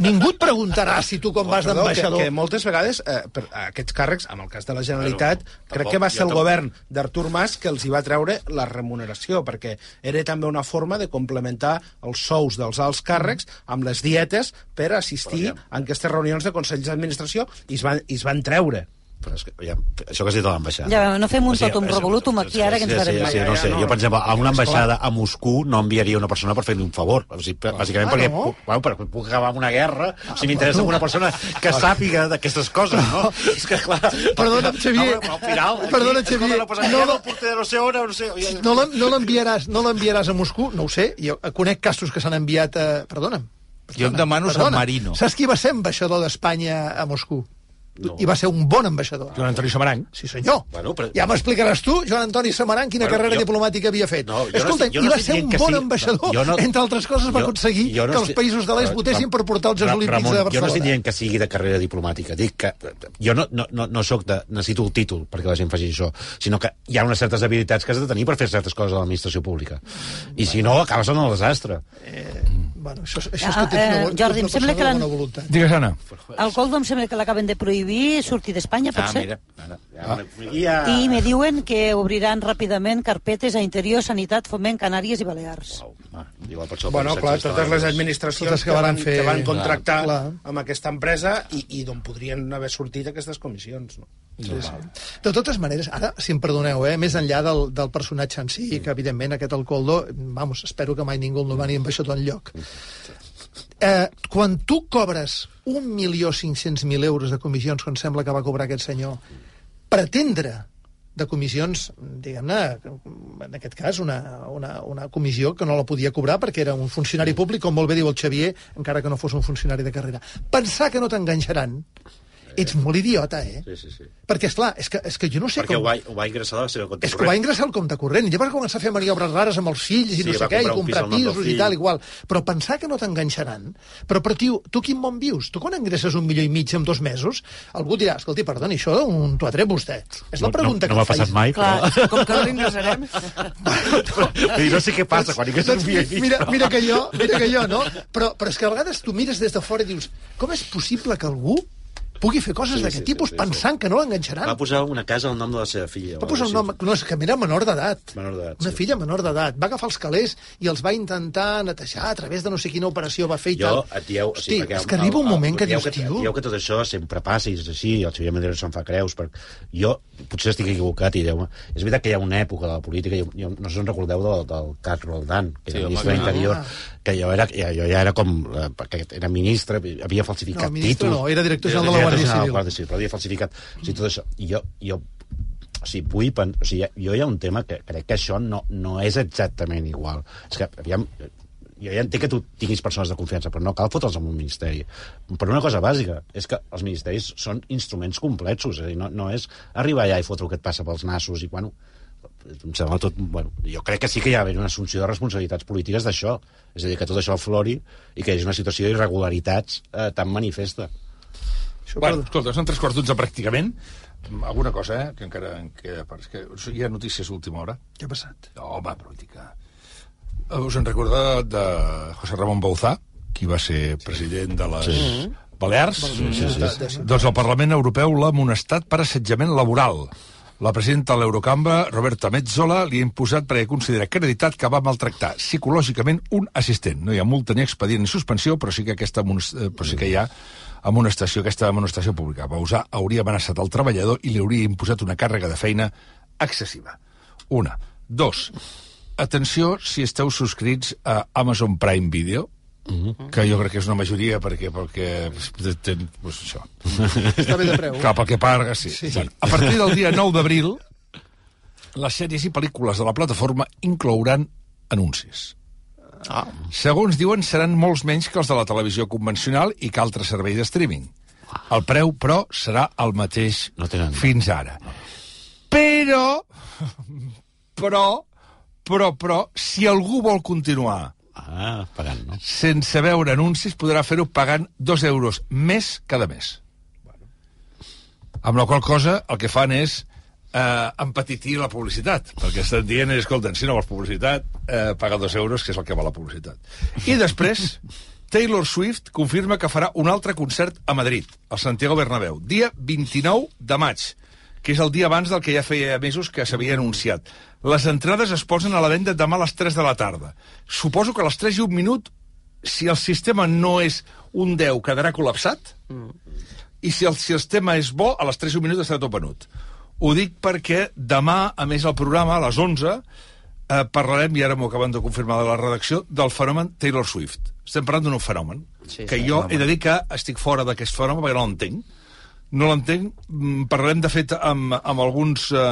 Ningú et preguntarà si tu quan vas d'ambaixador... Que, que moltes vegades eh, per, aquests càrrecs, en el cas de la Generalitat, Bueno, crec tampoc, que va ser el tampoc. govern d'Artur Mas que els hi va treure la remuneració, perquè era també una forma de complementar els sous dels alts càrrecs amb les dietes per assistir a aquestes reunions de consells d'administració i es van, i es van treure. Però és que, ja, això que has dit de l'ambaixada. Ja, no fem un O sigui, totum revolutum aquí ara que ens Sí, farem... sí, sí, no sé, jo, per exemple, a una ambaixada a Moscú no enviaria una persona per fer-li un favor. O sigui, per- bàsicament Ah, perquè, no? pu- bueno, perquè puc acabar amb una guerra si m'interessa una persona que sàpiga d'aquestes coses, no? És que, clar... Perdona'm, Xavier. No, però al final, aquí, Perdona, Xavier. No, No, no, sé on, no sé... No no l'enviaràs no l'enviaràs a Moscú, no ho sé, jo conec casos que s'han enviat a... Perdona'm. Jo em demano San Perdona. Marino. Saps qui va ser ambaixador d'Espanya a Moscú? No. I va ser un bon ambaixador. Joan Antoni Samaranc. Sí, senyor. Bueno, però... Ja m'explicaràs tu, Joan Antoni Samaranc, quina Bueno, carrera jo- diplomàtica havia fet. No, jo no Escolta, estic- jo i no va estic ser un bon sí, ambaixador. jo no- Entre altres coses va jo- aconseguir jo no que els països de l'est Ram- votessin per portar els Jocs Olímpics Ramon, de Jo no estic Barcelona. dient que sigui de carrera diplomàtica. Dic que jo no, no, no, no sóc de... Necessito el títol perquè la gent faci això, sinó que hi ha unes certes habilitats que has de tenir per fer certes coses a l'administració pública. I si no, acabes en el desastre. Bueno, això, això és Ah, que tens una, eh, Jordi, una sembla que de bona voluntat. Digues, Anna. El Coldo em sembla que l'acaben de prohibir sortir d'Espanya, pot Ah, ser? mira, ara, Ah. ja, I me diuen que obriran ràpidament carpetes a Interior, Sanitat, Foment, Canàries i Balears. Igual per això Bueno, clar, totes les administracions Totes que, van, varen fer- que van contractar Clar. amb aquesta empresa i, i d'on podrien haver sortit aquestes comissions. No? Sí, sí. De totes maneres, ara, si em perdoneu, eh, més enllà del, del personatge en si, que evidentment aquest Alcoldo, vamos, espero que mai ningú el nomani amb això tot enlloc. Eh, quan tu cobres 1.500.000 euros de comissions, com sembla que va cobrar aquest senyor, pretendre de comissions, diguem-ne, en aquest cas, una, una, una comissió que no la podia cobrar perquè era un funcionari públic, com molt bé diu el Xavier, encara que no fos un funcionari de carrera. Pensar que no t'enganxaran, ets molt idiota, eh? Sí, sí, sí. Perquè, és clar, és que, és que jo no sé Perquè com... ho va, ho va ingressar a la seva compte És que ho va ingressar al compte corrent, i llavors va començar a fer maniobres rares amb els fills i Sí, no sé què, i comprar un pis pisos i tal, igual. Però pensar que no t'enganxaran... Però, però tio, tu quin món vius? Tu quan ingresses un milió i mig en dos mesos, algú dirà, escolti, perdoni, això on t'ho ha tret vostè? És la pregunta no, no m'ha que passat faig. mai, però... Com que no l'ingressarem... Dir, [LAUGHS] no sé què passa quan ingresses un milió i mig. Mira, mira que jo, mira que jo, no? Però, però és que a vegades tu mires des de fora i dius com és possible que algú pugui fer coses Sí, d'aquest sí, tipus sí, sí, pensant que no l'enganxaran? Va posar una casa al nom de la seva filla. Va posar un nom... No, és que era menor d'edat. Menor d'edat, Una filla menor d'edat. Va agafar els calés i els va intentar netejar a través de no sé quina operació va fer i Jo tal. et dieu... Hosti, és que arriba un moment que dius, tio... Dieu que tot això sempre passa i és així, i el Xavier Medeiros se'n fa creus, per... jo potser estic equivocat i deu És veritat que hi ha una època de la política, jo, jo no sé si en recordeu del, del Cas Roldán, que Sí, era ministre d'Interior, Ah. Que jo era, jo ja era com... eh, perquè era ministre, havia falsificat No, ministre títols. no, era director general de la Guàrdia Civil. Guàrdia Civil, però havia falsificat... O sigui, tot això. I jo, jo o sigui, vull pen... o sigui, jo hi ha un tema que crec que això no, no és exactament igual. És que, aviam, jo ja entenc que tu tinguis persones de confiança, però no cal fotre'ls en un ministeri. Per una cosa bàsica, és que els ministeris són instruments complexos, és a dir, no, no és arribar allà i fotre el que et passa pels nassos i, bueno, em sembla tot... Bueno, jo crec que sí que hi ha d'haver una assumpció de responsabilitats polítiques d'això. És a dir, que tot això flori i que hi hagi una situació d'irregularitats eh, tan manifesta. Bueno, escolta, són tres quarts d'onze pràcticament. Alguna cosa, eh, que encara en queda... per- És que hi ha notícies d'última hora. Què ha passat? Home, però que... Eh, Us en recordeu de José Ramon Bauzá, qui va ser president de les Sí. Balears? Sí, sí, sí. Doncs el Parlament Europeu l'ha amonestat per assetjament laboral. La presidenta de l'Eurocambra, Roberta Metzola, li ha imposat perquè considera acreditat que va maltractar psicològicament un assistent. No hi ha multa ni expedient ni suspensió, però sí que, aquesta, eh, però sí que hi ha amonestació, aquesta amonestació pública. Bausà hauria amenaçat el treballador i li hauria imposat una càrrega de feina excessiva. Una. Dos. Atenció si esteu subscrits a Amazon Prime Video, que jo crec que és una majoria perquè, perquè ten, pues això. Està bé de preu. Clar, pel que paga, sí. Sí. sí. Bueno, a partir del dia 9 d'abril, les sèries i pel·lícules de la plataforma inclouran anuncis. Ah. Segons diuen, seran molts menys que els de la televisió convencional i que altres serveis de streaming. El preu, però, serà el mateix no tenen... fins ara. Però, però, però, però, si algú vol continuar Ah, pagant, no? sense veure anuncis, podrà fer-ho pagant dos euros més cada mes. Amb la qual cosa el que fan és eh, empetitir la publicitat, perquè estan dient, escolta, si no vols publicitat, eh, paga dos euros, que és el que val la publicitat. I després, Taylor Swift confirma que farà un altre concert a Madrid, al Santiago Bernabéu, dia 29 de maig, que és el dia abans del que ja feia mesos que s'havia anunciat. Les entrades es posen a la venda demà a les 3 de la tarda. Suposo que a les 3 i un minut, si el sistema no és un 10, quedarà col·lapsat, i si el sistema és bo, a les 3 i un minut estarà tot venut. Ho dic perquè demà, a més, al programa, a les 11, eh, parlarem, i ara m'ho acaben de confirmar de la redacció, del fenomen Taylor Swift. Estem parlant d'un fenomen, Sí, que sí, jo fenomen. he de dir que estic fora d'aquest fenomen perquè no l'entenc. No l'entenc. Mm, Parlarem, de fet, amb, amb alguns... Eh,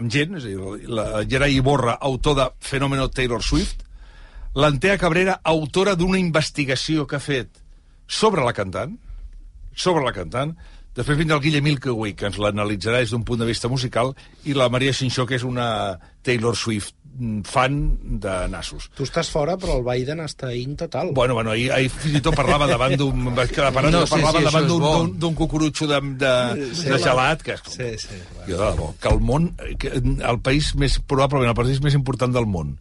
amb gent, és a dir, la Gerai Iborra, autor de Fenómeno Taylor Swift, l'Antea Cabrera, autora d'una investigació que ha fet sobre la cantant, sobre la cantant, després vindrà el Guillem Milkeway, que ens l'analitzarà des d'un punt de vista musical, i la Maria Xinxó, que és una Taylor Swift mm, fan de nassos. Tu estàs fora, però el Biden està in total. Bueno, bueno, ahir, ahir fins i tot parlava davant d'un... [LAUGHS] No sé parlava si davant això és d'un bo. d'un- d'un cucurutxo de, de, Sí. de gelat, que és... Sí, sí. Jo, de debò, que el món, que el país més, probablement el país més important del món,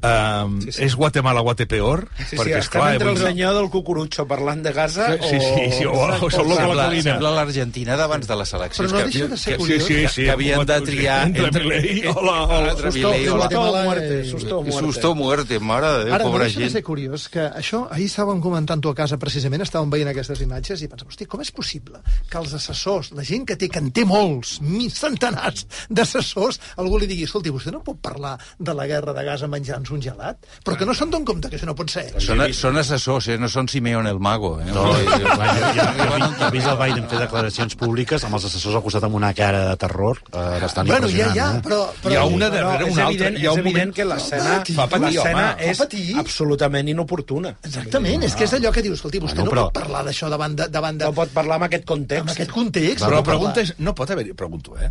Um, sí, sí. És Guatemala Guatepeor? Sí, sí, perquè, esclar, entre el avui- senyor del cucurutxo parlant de Gaza Sí, sí, sí, sí, o- o a la Sembla, sembla l'Argentina d'abans de les eleccions. Però no que, deixa de ser que, curiós. que, Sí, sí, sí. que havien de triar Entre Milei [LAUGHS] o la- o la- entre Susto, Milei o la... Guatemala, Susto o muerte, susto o muerte. Susto muerte, mare de Déu, Ara, no pobra deixa de gent. ser curiós que això, ahir estàvem comentant-ho a casa precisament, estàvem veient aquestes imatges i pensàvem, hosti, com és possible que els assessors, la gent que té, que en té molts, centenars d'assessors, algú li digui, escolti, vostè no pot parlar de la guerra de Gaza menjant-se un gelat? Però que no se'n donen compte que això no pot ser. Són, són assessors, eh? no són Simeon el Mago. Eh? No, jo, jo, jo, jo, he vist el Biden fer declaracions públiques amb els assessors al costat amb una cara de terror eh, bastant Bueno, ja, impressionant. ja, eh? però... però Hi ha una Però darrere és una altra. Hi ha un moment... que l'escena Fa patir, l'escena home. és absolutament inoportuna. Exactament, és que és allò que dius, escolti, vostè no però- pot parlar d'això davant de... Davant de No pot parlar en aquest context. en aquest context. Però no la pregunta és, no pot haver-hi, pregunto, eh?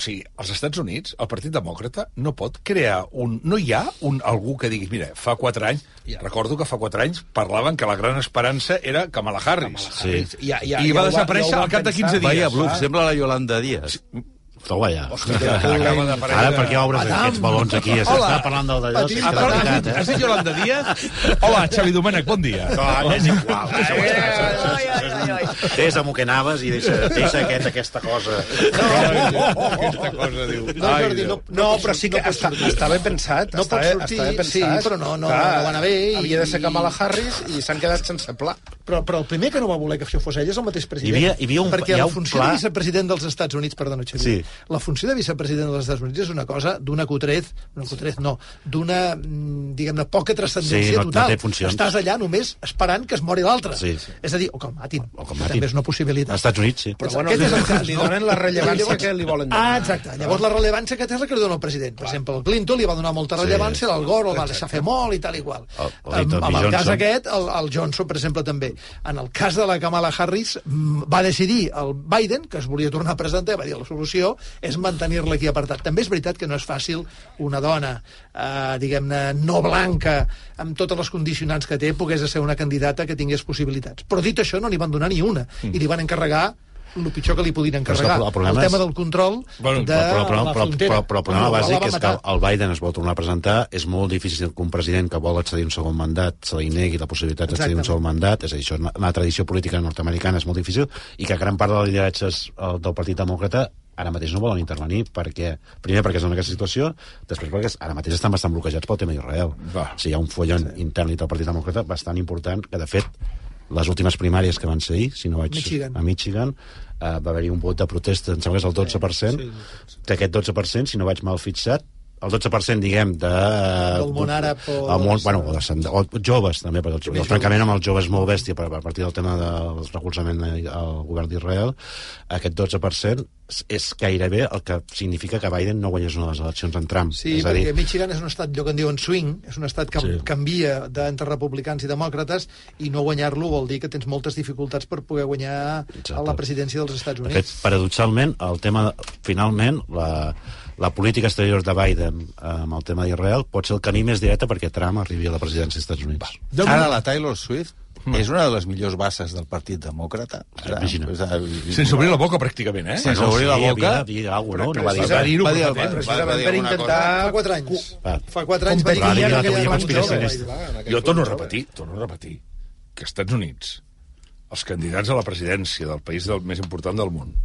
O sigui, als Estats Units, el Partit Demòcrata no pot crear un... No hi ha un, algú que diguis, mira, fa quatre anys, recordo que fa quatre anys parlaven que la gran esperança era Kamala Harris. Sí. Ja, ja, I ja va desaparèixer ja al cap de van 15 pensar. dies. Vaya, Bluff, Ah. sembla la Yolanda Díaz. Toma ja. Acaba d'aparèixer- Ara, per què obres Adam. aquests balons aquí? Es Hola. està parlant del d'allò, és Ah, però l'ha has dit, has dit Yolanda Díaz? Hola, Xavi Domènec, bon dia. No, és igual. Deixa amb que anaves i deixa, deixa aquest, aquesta cosa. Aquesta cosa, diu... No, Ai, Jordi, no, No, però sí que està, està ben pensat. No està, pot sortir, està ben sí, pensat. però no- no- no va anar bé i- Havia de ser Kamala Harris i s'han quedat sense pla. Però, però el primer que no va voler que això fos ell és el mateix president. Hi havia- hi havia un- perquè hi ha un pla- de vicepresident dels Estats Units, perdona, Xavier, Sí. La funció de vicepresident dels Estats Units és una cosa d'una cotrez, una cotrez no, d'una, mm, diguem-ne, poca transcendència Sí, no- no total. funcions. Estàs allà només esperant que es mori l'altre. Sí, sí. És a dir, o que el matin. O que el matin. També és una possibilitat. Als Estats Units, sí. Però bueno, aquest és el cas, li no? donen la rellevància Llavors- que li volen donar. Ah, exacte. Llavors la rellevància que té és la que li dona el president. Per exemple, el Clinton li va donar molta Sí. rellevància, l'Al Gore el va deixar fer molt i tal i qual. El- el amb el Johnson. cas aquest, el, el Johnson, per exemple, també. En el cas de la Kamala Harris, mm, va decidir el Biden, que es volia tornar a presentar, va dir la solució és mantenir-la aquí apartat. També és veritat que no és fàcil una dona, eh, diguem-ne, no blanca, amb totes les condicionants que té, pogués ser una candidata que tingués possibilitats. Però dit això, no n'hi van donar ni una. I li van encarregar el pitjor que li podien Però encarregar. el problema el tema és- del control Bueno, de però, però, la però, frontera. però, però el problema la bàsic és que el Biden es vol tornar a presentar, és molt difícil que un president que vol accedir a un segon mandat se li negui la possibilitat d'accedir a un segon mandat, és a dir, això és una, una tradició política nord-americana, és molt difícil, i que gran part de les lideratges eh, del Partit Demòcrata ara mateix no volen intervenir perquè, primer perquè és en aquesta situació, després perquè ara mateix estan bastant bloquejats pel tema d'Israel. O sigui, hi ha un follon sí. intern del Partit Demòcrata bastant important que, de fet, les últimes primàries que van ser ahir, si no vaig Michigan. a Michigan, eh, va haver-hi un vot de protesta, em sembla que és el 12%, sí, d'aquest 12%, si no vaig mal fixat, el 12%, diguem, de... Del món àrab o- El món, bueno, o, de, o joves, també, perquè el, el trencament amb els joves molt bèstia per, a partir del tema del recolzament al govern d'Israel. Aquest 12% és- gairebé el que significa que Biden no guanyés una de les eleccions en Trump. Sí, és a perquè dir, Michigan és un estat, allò que en diuen swing, és un estat que Sí. canvia d'entre republicans i demòcrates, i no guanyar-lo vol dir que tens moltes dificultats per poder guanyar a la presidència dels Estats De Units. fet, paradoxalment, el tema, finalment, la, la política exterior de Biden eh, amb el tema d'Israel pot ser el camí més directe perquè Trump arribi a la presidència dels Estats Units. Ara la Taylor Swift és una de les millors bases del Partit Demòcrata. Ara, pues, ara, Sense obrir la boca, pràcticament, eh? Sense obrir la Sí, boca. Havia de dir alguna cosa, no? No va dir Va va dir, va, va, va dir per alguna intentar... cosa. Fa quatre anys. Va. Fa quatre anys va dir que ja no hi ha conspiracionista. Jo torno a repetir, torno a repetir, que als Estats Units, els candidats a la presidència del país del, més important del món,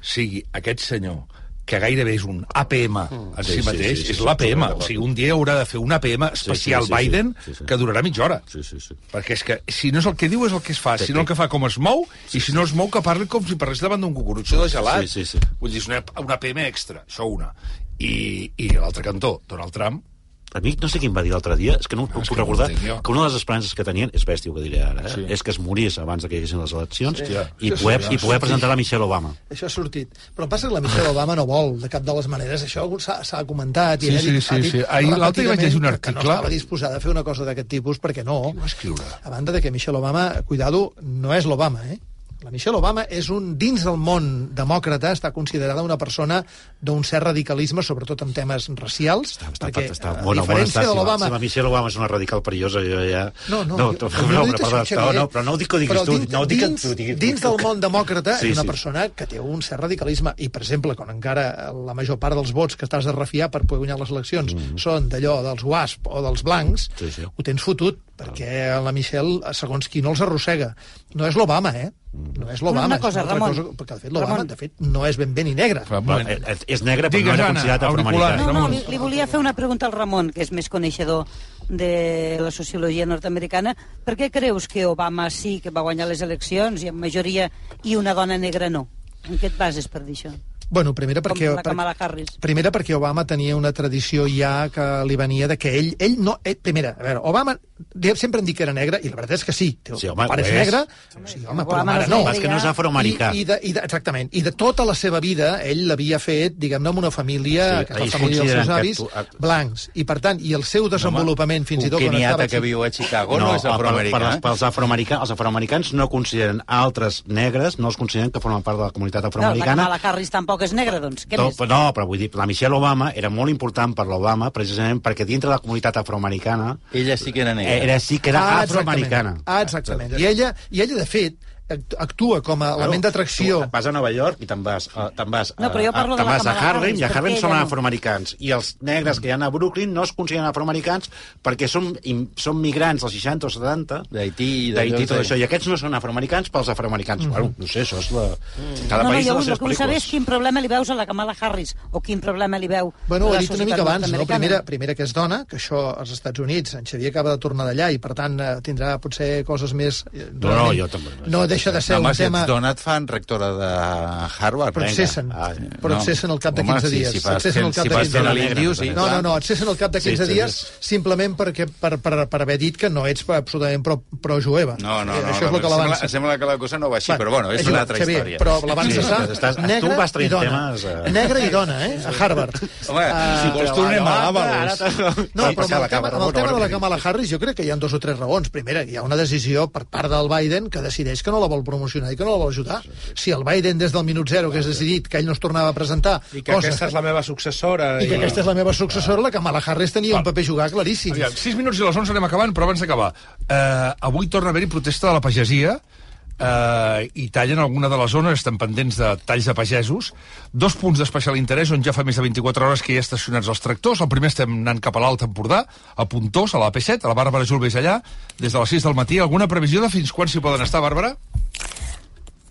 sigui aquest senyor que gairebé és un APM en Sí, si sí, mateix, sí, sí, és sí, l'APM. sí, O sigui, un dia haurà de fer un APM especial sí, sí, Biden sí, sí. que durarà mitja hora. Sí, sí, sí. Perquè és que si no és el que diu és el que es fa, si no el que fa com es mou, i si no es mou que parli com si parlés davant d'un cucurutxo de gelat. Sí, sí, sí. Vull dir, és una, una PM extra, això una. I, i l'altre cantó, Donald Trump, A mi no sé quin va dir l'altre dia, és que no ho és puc recordar, que una de les esperances que tenien, és bèstia que diré ara, eh? Sí. és que es morís abans de que hi haguessin les eleccions Sí. i, Sí, poder, sí, i poder presentar la Michelle Obama. Això ha sortit. Però passa que la Michelle [LAUGHS] Obama no vol, de cap de les maneres. Això s'ha comentat. i Sí, sí, dit- sí, dit sí. Ahir l'altre dia vaig llegir un que- article. no estava disposada a fer una cosa d'aquest tipus, perquè no. va escriure? A banda de que Michelle Obama, cuidado, no és l'Obama, eh? La Michelle Obama és un, dins del món demòcrata, està considerada una persona d'un cert radicalisme, sobretot en temes racials, Està, perquè, està, a bona, diferència està. de l'Obama... si la Michelle Obama és una radical perillosa, jo ja... No, no, no, jo- no, no això, no, Xavier. no, però no ho dic que ho diguis Però tu, dins, no ho dic que dins, tu diguis dins del món demòcrata Sí, és una sí. persona que té un cert radicalisme i, per exemple, quan encara la major part dels vots que t'has de refiar per poder guanyar les eleccions són d'allò dels WASP o dels blancs, Mm. Sí, sí. ho tens fotut, perquè la Michelle, segons qui no els arrossega. No és l'Obama, eh? No és l'Obama, Una és cosa, altra Ramon. cosa, perquè de fet l'Obama, de fet, no és ben bé ni negre. Bueno, és, és negre, però Digues, no era considerat afroamericà. No, no, li, li volia fer una pregunta al Ramon, que és més coneixedor de la sociologia nord-americana. Per què creus que Obama sí que va guanyar les eleccions i en majoria i una dona negra no? En què et bases per dir això? Bueno, primera perquè... Com la per- Kamala Harris. Primera perquè Obama tenia una tradició ja que li venia de que ell... ell no, ell, primera, a veure, Obama sempre han dit que era negre, i la veritat és que sí. Té, Sí, home, pare és negre, sí, home, però Obama mare no és no. que no és afroamericà. I, i, de, i de, exactament. I de tota la seva vida, ell l'havia fet, diguem-ne, amb una família, Sí, que la família dels seus avis, tu- blancs. I, per tant, i el seu desenvolupament, fins i tot quan keniata estava... que viu a Chicago no, és per, per, afroamericà. els- pels afroamericans, els afroamericans no consideren altres negres, no els consideren que formen part de la comunitat No, la afroamericana. Kamala Harris tampoc és negra, doncs. Què No, més? no, però vull dir, la Michelle Obama era molt important per l'Obama precisament perquè dintre de la comunitat afroamericana Ella sí que era negra. era sí que era Ah, afroamericana. Ah, exactament. I ella, I ella, de fet, actua com a element d'atracció. Vas a Nova York i te'n vas, a- te'n vas, No, però jo a- parlo te'n de la vas a Harlem Harris, i a Harlem són ella no? afroamericans. I els negres que hi ha a Brooklyn no es consideren afroamericans perquè són, im- són migrants dels 60 o 70 D'Haití i d'Haití tot de- això. I aquests no són afroamericans pels afroamericans. Mhm. Bueno, no sé, això és la... Cada no, no, país jo té les el seves que vull saber és pel·lícules. quin problema li veus a la Kamala Harris o quin problema li veu Bueno, ho la he dit una societat mica abans, no? Primera, primera que és dona, que això als Estats Units, en Xavier acaba de tornar d'allà i per tant eh, tindrà potser coses més... eh, No, no, jo també. No deixa de ser no, home, un si tema... ets dona et fan rectora de Harvard. Però et cessen, Ah, però et cessen al cap de Home, 15 sí, dies. Si fas, et cessen al cap si de fas 15 fent dies. sí. No, no, no, et cessen al cap de Sí, 15 sí, dies sí. simplement perquè, per, per, per haver dit que no ets absolutament pro, pro-jueva. No, no, Eh, no, Això és no, el que sembla, l'avança. sembla que la cosa no va així, però bueno, és una altra Xavier, història. Però l'avança Sí, està estàs- tu negre vas i dona. temes, eh. Negre i dona, eh? A Harvard. Home, si vols tornem a Avalos. No, però amb el, tema, amb el tema de la Kamala Harris jo crec que hi ha dos o tres raons. Primera, hi ha una decisió per part del Biden que decideix que no la vol promocionar i que no la vol ajudar. Si el Biden des del minut zero que has decidit que ell no es tornava a presentar... I que cosa- aquesta és la meva successora. I que aquesta és la meva successora, la Kamala Harris tenia un paper jugar claríssim. Aviam, 6 minuts i les 11 anem acabant, però abans d'acabar. Eh, avui torna a haver-hi protesta de la pagesia eh, i tallen alguna de les zones, estan pendents de talls de pagesos. Dos punts d'especial interès on ja fa més de 24 hores que hi ha estacionats els tractors. El primer estem anant cap a l'Alt Empordà, a Puntós, a la P7, a la Bàrbara Julve és allà, des de les 6 del matí. Alguna previsió de fins quan s'hi poden estar, Bàrbara?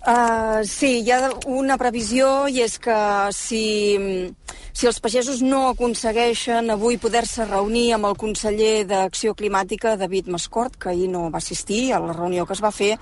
Uh, sí, hi ha una previsió i és que si, si els pagesos no aconsegueixen avui poder-se reunir amb el conseller d'Acció Climàtica, David Mascort, que ahir no va assistir a la reunió que es va fer,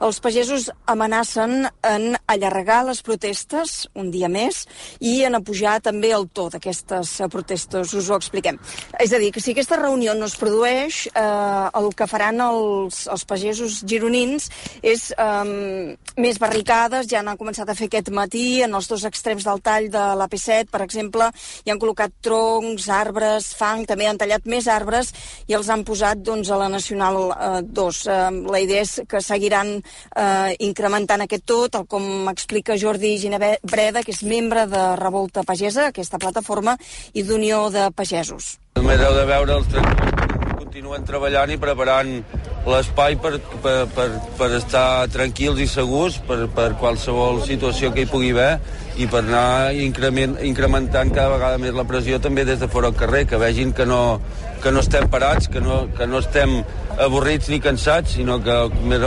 els pagesos amenacen en allargar les protestes un dia més i en apujar també el to d'aquestes protestes. Us ho expliquem. És a dir, que si aquesta reunió no es produeix, eh, el que faran els, els pagesos gironins és eh, més barricades, ja han començat a fer aquest matí, en els dos extrems del tall de l'AP7, per exemple, hi han col·locat troncs, arbres, fang, també han tallat més arbres i els han posat doncs, a la Nacional eh, 2. Eh, la idea és que seguiran eh, incrementant aquest tot, tal com explica Jordi Ginebreda, que és membre de Revolta Pagesa, aquesta plataforma, i d'Unió de Pagesos. Només heu de veure els tractors que continuen treballant i preparant l'espai per, per, per, per estar tranquils i segurs per, per qualsevol situació que hi pugui haver i per anar increment, incrementant cada vegada més la pressió també des de fora al carrer, que vegin que no, que no estem parats, que no, que no estem avorrits ni cansats, sinó que més,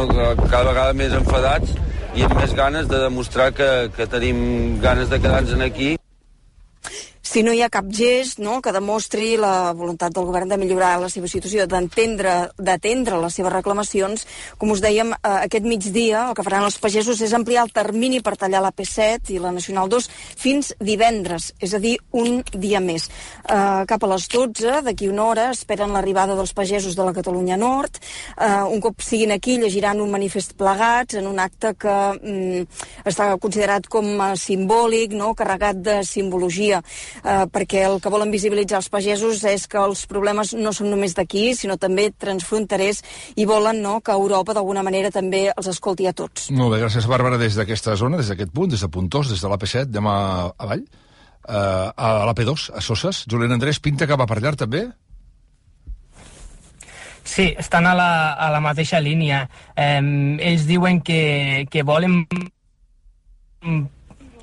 cada vegada més enfadats i amb més ganes de demostrar que, que tenim ganes de quedar-nos aquí. Si no hi ha cap gest no, que demostri la voluntat del govern de millorar la seva situació, d'entendre d'atendre les seves reclamacions, com us dèiem, eh, aquest migdia el que faran els pagesos és ampliar el termini per tallar la P7 i la Nacional 2 fins divendres, és a dir, un dia més. Eh, cap a les 12, d'aquí una hora, esperen l'arribada dels pagesos de la Catalunya Nord. Eh, un cop siguin aquí, llegiran un manifest plegats en un acte que mm, està considerat com a simbòlic, no? carregat de simbologia. Eh, perquè el que volen visibilitzar els pagesos és que els problemes no són només d'aquí, sinó també transfronterers i volen no, que Europa d'alguna manera també els escolti a tots. Molt bé, gràcies, Bàrbara, des d'aquesta zona, des d'aquest punt, des de Puntós, des de l'AP7, anem a, avall, uh, a l'AP2, a Soses. Julián Andrés, pinta que va per allà, també? Sí, estan a la, a la mateixa línia. Eh, ells diuen que, que volen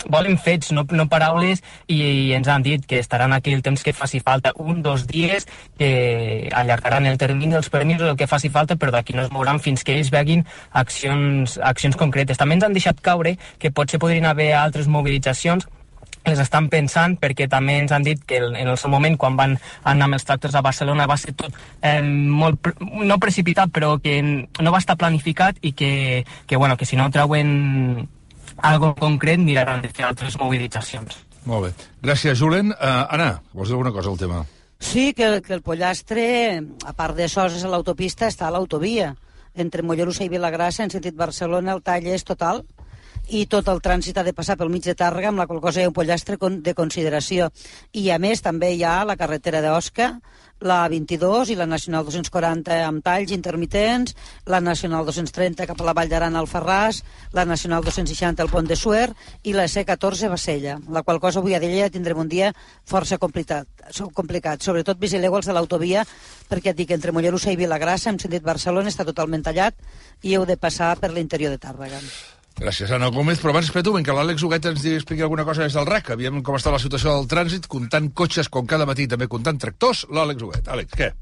volen fets, no, no paraules, i, i ens han dit que estaran aquí el temps que faci falta, un, dos dies, que allargaran el termini dels permisos, el que faci falta, però d'aquí no es mouran fins que ells veguin accions, accions concretes. També ens han deixat caure que potser podrien haver altres mobilitzacions, les estan pensant perquè també ens han dit que en el seu moment quan van anar amb els tractors a Barcelona va ser tot eh, molt, no precipitat però que no va estar planificat i que, que, bueno, que si no treuen algo concret miraran de fer altres mobilitzacions. Molt bé. Gràcies, Julen. Uh, Anna, vols dir alguna cosa al tema? Sí, que, que el pollastre, a part de Soses a l'autopista, està a l'autovia. Entre Mollerussa i Vilagrassa, en sentit Barcelona, el tall és total i tot el trànsit ha de passar pel mig de Tàrrega, amb la qual cosa hi ha un pollastre de consideració. I, a més, també hi ha la carretera d'Osca, la 22 i la Nacional 240 amb talls intermitents, la Nacional 230 cap a la Vall d'Aran al Ferràs, la Nacional 260 al Pont de Suer i la C14 a Bassella, la qual cosa avui a Della tindrem un dia força complicat, complicat. sobretot vigileu els de l'autovia, perquè et dic, entre Mollerussa i Vilagrassa, hem sentit Barcelona, està totalment tallat i heu de passar per l'interior de Tàrrega. Gràcies, Anna Gómez. Però abans, espera que l'Àlex Huguet ens expliqui alguna cosa des del RAC. Aviam com està la situació del trànsit, comptant cotxes com cada matí, també comptant tractors. L'Àlex Huguet. Àlex, què?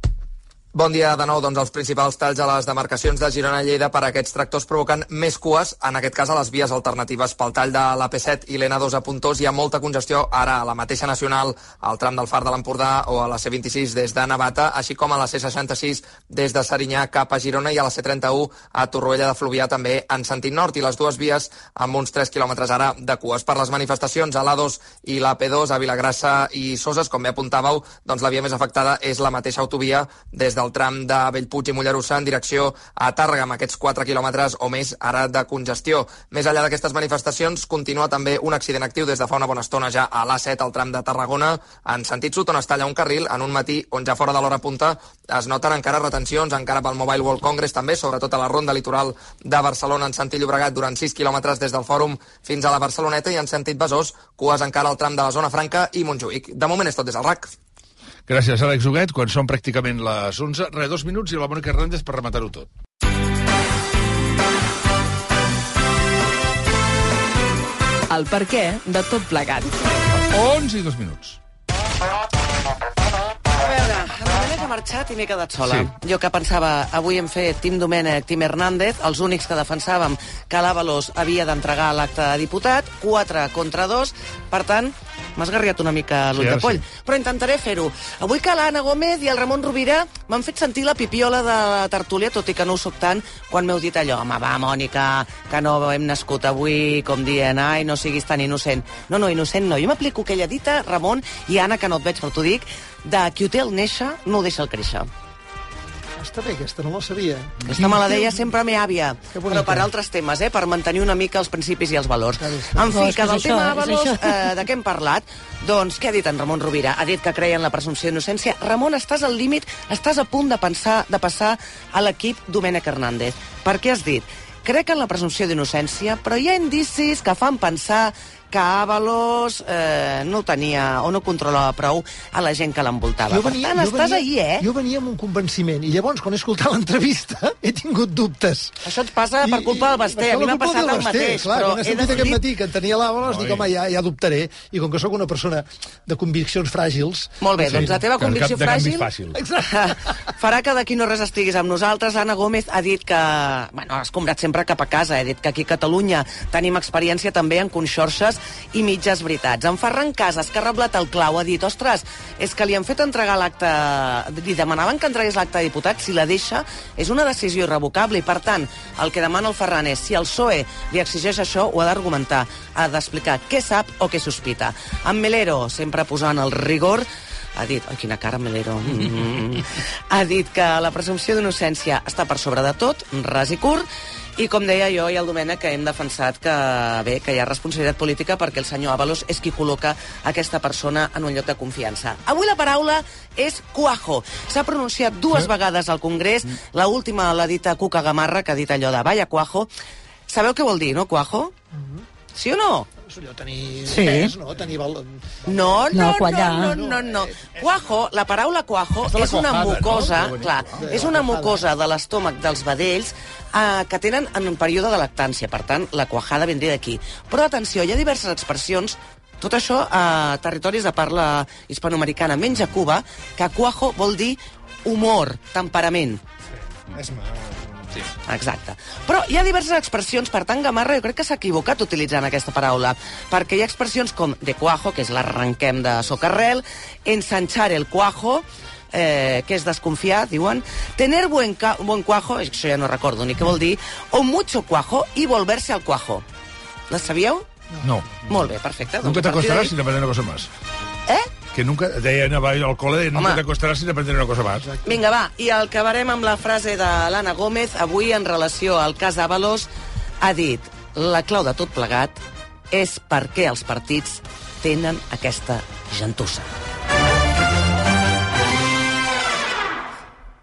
Bon dia de nou. Doncs els principals talls a les demarcacions de Girona i Lleida per a aquests tractors provoquen més cues, en aquest cas a les vies alternatives. Pel tall de l'AP7 i l'N2 a Puntós hi ha molta congestió ara a la mateixa nacional, al tram del Far de l'Empordà o a la C26 des de Navata, així com a la C66 des de Serinyà cap a Girona i a la C31 a Torroella de Fluvià també en sentit nord i les dues vies amb uns 3 quilòmetres ara de cues. Per les manifestacions a l'A2 i l'AP2 a Vilagrassa i Soses, com bé apuntàveu, doncs la via més afectada és la mateixa autovia des del tram de Bellpuig i Mollerussa en direcció a Tàrrega, amb aquests 4 quilòmetres o més ara de congestió. Més enllà d'aquestes manifestacions, continua també un accident actiu des de fa una bona estona ja a l'A7, al tram de Tarragona, en sentit sud, on es talla un carril en un matí on ja fora de l'hora punta es noten encara retencions, encara pel Mobile World Congress també, sobretot a la ronda litoral de Barcelona en sentit Llobregat durant 6 quilòmetres des del Fòrum fins a la Barceloneta i en sentit Besòs, cues encara al tram de la zona franca i Montjuïc. De moment és tot des del RAC. Gràcies, Àlex Huguet. Quan són pràcticament les 11, re, dos minuts i la Mònica Hernández per rematar-ho tot. El per de tot plegat. 11 i dos minuts. Ha marxat i m'he quedat sola. Sí. Jo que pensava, avui hem fet Tim Domènec, Tim Hernández, els únics que defensàvem que l'Avalos havia d'entregar l'acte de diputat, 4 contra 2, per tant, m'ha esgarriat una mica l'ull Sí, de poll. sí. Però intentaré fer-ho. Avui que l'Anna Gómez i el Ramon Rovira m'han fet sentir la pipiola de la tertúlia, tot i que no ho soc tant, quan m'heu dit allò, home, va, Mònica, que no hem nascut avui, com dient, ai, no siguis tan innocent. No, no, innocent no. Jo m'aplico aquella dita, Ramon i Anna, que no et veig, però t'ho dic, de qui ho té el néixer, no ho deixa el créixer. Està bé, aquesta no la sabia. Aquesta me la deia sempre me àvia, Que bonica. però per altres temes, eh? per mantenir una mica els principis i els valors. En fi, que del tema Avalos, això. eh, de què hem parlat? Doncs què ha dit en Ramon Rovira? Ha dit que creia en la presumpció d'innocència. Ramon, estàs al límit, estàs a punt de, pensar, de passar a l'equip Domènec Hernández. Per què has dit? Crec en la presumpció d'innocència, però hi ha indicis que fan pensar que Avalos eh, no tenia o no controlava prou a la gent que l'envoltava. Per tant, estàs ahí, eh? Jo venia amb un convenciment, i llavors, quan he escoltat l'entrevista, [LAUGHS] he tingut dubtes. Això et passa per culpa del Basté. A mi m'ha passat el mateix, clar, però quan he he sentit aquest decidit... matí que en tenia l'Àvalos, dic, home, ja, ja dubtaré. I com que sóc una persona de conviccions fràgils... Molt bé, doncs la teva convicció fràgil Exacte. [LAUGHS] farà que d'aquí no res estiguis amb nosaltres. Anna Gómez ha dit que... Bueno, ha escombrat sempre cap a casa. Ha dit que aquí a Catalunya tenim experiència també en conxorxes i mitges veritats. En Ferran Casas, que ha reblat el clau, ha dit ostres, és que li han fet entregar l'acte... Li demanaven que entregués l'acte de diputat. Si la deixa, és una decisió irrevocable i, per tant, el que demana el Ferran és si el PSOE li exigeix això, ho ha d'argumentar. Ha d'explicar què sap o què sospita. En Melero, sempre posant el rigor, ha dit... Ai, quina cara, Melero. Mm. [LAUGHS] ha dit que la presumpció d'innocència està per sobre de tot, ras i curt, I com deia jo i el Domènec, que hem defensat que, bé, que hi ha responsabilitat política perquè el senyor Avalos és qui col·loca aquesta persona en un lloc de confiança. Avui la paraula és cuajo. S'ha pronunciat dues vegades al Congrés, la última l'ha dit a Cuca Gamarra, que ha dit allò de vaya cuajo. Sabeu què vol dir, no, cuajo? Sí o no? És allò, tenir Sí. pes, no? Tenir val... No, no, No, no, no, no, no. Cuajo, la paraula cuajo És és una cuajada, mucosa, no? clar, és una mucosa de l'estómac dels vedells eh, que tenen en un període de lactància. Per tant, la cuajada vindria d'aquí. Però atenció, hi ha diverses expressions tot això a territoris de parla hispanoamericana, menys a Cuba, que cuajo vol dir humor, temperament. És mal. Sí. Exacte. Però hi ha diverses expressions, per tant, Gamarra jo crec que s'ha equivocat utilitzant aquesta paraula, perquè hi ha expressions com de cuajo, que és l'arrenquem de socarrel, ensanchar el cuajo, eh, que és desconfiar, diuen, tener buen, buen cuajo, això ja no recordo ni què vol dir, o mucho cuajo i volverse al cuajo. Les sabíeu? No. Molt bé, perfecte. Nunca Doncs te a partir acostarás sin aprender una cosa más. Eh? Que nunca, deia anava al col·le, nunca Home. te acostarás sin aprender una cosa más. Vinga, va, i acabarem amb la frase de l'Anna Gómez, avui en relació al cas Avalos, ha dit la clau de tot plegat és per què els partits tenen aquesta gentussa.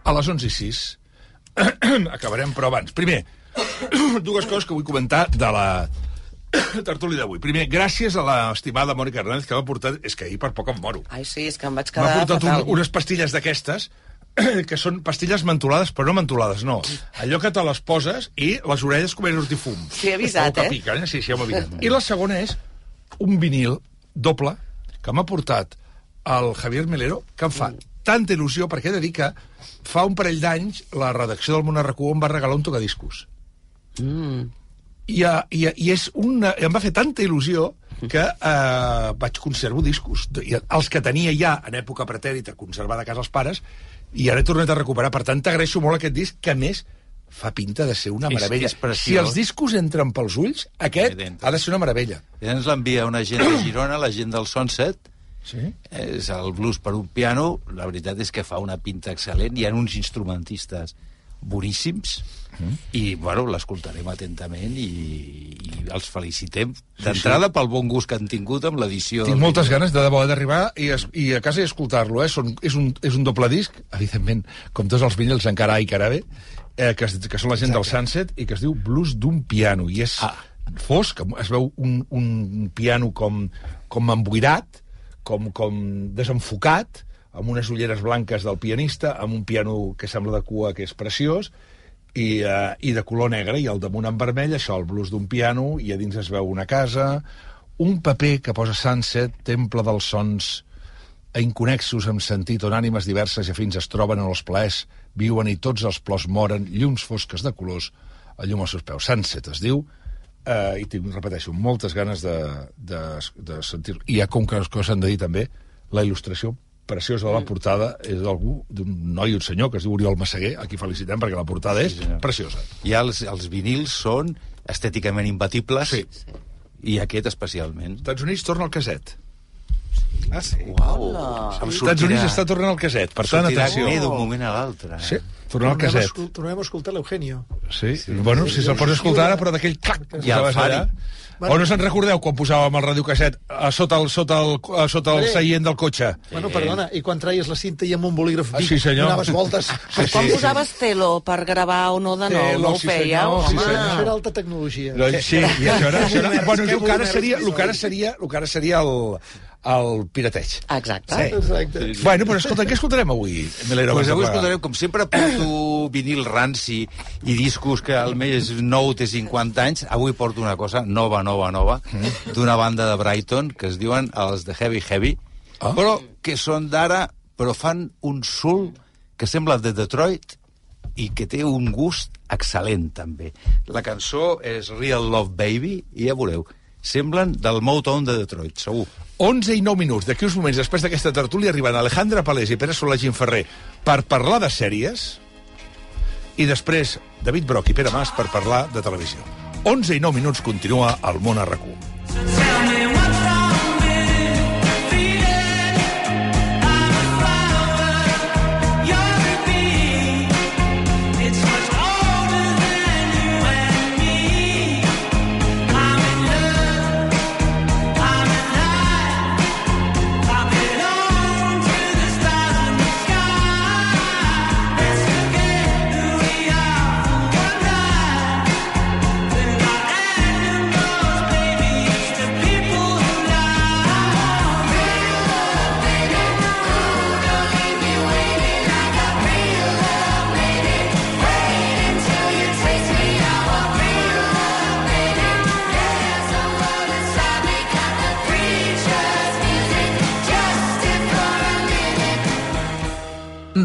A les 11 i 6 [CLEARS THROAT] acabarem, però abans. Primer, [CLEARS THROAT] dues coses que vull comentar de la [COUGHS] tertúlia d'avui. Primer, gràcies a l'estimada Mònica Hernández, que m'ha portat... És que ahir per poc em moro. Ai, sí, és que em vaig M'ha quedar portat un, unes pastilles d'aquestes [COUGHS] que són pastilles mentolades, però no mentolades, no. Allò que te les poses i les orelles comencen a sortir fum. Sí, he avisat, eh? Piquen, eh? Sí, sí, ja m'ho he avisat. [LAUGHS] I la segona és un vinil doble que m'ha portat el Javier Melero, que em fa tanta il·lusió, perquè he de dir que fa un parell d'anys la redacció del RQ em va regalar un tocadiscos. Mm. I, uh, i, i és una, em va fer tanta il·lusió que uh, vaig conservo discos. Els que tenia ja en època pretèrita conservada a casa els pares, i ara he tornat a recuperar. Per tant, t'agraeixo molt aquest disc, que més fa pinta de ser una És- meravella. és preciós. si els discos entren pels ulls, aquest ha de ser una meravella. I ens l'envia una gent de Girona, la gent del Sunset, Sí? és el blues per un piano, la veritat és que fa una pinta excel·lent, hi ha uns instrumentistes boníssims, Mm. i, bueno, l'escoltarem atentament i, i els felicitem d'entrada pel bon gust que han tingut amb l'edició. Tinc moltes ganes de debò d'arribar i, es- i a casa i escoltar-lo. Eh? Són, és, un, és un doble disc, evidentment, com tots els vinils encara i Carabe, eh, que, que són la gent del Sunset i que es diu Blues d'un piano. I és ah. fosc, es veu un, un piano com, com emboirat, com, com desenfocat, amb unes ulleres blanques del pianista, amb un piano que sembla de cua, que és preciós, i, uh, i de color negre, i al damunt en vermell, això, el blues d'un piano, i a dins es veu una casa, un paper que posa Sunset, temple dels sons inconexos amb sentit, on ànimes diverses i afins es troben en els plaers, viuen i tots els plors moren, llums fosques de colors, a llum als seus peus. Sunset es diu, eh, i tinc, repeteixo, moltes ganes de, de, de sentir-lo. I ha, com que coses s'han de dir també, la il·lustració preciosa de la portada és d'algú, d'un noi un senyor que es diu Oriol Massaguer, a qui felicitem perquè la portada és preciosa. I els, els vinils són estèticament imbatibles, sí. i aquest especialment. Estats Units torna al caset. Ah, sí? Uau. Els Estats Units està tornant al caset, per tant, sortirà atenció. bé d'un moment a l'altre. Eh? Sí, tornar al caset. Tornem a escoltar l'Eugenio. Sí, sí, bueno, si se'l pots escoltar ara, però d'aquell clac I el Fari. Allà. O no se'n recordeu quan posàvem el radiocasset a sota el, sota el, a sota el seient del cotxe? Bueno, perdona, i quan traies la cinta i amb un bolígraf Ah, sí, senyor. donaves voltes... [LAUGHS] Sí, Quan sí, posaves telo per gravar o no de nou, Telo, no ho sí, fèieu? senyor, sí, senyor. Això era alta tecnologia. No, sí, i això era, això era, bueno, que el que ara seria, el que ara seria, el que ara seria el, el pirateig. Exacte. Sí. Exacte. Bueno, però escolta, què escoltarem avui, Melero? Pues avui escoltarem, com sempre, porto vinil ranci i discos que al més nou té 50 anys. Avui porto una cosa nova, nova, nova, d'una banda de Brighton que es diuen els de Heavy Heavy, Ah. però que són d'ara, però fan un sul que sembla de Detroit i que té un gust excel·lent, també. La cançó és Real Love Baby, i ja veureu, semblen del Motown de Detroit, segur. 11 i 9 minuts. D'aquí uns moments, després d'aquesta tertúlia, arriben Alejandra Palés i Pere Solà Ginferrer per parlar de sèries i després David Broc i Pere Mas per parlar de televisió. 11 i 9 minuts continua el món a RAC1.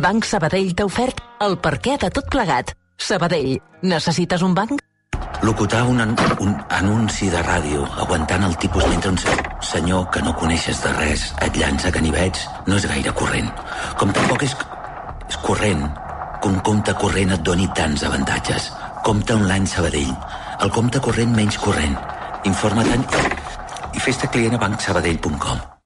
Banc Sabadell t'ha ofert el perquè de tot plegat. Sabadell, necessites un banc? Locutar un, an un anunci de ràdio aguantant el tipus mentre un se senyor que no coneixes de res et llança ganivets no és gaire corrent. Com tampoc és, és corrent que un compte corrent et doni tants avantatges. Compte online Sabadell. El compte corrent menys corrent. Informa-te'n i fes-te client a bancsabadell.com.